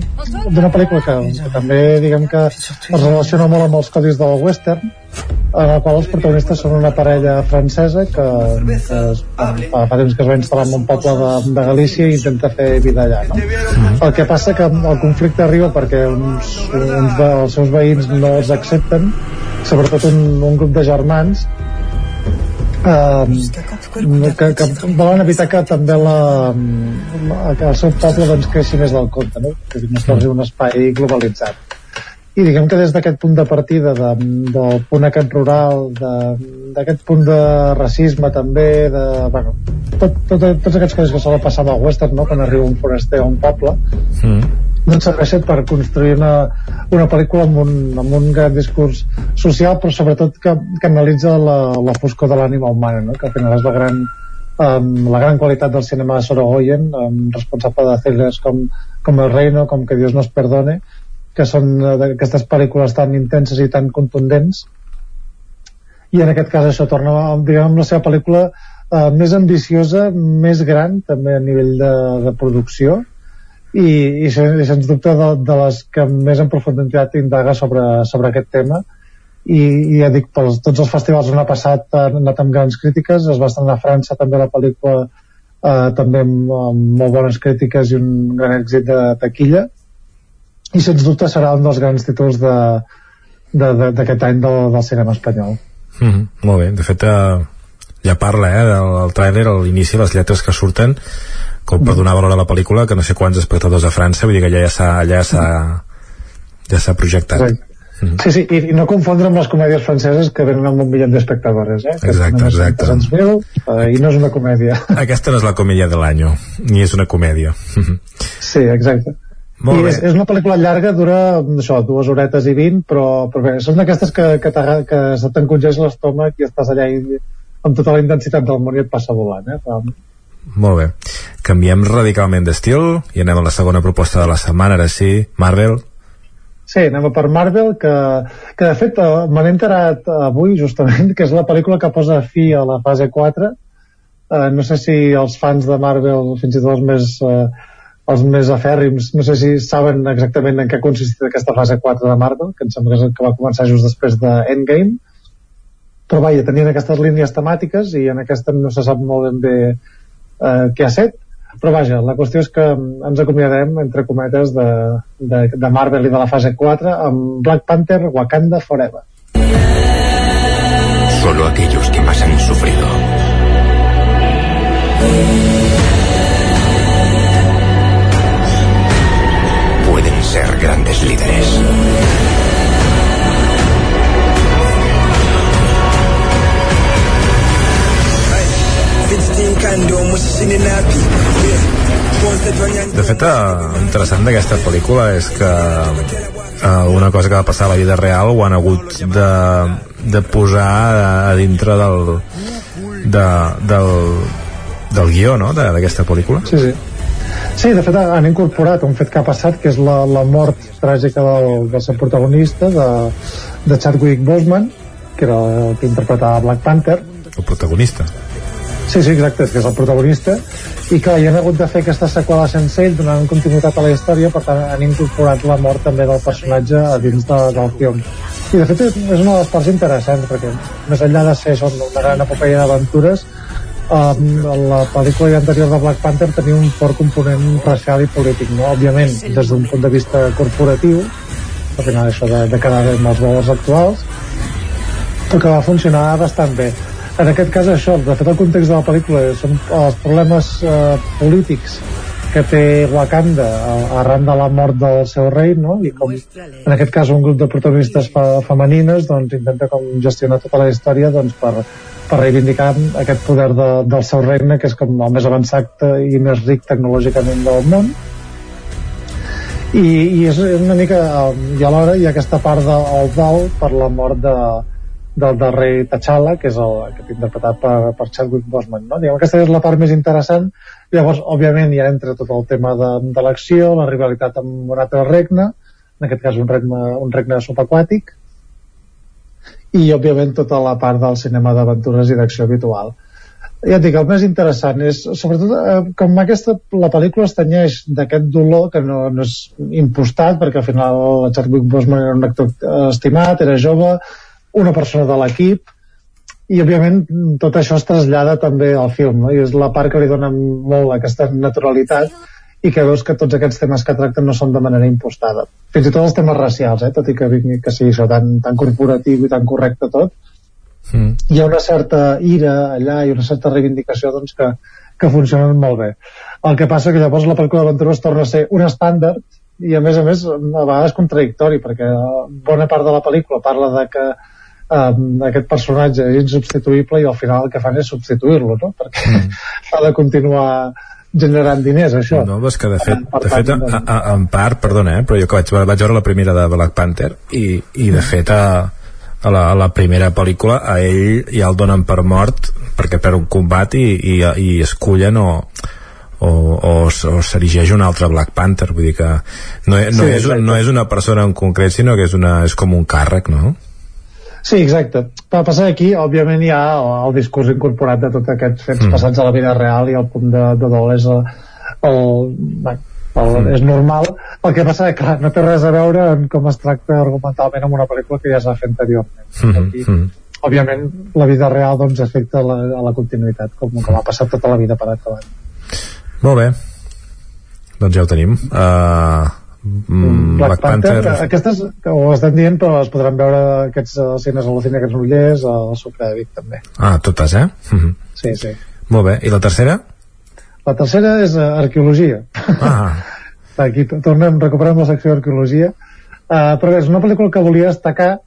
d'una pel·lícula que, que també, diguem que es relaciona molt amb els codis del western, en la qual els protagonistes són una parella francesa que, que es, fa, fa temps que es va instal·lar en un poble de, de Galícia i intenta fer vida allà, no? El que passa que el conflicte arriba perquè uns, uns dels seus veïns no els accepten, sobretot un, un grup de germans eh, que, que volen evitar que també la, la, que el seu poble doncs, creixi més del compte, no? que no es torni un espai globalitzat. I diguem que des d'aquest punt de partida, de, del punt aquest rural, d'aquest punt de racisme també, de, bueno, tot, tot, tots aquests coses que solen passar amb el western, no? quan arriba un foraster a un poble, mm. Doncs serveixen per construir una, una pel·lícula amb un, amb un gran discurs social, però sobretot que, que analitza la, la foscor de l'ànima humana, no? que al final és la gran, um, la gran qualitat del cinema de Sorogoyen, um, responsable de thrillers com, com El Reino, com Que Dios nos perdone, que són eh, d'aquestes pel·lícules tan intenses i tan contundents, i en aquest cas això torna diguem, amb la seva pel·lícula eh, més ambiciosa, més gran també a nivell de, de producció i, i, sen- i sens dubte de, de les que més en profunditat indaga sobre, sobre aquest tema. I, i ja dic, per tots els festivals on ha passat ha anat amb grans crítiques, es va estrenar a França també la pel·lícula eh, també amb, amb molt bones crítiques i un gran èxit de taquilla. I sens dubte serà un dels grans títols d'aquest de, de, any del, del cinema espanyol. Mm -hmm, molt bé, de fet eh, ja parla eh, del, tràiler a l'inici les lletres que surten com per donar valor a la pel·lícula que no sé quants espectadors a França vull dir que ja s'ha ja s'ha ja s'ha projectat Exacte. Mm -hmm. Sí, sí, i, i no confondre amb les comèdies franceses que venen amb un milió d'espectadors, eh? Que exacte, exacte. Mil, eh, I no és una comèdia. [laughs] Aquesta no és la comèdia de l'any, ni és una comèdia. sí, exacte. Molt I bé. és, és una pel·lícula llarga, dura això, dues horetes i vint, però, però bé, són d'aquestes que, que, que se t'encongeix l'estómac i estàs allà i, amb tota la intensitat del món i et passa volant, eh? Realment. Molt bé. Canviem radicalment d'estil i anem a la segona proposta de la setmana, ara sí, Marvel, Sí, anem a per Marvel, que, que de fet eh, me n'he enterat avui justament, [laughs] que és la pel·lícula que posa fi a la fase 4. Eh, no sé si els fans de Marvel, fins i tot els més, eh, els més afèrrims, no sé si saben exactament en què consistit aquesta fase 4 de Marvel, que em sembla que, que va començar just després de Endgame. Però vaja, tenien aquestes línies temàtiques i en aquesta no se sap molt ben bé eh, què ha set. Però vaja, la qüestió és que ens acomiadem entre cometes de, de, de Marvel i de la fase 4 amb Black Panther Wakanda Forever. Solo aquellos que más han sufrido. Pueden ser grandes líderes. De fet, eh, interessant d'aquesta pel·lícula és que eh, una cosa que va passar a la vida real ho han hagut de, de posar a, a dintre del, de, del, del guió, no?, d'aquesta pel·lícula. Sí, sí. Sí, de fet han incorporat un fet que ha passat que és la, la mort tràgica del, del seu protagonista de, de Chadwick Boseman que era el que interpretava Black Panther El protagonista. Sí, sí, exacte, és que és el protagonista. I clar, hi han hagut de fer aquesta seqüela sense ell donant continuïtat a la història per tant han incorporat la mort també del personatge a dins de, del film. I de fet és és una de les parts interessants perquè més enllà de ser això, una gran epopeia d'aventures um, la pel·lícula anterior de Black Panther tenia un fort component racial i polític no? òbviament des d'un punt de vista corporatiu al final això de, de quedar bé amb els valors actuals però que va funcionar bastant bé en aquest cas això, de fet el context de la pel·lícula són els problemes eh, polítics que té Wakanda arran de la mort del seu rei no? i com en aquest cas un grup de protagonistes fe femenines doncs intenta com gestionar tota la història doncs, per, per reivindicar aquest poder de, del seu regne que és com el més avançat i més ric tecnològicament del món i, i és una mica i alhora hi ha aquesta part del dol per la mort de, del darrer T'Challa, que és el que és interpretat per, per Chadwick Boseman. No? Diguem, aquesta és la part més interessant. Llavors, òbviament, ja entra tot el tema de, de l'acció, la rivalitat amb un altre regne, en aquest cas un regne, un regne subaquàtic, i, òbviament, tota la part del cinema d'aventures i d'acció habitual. Ja et dic, el més interessant és, sobretot, eh, com aquesta, la pel·lícula es tenyeix d'aquest dolor que no, no és impostat, perquè al final el Chadwick Boseman era un actor estimat, era jove, una persona de l'equip i òbviament tot això es trasllada també al film no? i és la part que li dona molt aquesta naturalitat i que veus que tots aquests temes que tracten no són de manera impostada fins i tot els temes racials eh? tot i que, que sigui això tan, tan corporatiu i tan correcte tot mm. hi ha una certa ira allà i una certa reivindicació doncs, que, que funcionen molt bé el que passa que llavors la pel·lícula d'aventures torna a ser un estàndard i a més a més a vegades contradictori perquè bona part de la pel·lícula parla de que um, aquest personatge és insubstituïble i al final el que fan és substituir-lo no? perquè mm. [laughs] ha de continuar generant diners, això. No, és que de fet, de fet a, a, en part, perdona, eh, però jo que vaig, vaig veure la primera de Black Panther i, i de fet a, a, la, a la primera pel·lícula a ell ja el donen per mort perquè per un combat i, i, i escullen o, o, o, o s'erigeix un altre Black Panther vull dir que no, no, sí, és, no és una persona en concret sinó que és, una, és com un càrrec no? Sí, exacte. Per passar aquí, òbviament, hi ha el, discurs incorporat de tots aquests fets mm. passats a la vida real i el punt de, de dol és el, el, el, mm. és normal el que passa que clar, no té res a veure amb com es tracta argumentalment en una pel·lícula que ja s'ha fet anteriorment mm -hmm. Aquí, òbviament la vida real doncs afecta la, a la continuïtat com, com ha passat tota la vida per acabar molt bé doncs ja ho tenim uh, mm, Black, Black Panther, Panther aquestes ho estem dient però es podran veure aquests escenes a l'Ocina aquests Nollers al Sucre de Vic també ah, totes eh? Mm -hmm. sí, sí molt bé, i la tercera? La tercera és uh, arqueologia. Ah. [laughs] Aquí tornem, recuperem la secció d'arqueologia. Uh, però és una pel·lícula que volia destacar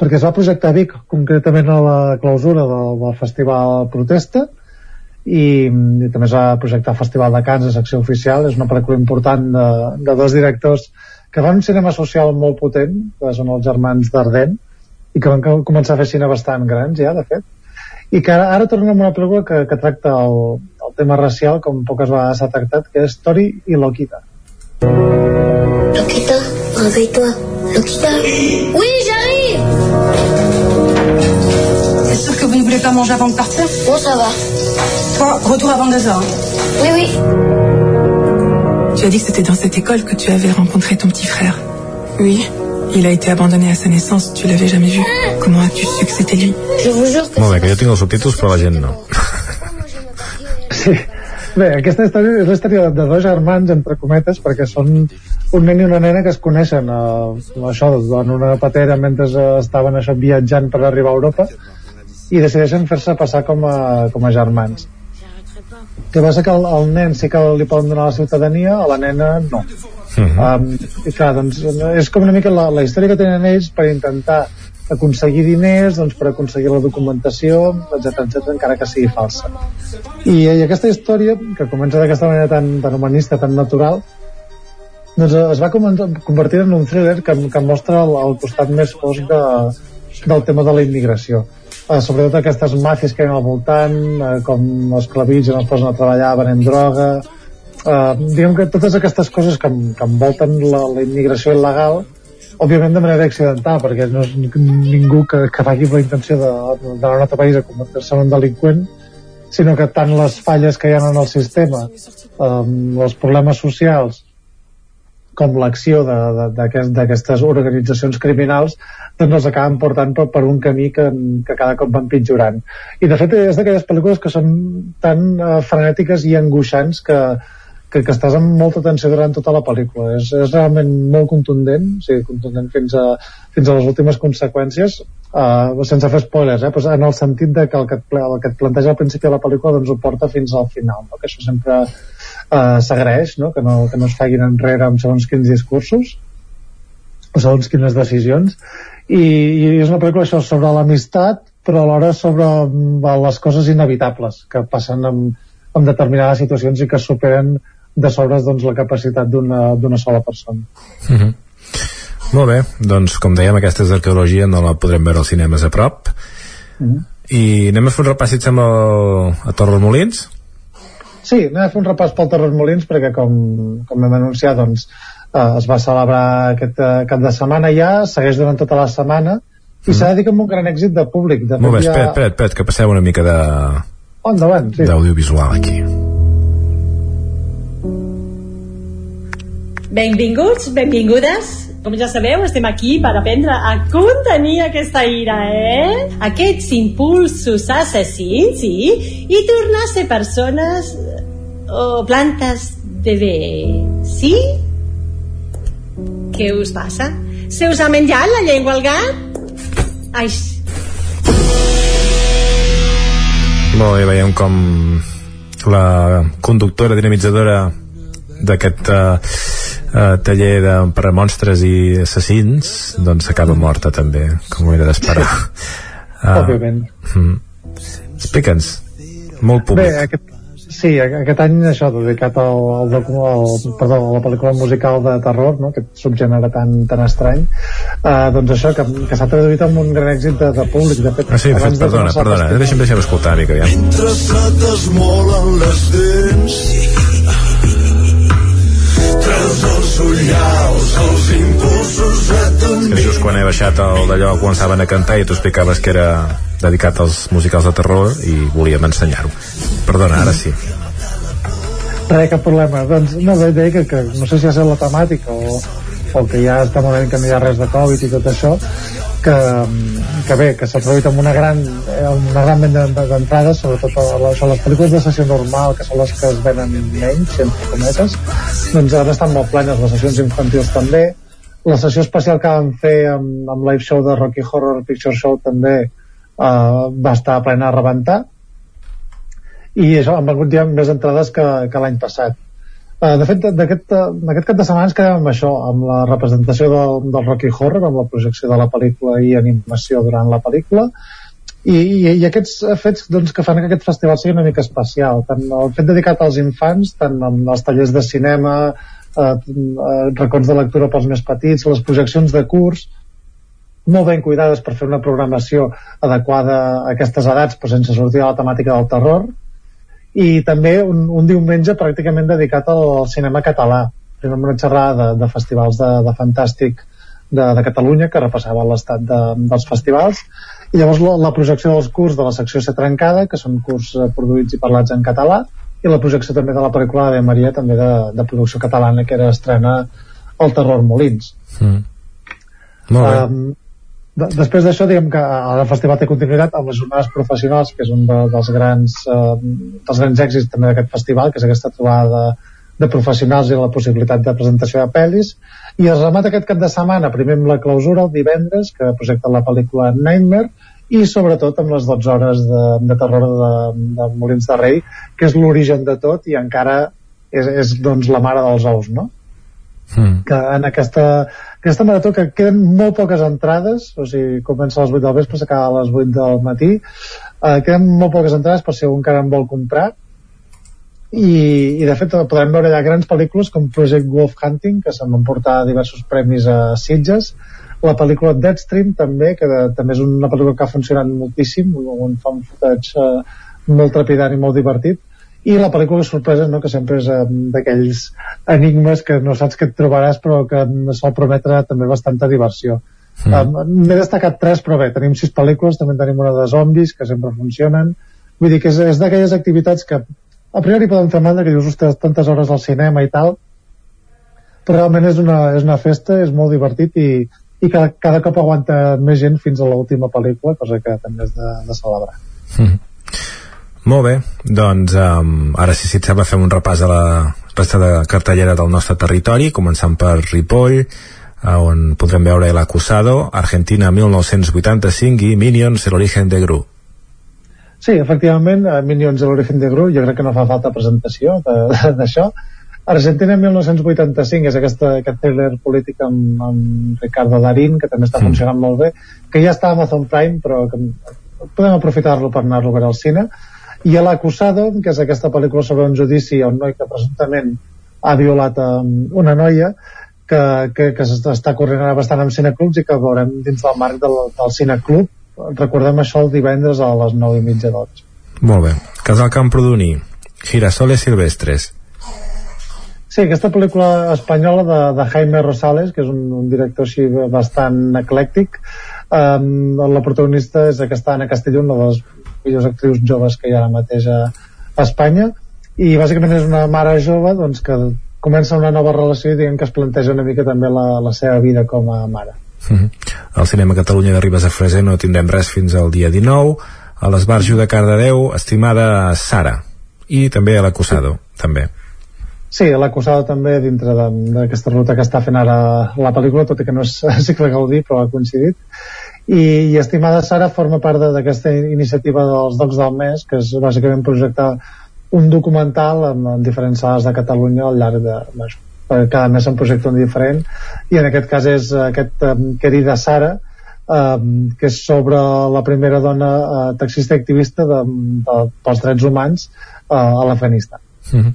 perquè es va projectar a Vic, concretament a la clausura del, del Festival Protesta, i, i també es va projectar al Festival de Cans a secció oficial. És una pel·lícula important de, de dos directors que fan un cinema social molt potent, que són els germans d'Ardent, i que van començar a fer cine bastant grans ja, de fet i que ara, ara tornem a una pel·lícula que, que tracta el, el tema racial com poques vegades s'ha tractat, que és Tori i Lokita. Lokita, réveille-toi. Lokita. Oui, j'arrive C'est sûr que vous ne voulez pas manger avant de partir Bon, ça va. Toi, retour avant deux heures. Oui, oui. Tu as dit que c'était dans cette école que tu avais rencontré ton petit frère. Oui. Il a été abandonné à sa naissance, tu l'avais jamais vu. Comment as-tu su que c'était lui Je vous jure que... Molt bé, que jo tinc els subtítols però la gent no. Sí. Bé, aquesta història és la història de dos germans, entre cometes, perquè són un nen i una nena que es coneixen eh, això, en una patera mentre estaven això, viatjant per arribar a Europa i decideixen fer-se passar com a, com a germans. Que passa que el, el nen sí que li poden donar la ciutadania, a la nena no. Uh -huh. um, i clar, doncs, és com una mica la, la història que tenen ells per intentar aconseguir diners, doncs, per aconseguir la documentació, etc etc encara que sigui falsa. I, I aquesta història, que comença d'aquesta manera tan, tan humanista, tan natural, doncs es va convertir en un thriller que, que mostra el, el costat més fosc de, del tema de la immigració. Uh, sobretot aquestes màfies que hi al voltant, uh, com els clavitzen, els posen a treballar venent droga, eh, diguem que totes aquestes coses que, que envolten la, la immigració il·legal òbviament de manera accidental perquè no és ningú que, que vagi amb la intenció d'anar a un altre país a convertir-se en un delinqüent sinó que tant les falles que hi ha en el sistema um, els problemes socials com l'acció d'aquestes aquest, organitzacions criminals doncs els acaben portant per, per un camí que, que cada cop van pitjorant i de fet és d'aquelles pel·lícules que són tan uh, frenètiques i angoixants que, que, que estàs amb molta atenció durant tota la pel·lícula és, és realment molt contundent o sigui, contundent fins a, fins a les últimes conseqüències uh, sense fer spoilers, eh? pues en el sentit de que el que, et, el que et planteja al principi de la pel·lícula doncs ho porta fins al final no? que això sempre uh, s'agraeix no? Que, no, que no es facin enrere amb segons quins discursos o segons quines decisions i, i és una pel·lícula això sobre l'amistat però alhora sobre mm, les coses inevitables que passen amb, amb determinades situacions i que superen de sobres doncs, la capacitat d'una sola persona. Uh -huh. Molt bé, doncs com dèiem aquesta és arqueologia, no la podrem veure als cinemes a prop uh -huh. i anem a fer un repàs amb el, a Torres Molins Sí, anem a fer un repàs pel Torres Molins perquè com, com hem anunciat doncs, eh, es va celebrar aquest eh, cap de setmana ja, segueix durant tota la setmana i -huh. s'ha de dir que amb un gran èxit de públic de Molt bé, espera, espera, espera, que passeu una mica de... Endavant, sí. D'audiovisual aquí. Benvinguts, benvingudes. Com ja sabeu, estem aquí per aprendre a contenir aquesta ira, eh? Aquests impulsos assassins, sí? I tornar a ser persones o plantes de bé, sí? Què us passa? Se us ha menjat la llengua al gat? Ai... Molt bé, veiem com la conductora dinamitzadora d'aquest uh, uh, taller de, per a monstres i assassins doncs acaba morta també com ho era d'esperar uh, [laughs] òbviament mm. explica'ns molt públic Bé, aquest, sí, aquest any això dedicat al, al, al, perdó, a la pel·lícula musical de terror no? aquest subgènere tan, tan estrany uh, doncs això, que, que s'ha traduït amb un gran èxit de, de públic de fet, ah, sí, de fet perdona, perdona, deixa'm, deixa'm escoltar mica, ja. mentre se t'esmolen les dents just quan he baixat el d'allò començaven a cantar i tu explicaves que era dedicat als musicals de terror i volíem ensenyar-ho. Perdona, ara sí. Res, cap problema. Doncs no, bé, que, que no sé si ha estat la temàtica o, o que ja està molt bé que no hi ha res de Covid i tot això, que, que bé, que s'ha produït amb una gran, eh, una gran venda d'entrades, sobretot a les pel·lícules de sessió normal, que són les que es venen menys, entre cometes, doncs han estat molt plenes, les sessions infantils també, la sessió especial que vam fer amb, amb live show de Rocky Horror Picture Show també eh, va estar plena a rebentar. I això, han vengut ja més entrades que, que l'any passat Uh, de fet, d'aquest cap de setmana ens quedem amb això, amb la representació del, del Rocky Horror, amb la projecció de la pel·lícula i animació durant la pel·lícula, i, i, i aquests fets doncs, que fan que aquest festival sigui una mica especial tant el fet dedicat als infants tant amb els tallers de cinema eh, eh, records de lectura pels més petits les projeccions de curs molt ben cuidades per fer una programació adequada a aquestes edats però sense sortir de la temàtica del terror i també un, un diumenge pràcticament dedicat al, al cinema català primer una xerrada de, de festivals de, de fantàstic de, de Catalunya que repassava l'estat de, dels festivals i llavors la, la projecció dels curs de la secció C trencada que són curs eh, produïts i parlats en català i la projecció també de la pel·lícula de Maria també de, de producció catalana que era estrena El terror Molins mm. Molt bé. Um, de, després d'això, diguem que el festival té continuïtat amb les jornades professionals, que és un de, dels, grans, eh, dels grans èxits també d'aquest festival, que és aquesta trobada de, de professionals i la possibilitat de presentació de pel·lis, i es remata aquest cap de setmana, primer amb la clausura el divendres, que projecta la pel·lícula Nightmare, i sobretot amb les 12 hores de, de terror de, de Molins de Rei, que és l'origen de tot i encara és, és doncs la mare dels ous, no? Mm. que en aquesta, aquesta marató que queden molt poques entrades o sigui, comença a les 8 del vespre s'acaba a les 8 del matí eh, queden molt poques entrades per si algú encara en vol comprar. I, i de fet podrem veure ja grans pel·lícules com Project Wolf Hunting que se'n van portar diversos premis a Sitges. La pel·lícula Deadstream també que de, també és una pel·lícula que ha funcionat moltíssim un footage eh, molt trepidant i molt divertit i la pel·lícula sorpresa no? que sempre és um, d'aquells enigmes que no saps què et trobaràs però que sol prometre també bastanta diversió mm. um, n'he destacat tres però bé, tenim sis pel·lícules també tenim una de zombis que sempre funcionen vull dir que és, és d'aquelles activitats que a priori poden fer mandra que dius, ostres, tantes hores al cinema i tal però realment és una, és una festa, és molt divertit i, i cada, cada cop aguanta més gent fins a l'última pel·lícula, cosa que també és de, de celebrar. Mm. Molt bé, doncs um, ara si, si et sembla fem un repàs a la resta de cartellera del nostre territori, començant per Ripoll, on podrem veure El Acusado, Argentina 1985 i Minions, El origen de Gru. Sí, efectivament, Minions, El origen de Gru, jo crec que no fa falta presentació d'això. Argentina 1985 és aquesta, aquest thriller polític amb, amb Ricardo Darín, que també està funcionant mm. molt bé, que ja està a Amazon Prime, però que podem aprofitar-lo per anar-lo a veure al cine i a l'Acusado, que és aquesta pel·lícula sobre un judici a un noi que presumptament ha violat um, una noia que, que, que s'està corrent ara bastant amb cineclubs i que veurem dins del marc del, del cineclub. Recordem això el divendres a les 9 i mitja d'hores Molt bé, Casal Camprodoní Girasoles Silvestres. Sí, aquesta pel·lícula espanyola de, de Jaime Rosales, que és un, un director així bastant eclèctic, um, la protagonista és aquesta Anna Castelló, una de les millors actrius joves que hi ha ara mateix a, a Espanya. I bàsicament és una mare jove doncs, que comença una nova relació i diguem que es planteja una mica també la, la seva vida com a mare. Mm -hmm. Al Cinema Catalunya de Ribes a Freser no tindrem res fins al dia 19 a l'Esbarjo de Cardedeu estimada Sara. I també a l'Acusado també. Sí, l'Acusado també dintre d'aquesta ruta que està fent ara la pel·lícula, tot i que no és [laughs] cicle Gaudí, però ha coincidit i, i Estimada Sara forma part d'aquesta iniciativa dels Docs del Mes que és bàsicament projectar un documental en, en diferents sales de Catalunya al llarg de, bueno, cada mes se'n projecta un diferent. I en aquest cas és aquest um, querida Sara um, que és sobre la primera dona uh, taxista activista de, de, pels drets humans uh, a l'Afganistan. Mm -hmm.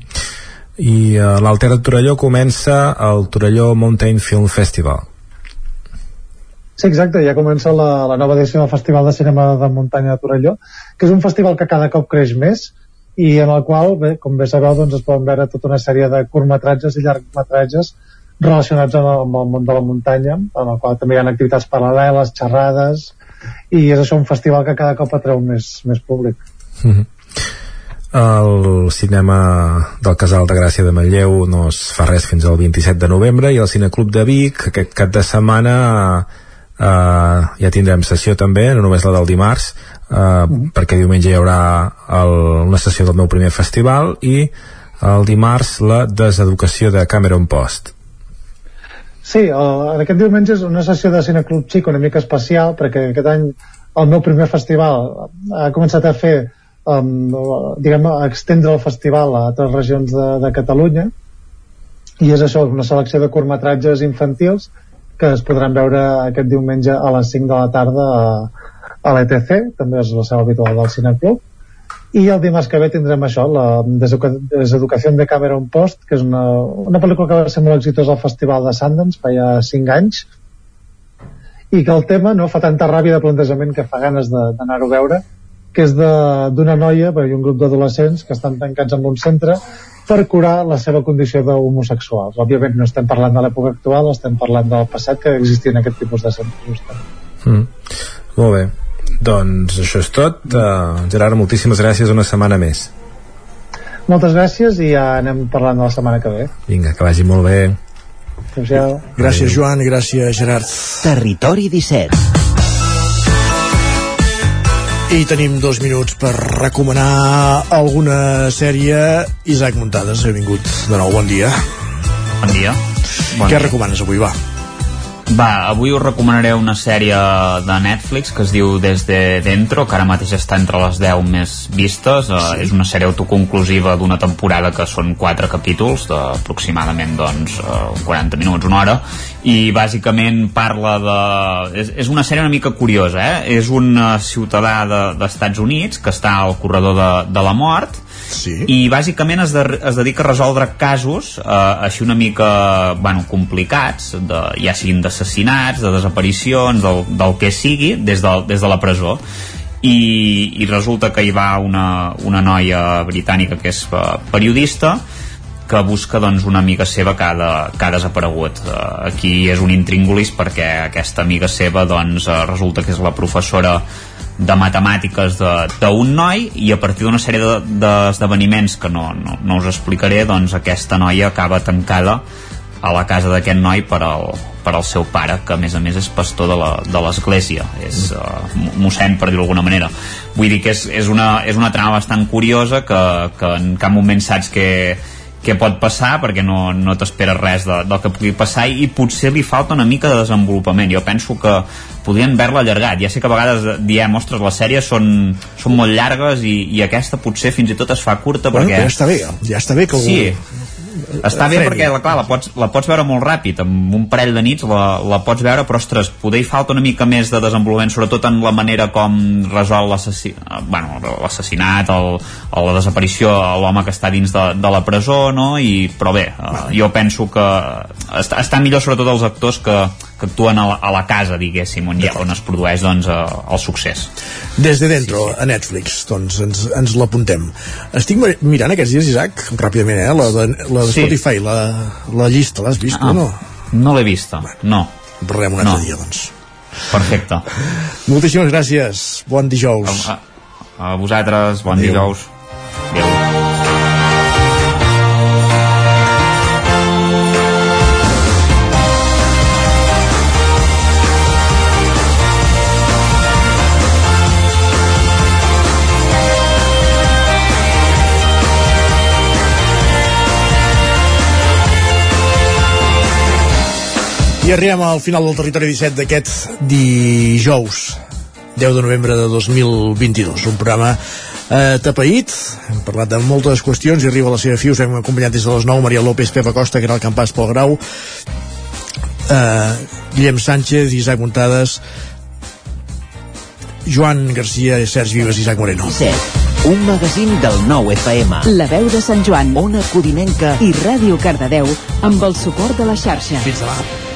i uh, l'Alter de Torelló comença el Torelló Mountain Film Festival Sí, exacte, ja comença la, la nova edició del Festival de Cinema de Muntanya de Torelló, que és un festival que cada cop creix més i en el qual, bé, com bé sabeu, doncs es poden veure tota una sèrie de curtmetratges i llargmetratges relacionats amb el, amb el món de la muntanya, en el qual també hi ha activitats paral·leles, xerrades, i és això un festival que cada cop atreu més, més públic. Mm -hmm. el cinema del Casal de Gràcia de Manlleu no es fa res fins al 27 de novembre i el Cineclub de Vic aquest cap de setmana eh, ja tindrem sessió també, no només la del dimarts eh, perquè diumenge hi haurà el, una sessió del meu primer festival i el dimarts la deseducació de Cameron Post. Sí, el, en aquest diumenge és una sessió de Cineclub Xic una mica especial perquè aquest any el meu primer festival ha començat a fer um, diguem, a extendre el festival a altres regions de, de Catalunya. I és això, una selecció de curtmetratges infantils que es podran veure aquest diumenge a les 5 de la tarda a, a l'ETC, també és la seva habitual del Cineclub i el dimarts que ve tindrem això, la deseduca Deseducació de Cameron Post, que és una, una pel·lícula que va ser molt exitosa al Festival de Sundance fa ja 5 anys i que el tema no fa tanta ràbia de plantejament que fa ganes d'anar-ho a veure que és d'una noia i un grup d'adolescents que estan tancats en un centre per curar la seva condició d'homosexuals. Òbviament no estem parlant de l'època actual, estem parlant del passat que existien aquest tipus de centres. mm. Molt bé. Doncs això és tot. Uh, Gerard, moltíssimes gràcies una setmana més. Moltes gràcies i ja anem parlant de la setmana que ve. Vinga, que vagi molt bé. Gràcies, Joan, gràcies, Gerard. Territori 17. I tenim dos minuts per recomanar alguna sèrie. Isaac Muntades, benvingut de nou, bon dia. Bon dia. Bon Què dia. recomanes avui, va? Va, avui us recomanaré una sèrie de Netflix que es diu Desde Dentro, que ara mateix està entre les 10 més vistes. Sí. Uh, és una sèrie autoconclusiva d'una temporada que són 4 capítols d'aproximadament doncs, uh, 40 minuts, una hora, i bàsicament parla de... És, és una sèrie una mica curiosa, eh? És un ciutadà de, d'Estats Units que està al corredor de, de la mort, Sí. i bàsicament es, de, es dedica a resoldre casos eh, així una mica bueno, complicats de, ja siguin d'assassinats, de desaparicions del, del que sigui des de, des de la presó i, i resulta que hi va una, una noia britànica que és eh, periodista que busca doncs, una amiga seva que ha, de, que ha desaparegut. Uh, aquí és un intríngulis perquè aquesta amiga seva doncs, uh, resulta que és la professora de matemàtiques d'un noi i a partir d'una sèrie de- d'esdeveniments que no, no, no us explicaré doncs aquesta noia acaba tancada a la casa d'aquest noi per al, per al seu pare que a més a més és pastor de de l'església és uh, mossèn per dir-ho d'alguna manera vull dir que és, és, una, és una trama bastant curiosa que, que en cap moment saps què, què pot passar perquè no, no t'esperes res de, del que pugui passar i potser li falta una mica de desenvolupament. Jo penso que podrien haver-la allargat. Ja sé que a vegades diem, ostres, les sèries són, són molt llargues i, i aquesta potser fins i tot es fa curta Bueno, perquè ja està bé, ja està bé que algú... Sí, està bé perquè la, clar, la, pots, la pots veure molt ràpid amb un parell de nits la, la pots veure però ostres, poder hi falta una mica més de desenvolupament sobretot en la manera com resol l'assassí- eh, bueno, l'assassinat la desaparició a l'home que està dins de, de la presó no? I, però bé, eh, jo penso que està, està millor sobretot els actors que, que actuen a la, a la casa diguéssim on, hi on es produeix doncs, el succés Des de dentro, a Netflix, doncs ens, ens l'apuntem. Estic mi- mirant aquests dies, Isaac, ràpidament, eh, la de, la de Sí. Spotify, la, la llista, l'has vist, Ah, o no? no l'he vista, no Parlem un altre No. dia, doncs. perfecte Moltíssimes gràcies, bon dijous. a, a vosaltres, bon Adéu. dijous Adéu. I arribem al final del territori 17 d'aquest dijous 10 de novembre de 2022 un programa eh, tapaït hem parlat de moltes qüestions i arriba a la seva fi us hem acompanyat des de les 9 Maria López, Pepa Costa, Caral Campàs, Pol Grau eh, Guillem Sánchez Isaac Muntades Joan Garcia, Sergi Vives i Isaac Moreno 17. Un magazín del nou FM. La veu de Sant Joan Ona Codinenca i Ràdio Cardedeu amb el suport de la xarxa. Fins demà